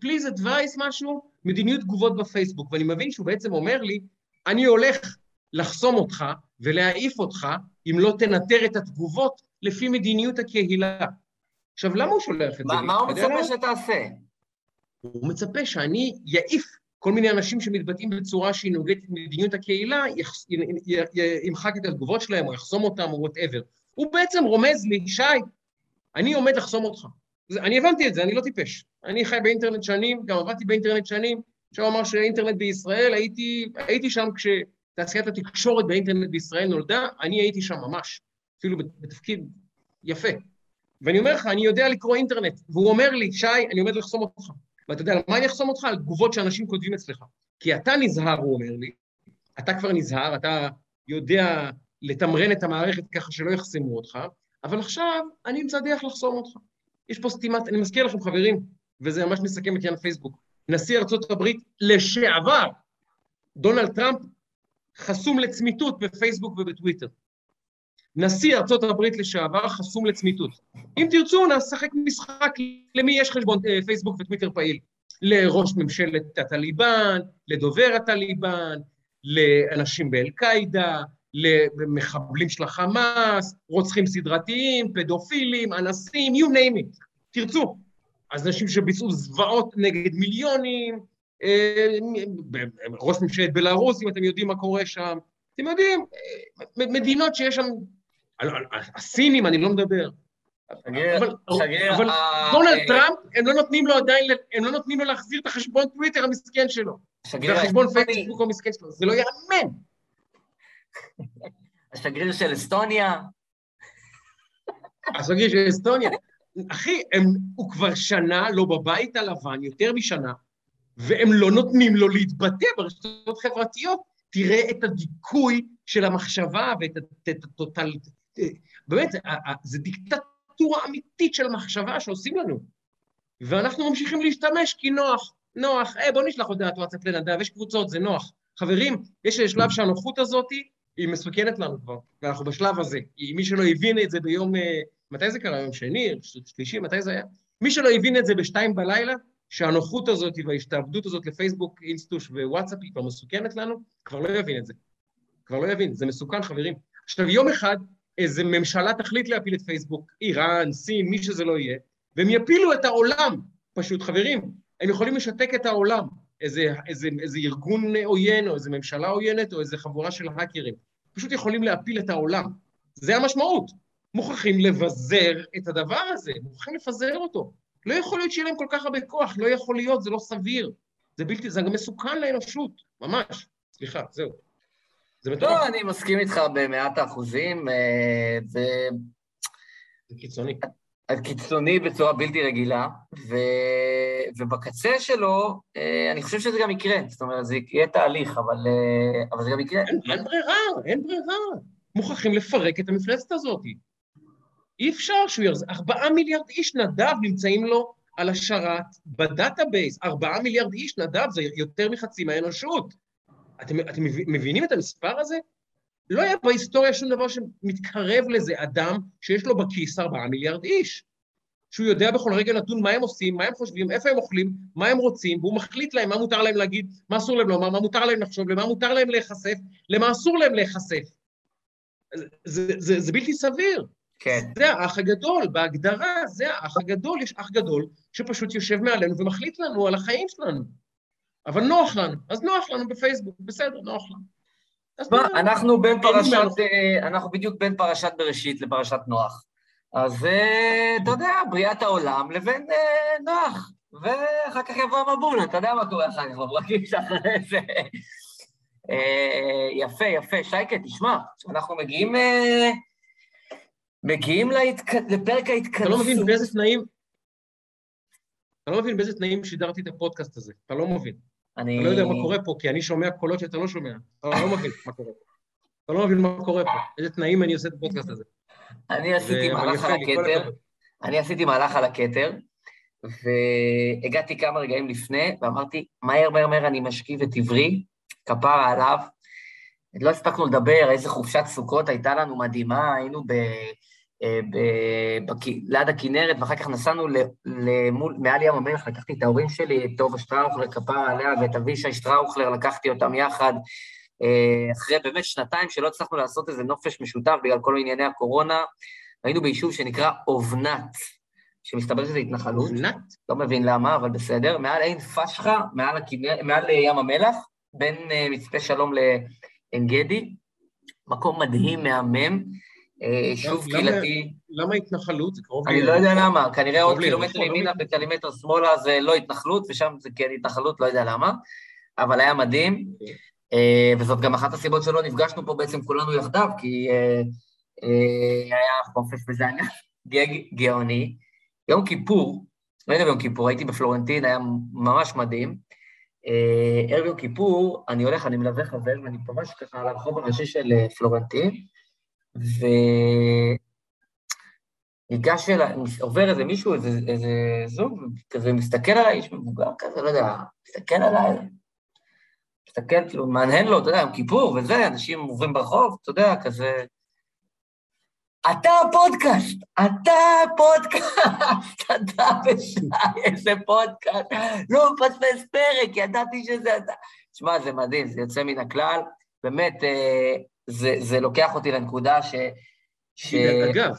פליז אדווייס משהו, מדיניות תגובות בפייסבוק, ואני מבין שהוא בעצם אומר לי, אני הולך לחסום אותך ולהעיף אותך אם לא תנטר את התגובות לפי מדיניות הקהילה. עכשיו, למה הוא שולח את מה, זה? מה הוא מצפה שתעשה? הוא מצפה שאני יעיף כל מיני אנשים שמתבטאים בצורה שהיא נוגדת את מדיניות הקהילה, ימחק את התגובות שלהם, או יחסום אותם, או whatever. הוא בעצם רומז לי, שי, אני עומד לחסום אותך. אני הבנתי את זה, אני לא טיפש. אני חי באינטרנט שנים, גם עבדתי באינטרנט שנים. אפשר לומר שאינטרנט בישראל, הייתי, הייתי שם כשתעשיית התקשורת באינטרנט בישראל נולדה, אני הייתי שם ממש, אפילו בתפקיד יפה. ואני אומר לך, אני יודע לקרוא אינטרנט, והוא אומר לי, שי, אני עומד לחסום אותך. ואתה יודע, מה אני אחסום אותך? על תגובות שאנשים כותבים אצלך. כי אתה נזהר, הוא אומר לי, אתה כבר נזהר, אתה יודע לתמרן את המערכת ככה שלא יחסמו אותך, אבל עכשיו אני אמצא דרך לחסום אותך. יש פה סתימת, אני מזכיר לכם, חברים, וזה ממש מסכם את עניין פייסבוק, נשיא ארצות הברית לשעבר, דונלד טראמפ, חסום לצמיתות בפייסבוק ובטוויטר. נשיא ארצות הברית לשעבר חסום לצמיתות. אם תרצו, נשחק משחק למי יש חשבון אה, פייסבוק וטוויטר פעיל. לראש ממשלת הטליבן, לדובר הטליבן, לאנשים באל-קאעידה, למחבלים של החמאס, רוצחים סדרתיים, פדופילים, אנסים, you name it, תרצו. אז אנשים שביצעו זוועות נגד מיליונים, אה, ראש ממשלת בלארוס, אם אתם יודעים מה קורה שם, אתם יודעים, אה, מדינות שיש שם הסינים, אני לא מדבר. אבל, אבל דונלד טראמפ, הם לא נותנים לו עדיין, הם לא נותנים לו להחזיר את החשבון טוויטר המסכן שלו. והחשבון פייסבוק המסכן שלו, זה לא ייאמן. השגריר של אסטוניה. השגריר של אסטוניה. אחי, הם, הוא כבר שנה לא בבית הלבן, יותר משנה, והם לא נותנים לו להתבטא ברשתות חברתיות. תראה את הדיכוי של המחשבה ואת. באמת, זה דיקטטורה אמיתית של מחשבה שעושים לנו. ואנחנו ממשיכים להשתמש כי נוח, נוח, היי, בוא נשלח הודעת וואטסאפ לנדב, יש קבוצות, זה נוח. חברים, יש שלב שהנוחות הזאת היא מסוכנת לנו כבר, ואנחנו בשלב הזה. מי שלא הבין את זה ביום, אה, מתי זה קרה? יום שני, שלישי, מתי זה היה? מי שלא הבין את זה בשתיים בלילה, שהנוחות הזאת וההשתעבדות הזאת לפייסבוק, אינסטוש ווואטסאפ היא כבר מסוכנת לנו, כבר לא יבין את זה. כבר לא יבין, זה מסוכן, חברים. עכשיו, יום אחד איזה ממשלה תחליט להפיל את פייסבוק, איראן, סין, מי שזה לא יהיה, והם יפילו את העולם, פשוט, חברים. הם יכולים לשתק את העולם, איזה, איזה, איזה ארגון עוין, או איזה ממשלה עוינת, או איזה חבורה של האקרים. פשוט יכולים להפיל את העולם. זה המשמעות. מוכרחים לבזר את הדבר הזה, מוכרחים לפזר אותו. לא יכול להיות שיהיה להם כל כך הרבה כוח, לא יכול להיות, זה לא סביר. זה בלתי, זה גם מסוכן לאנושות, ממש. סליחה, זהו. זה מטורף. לא, אני מסכים איתך במאת האחוזים. אה, זה... קיצוני. קיצוני בצורה בלתי רגילה, ו... ובקצה שלו, אה, אני חושב שזה גם יקרה. זאת אומרת, זה יהיה תהליך, אבל, אה, אבל זה גם יקרה. אין, אין ברירה, אין ברירה. מוכרחים לפרק את המפלצת הזאת. אי אפשר שהוא יחזור. ארבעה מיליארד איש נדב נמצאים לו על השרת ב database. ארבעה מיליארד איש נדב זה יותר מחצי מהאנושות. אתם, אתם מבינים את המספר הזה? לא היה בהיסטוריה שום דבר שמתקרב לזה אדם שיש לו בכיס ארבעה מיליארד איש. שהוא יודע בכל רגע נתון מה הם עושים, מה הם חושבים, איפה הם אוכלים, מה הם רוצים, והוא מחליט להם מה מותר להם להגיד, מה אסור להם לומר, מה מותר להם לחשוב, למה מותר להם להיחשף, למה אסור להם להיחשף. זה, זה, זה, זה בלתי סביר. כן. זה האח הגדול, בהגדרה, זה האח הגדול, יש אח גדול שפשוט יושב מעלינו ומחליט לנו על החיים שלנו. אבל נוח לנו, אז נוח לנו בפייסבוק, בסדר, נוח לנו. מה, אנחנו בין פרשת, אה, אנחנו בדיוק בין פרשת בראשית לפרשת נוח. אז אה, אתה יודע, בריאת העולם לבין אה, נוח, ואחר כך יבוא המבול, אתה יודע מה קורה אחר כך בפרקים שאחרי זה. יפה, יפה. שייקה, תשמע, אנחנו מגיעים מגיעים לפרק ההתכנסות. אתה לא מבין באיזה תנאים... אתה לא מבין באיזה תנאים שידרתי את הפודקאסט הזה, אתה לא מבין. אני... אתה לא יודע מה קורה פה, כי אני שומע קולות שאתה לא שומע. אתה לא מבין מה קורה פה. אתה לא מבין מה קורה פה, איזה תנאים אני עושה את הפודקאסט הזה. אני עשיתי מהלך על הכתר, אני עשיתי מהלך על הכתר, והגעתי כמה רגעים לפני, ואמרתי, מהר מהר מהר אני משקיף את עברי, כפרה עליו. לא הספקנו לדבר, איזה חופשת סוכות הייתה לנו מדהימה, היינו ב... אה. ליד הכנרת, ואחר כך נסענו למול, מעל ים המלח, לקחתי את ההורים שלי, את טובה שטראוכלר, כפרה עליה, ואת אבישי שטראוכלר, לקחתי אותם יחד, אה, אחרי באמת שנתיים שלא הצלחנו לעשות איזה נופש משותף בגלל כל ענייני הקורונה, היינו ביישוב שנקרא אובנת, שמסתבר שזה התנחלות. אובנת? לא מבין למה, אבל בסדר. מעל עין פשחה, מעל, הכנר... מעל ים המלח, בין אה, מצפה שלום לעין גדי. מקום מדהים, מהמם. יישוב קהילתי. למה התנחלות? זה קרוב אני לא יודע למה, כנראה עוד קילומטר ימינה וקילומטר שמאלה זה לא התנחלות, ושם זה כן התנחלות, לא יודע למה, אבל היה מדהים, אוקיי. אה, וזאת גם אחת הסיבות שלא נפגשנו פה בעצם כולנו יחדיו, כי אה, אה, היה חופש וזה היה גג גאוני. יום כיפור, לא יודע יום כיפור, הייתי בפלורנטין, היה ממש מדהים. ערב יום כיפור, אני הולך, אני מלווה חבר, ואני ממש ככה על הרחוב הראשי של פלורנטין, וניגש אליי, עובר איזה מישהו, איזה, איזה זוג, כזה מסתכל עליי, איש מבוגר כזה, לא יודע, מסתכל עליי, מסתכל, כאילו, מהנהן לו, אתה יודע, יום כיפור וזה, אנשים עוברים ברחוב, אתה יודע, כזה... אתה הפודקאסט, אתה הפודקאסט, אתה ושי, איזה פודקאסט, לא מפספס פרק, ידעתי שזה אתה. שמע, זה מדהים, זה יוצא מן הכלל, באמת, אה, זה, זה לוקח אותי לנקודה ש... ש... אגב,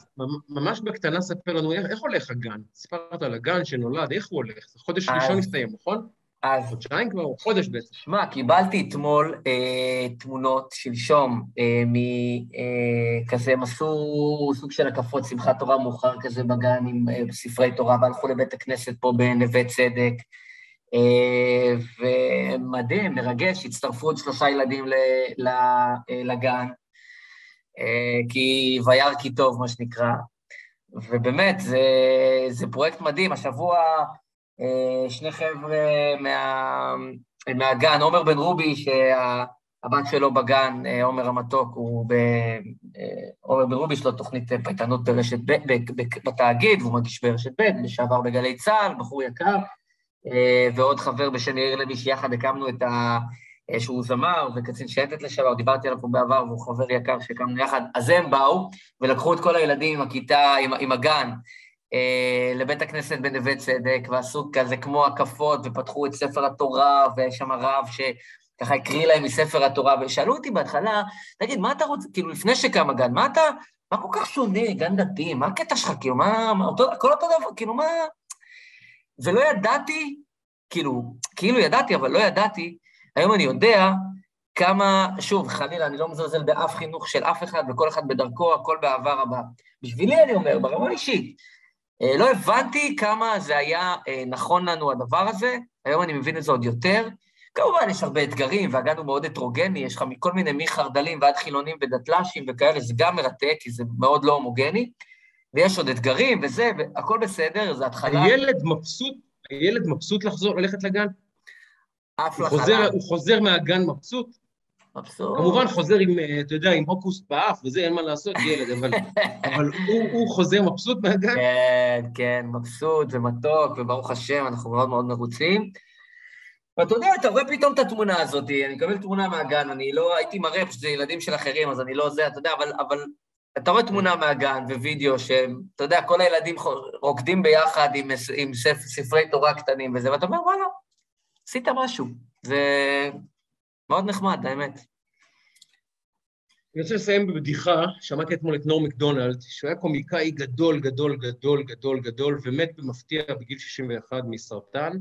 ממש בקטנה ספר לנו איך, איך הולך הגן. סיפרת על הגן שנולד, איך הוא הולך? זה חודש אז, ראשון הסתיים, נכון? אז... חודשיים כבר, חודש בעצם. שמע, קיבלתי אתמול אה, תמונות, שלשום, אה, מכזה, אה, הם עשו סוג של הקפות שמחת תורה מאוחר כזה בגן עם אה, ספרי תורה, והלכו לבית הכנסת פה בנווה צדק. אה, ומדהים, מרגש, הצטרפו עוד שלושה ילדים אה, לגן, אה, כי וירא כי טוב, מה שנקרא. ובאמת, זה, זה פרויקט מדהים. השבוע שני חבר'ה מה, מהגן, עומר בן רובי, שהבת שלו בגן, עומר המתוק, הוא ב... עומר בן רובי, יש לו תוכנית פייטנות ברשת ב', בתאגיד, והוא מגיש ברשת ב', לשעבר בגלי צה"ל, בחור יקר. אה, ועוד חבר בשם יאיר לוי, שיחד הקמנו את ה... אה, שהוא זמר וקצין שייטת לשעבר, דיברתי עליו פה בעבר, והוא חבר יקר שהקמנו יחד. אז הם באו ולקחו את כל הילדים עם הכיתה, עם, עם הגן, אה, לבית הכנסת בנווה צדק, ועשו כזה כמו הקפות, ופתחו את ספר התורה, ויש שם רב שככה הקריא להם מספר התורה, ושאלו אותי בהתחלה, תגיד, מה אתה רוצה, כאילו, לפני שקם הגן, מה אתה, מה כל כך שונה, גן דתי, מה הקטע שלך, כאילו, מה, מה אותו, הכל אותו דבר, כאילו, מה... ולא ידעתי, כאילו, כאילו ידעתי, אבל לא ידעתי, היום אני יודע כמה, שוב, חלילה, אני לא מזלזל באף חינוך של אף אחד, וכל אחד בדרכו, הכל באהבה רבה. בשבילי, אני אומר, ברמה אישית, אה, לא הבנתי כמה זה היה אה, נכון לנו הדבר הזה, היום אני מבין את זה עוד יותר. כמובן, יש הרבה אתגרים, והגן הוא מאוד הטרוגני, יש לך מכל מיני מחרדלים ועד חילונים ודתל"שים וכאלה, זה גם מרתק, כי זה מאוד לא הומוגני. ויש עוד אתגרים וזה, והכל בסדר, זה התחלה. הילד מבסוט, הילד מבסוט לחזור, ללכת לגן? אף הוא חוזר, הוא חוזר מהגן מבסוט? מבסוט. כמובן חוזר עם, אה, אתה יודע, עם הוקוס באף, וזה אין מה לעשות, ילד, אבל, אבל הוא, הוא חוזר מבסוט מהגן? כן, כן, מבסוט ומתוק, וברוך השם, אנחנו מאוד מאוד מרוצים. ואתה יודע, אתה רואה פתאום את התמונה הזאת, אני מקבל תמונה מהגן, אני לא הייתי מראה שזה ילדים של אחרים, אז אני לא זה, אתה יודע, אבל, אבל אתה רואה תמונה מהגן ווידאו שהם, אתה יודע, כל הילדים רוקדים ביחד עם, עם ספר, ספרי תורה קטנים וזה, ואתה אומר, וואלה, עשית משהו. זה מאוד נחמד, האמת. אני רוצה לסיים בבדיחה, שמעתי אתמול את נור מקדונלד, שהוא היה קומיקאי גדול, גדול, גדול, גדול, גדול, ומת במפתיע בגיל 61 מסרטן,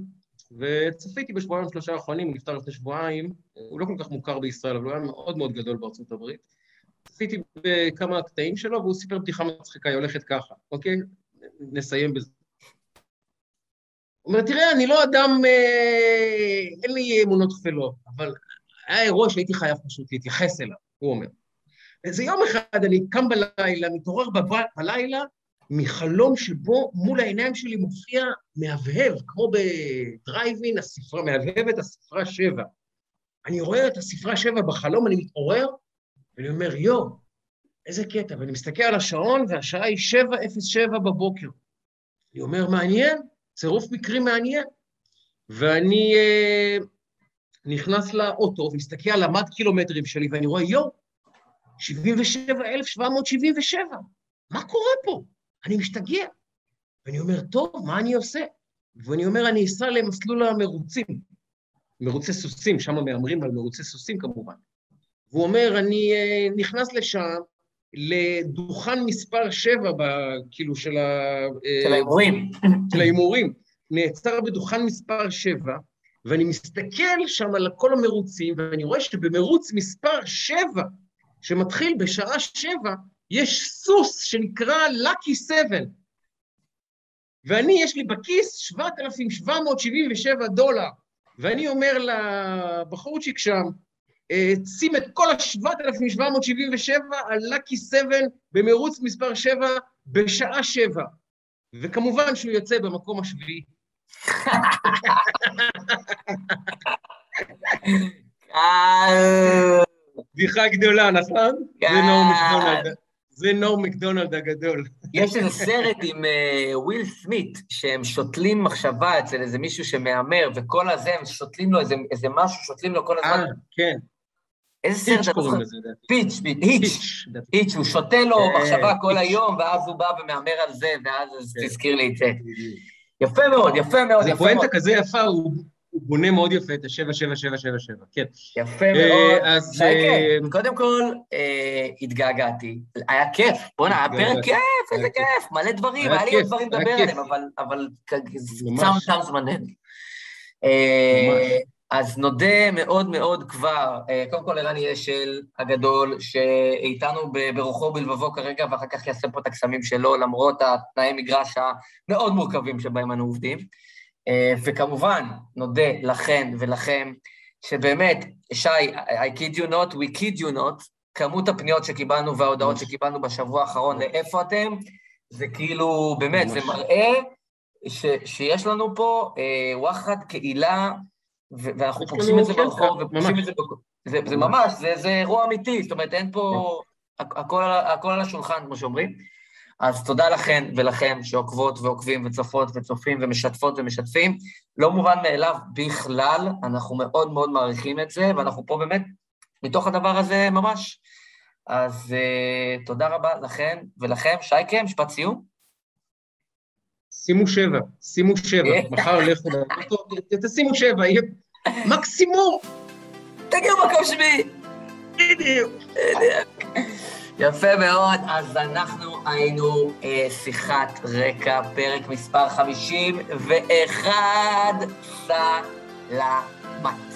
וצפיתי בשבועיים שלושה האחרונים, הוא נפטר לפני שבועיים, הוא לא כל כך מוכר בישראל, אבל הוא היה מאוד מאוד גדול בארצות הברית. צפיתי בכמה קטעים שלו, והוא סיפר בדיחה מצחיקה, היא הולכת ככה, אוקיי? נסיים בזה. הוא אומר, תראה, אני לא אדם, אה, אין לי אמונות טפלות, אבל היה אירוע שהייתי חייב פשוט להתייחס אליו, הוא אומר. איזה יום אחד אני קם בלילה, מתעורר בלילה, מחלום שבו מול העיניים שלי מופיע מהבהב, כמו בדרייבין, הספרה, מהבהבת הספרה שבע. אני רואה את הספרה שבע בחלום, אני מתעורר, ואני אומר, יו, איזה קטע, ואני מסתכל על השעון, והשעה היא 7:07 בבוקר. אני אומר, מעניין, צירוף מקרים מעניין. ואני אה, נכנס לאוטו ומסתכל על המד קילומטרים שלי, ואני רואה, יואו, 77,777, מה קורה פה? אני משתגע. ואני אומר, טוב, מה אני עושה? ואני אומר, אני אסע למסלול המרוצים, מרוצי סוסים, שם מהמרים על מרוצי סוסים כמובן. והוא אומר, אני uh, נכנס לשם, לדוכן מספר 7, ב, כאילו, של ה... אה, של ההימורים. של ההימורים. נעצר בדוכן מספר 7, ואני מסתכל שם על כל המרוצים, ואני רואה שבמרוץ מספר 7, שמתחיל בשעה 7, יש סוס שנקרא Lucky 7. ואני, יש לי בכיס 7,777 דולר. ואני אומר לבחורצ'יק שם, אה, שים את כל ה-7,777 על לקי 7 במרוץ מספר 7 בשעה 7. וכמובן שהוא יוצא במקום השביעי. בדיחה גדולה, נכון? זה נור מקדונלד. זה נור מקדונלד הגדול. יש איזה סרט עם uh, וויל סמית, שהם שותלים מחשבה אצל איזה מישהו שמהמר, וכל הזה, הם שותלים לו איזה משהו, שותלים לו כל הזמן. אה, כן. איזה סרט פיץ' קוראים לזה, פיץ', היץ', היץ', הוא שותה לו כן, מחשבה כל היום, ואז הוא בא ומהמר על זה, ואז כן. תזכיר לי את זה. יפה מאוד, יפה מאוד, יפה מאוד. זה פואנטה כזה יפה, הוא בונה מאוד יפה את ה-7777, כן. יפה אה, מאוד. אז... אה, קודם כל, אה, התגעגעתי. היה כיף, בוא'נה, היה פרק כיף, איזה כיף, מלא דברים, היה לי עוד דברים לדבר עליהם, אבל צם תם זמננו. אז נודה מאוד מאוד כבר, קודם כל ערן אשל הגדול, שאיתנו ברוחו ובלבבו כרגע, ואחר כך יעשה פה את הקסמים שלו, למרות התנאי מגרש המאוד מורכבים שבהם אנו עובדים. אה, וכמובן, נודה לכן ולכם, שבאמת, שי, I kid you not, we kid you not, כמות הפניות שקיבלנו וההודעות שקיבלנו בשבוע האחרון לאיפה אתם, זה כאילו, באמת, זה מראה ש, שיש לנו פה אה, וואחד קהילה, ואנחנו פוגשים את זה ברחוב, ופוגשים את זה... זה, זה ממש, זה, זה אירוע אמיתי, זאת אומרת, אין פה... הכל, הכל על השולחן, כמו שאומרים. אז תודה לכן ולכם שעוקבות ועוקבים וצופות וצופים ומשתפות ומשתפים. לא מובן מאליו בכלל, אנחנו מאוד מאוד מעריכים את זה, ואנחנו פה באמת מתוך הדבר הזה ממש. אז uh, תודה רבה לכן ולכם. שייקה, משפט סיום. שימו שבע, שימו שבע, מחר לכו לאוטו, תשימו שבע, יהיה מקסימום. תגיעו מקום שביעי. בדיוק. יפה מאוד, אז אנחנו היינו אה, שיחת רקע, פרק מספר 51, סלמת.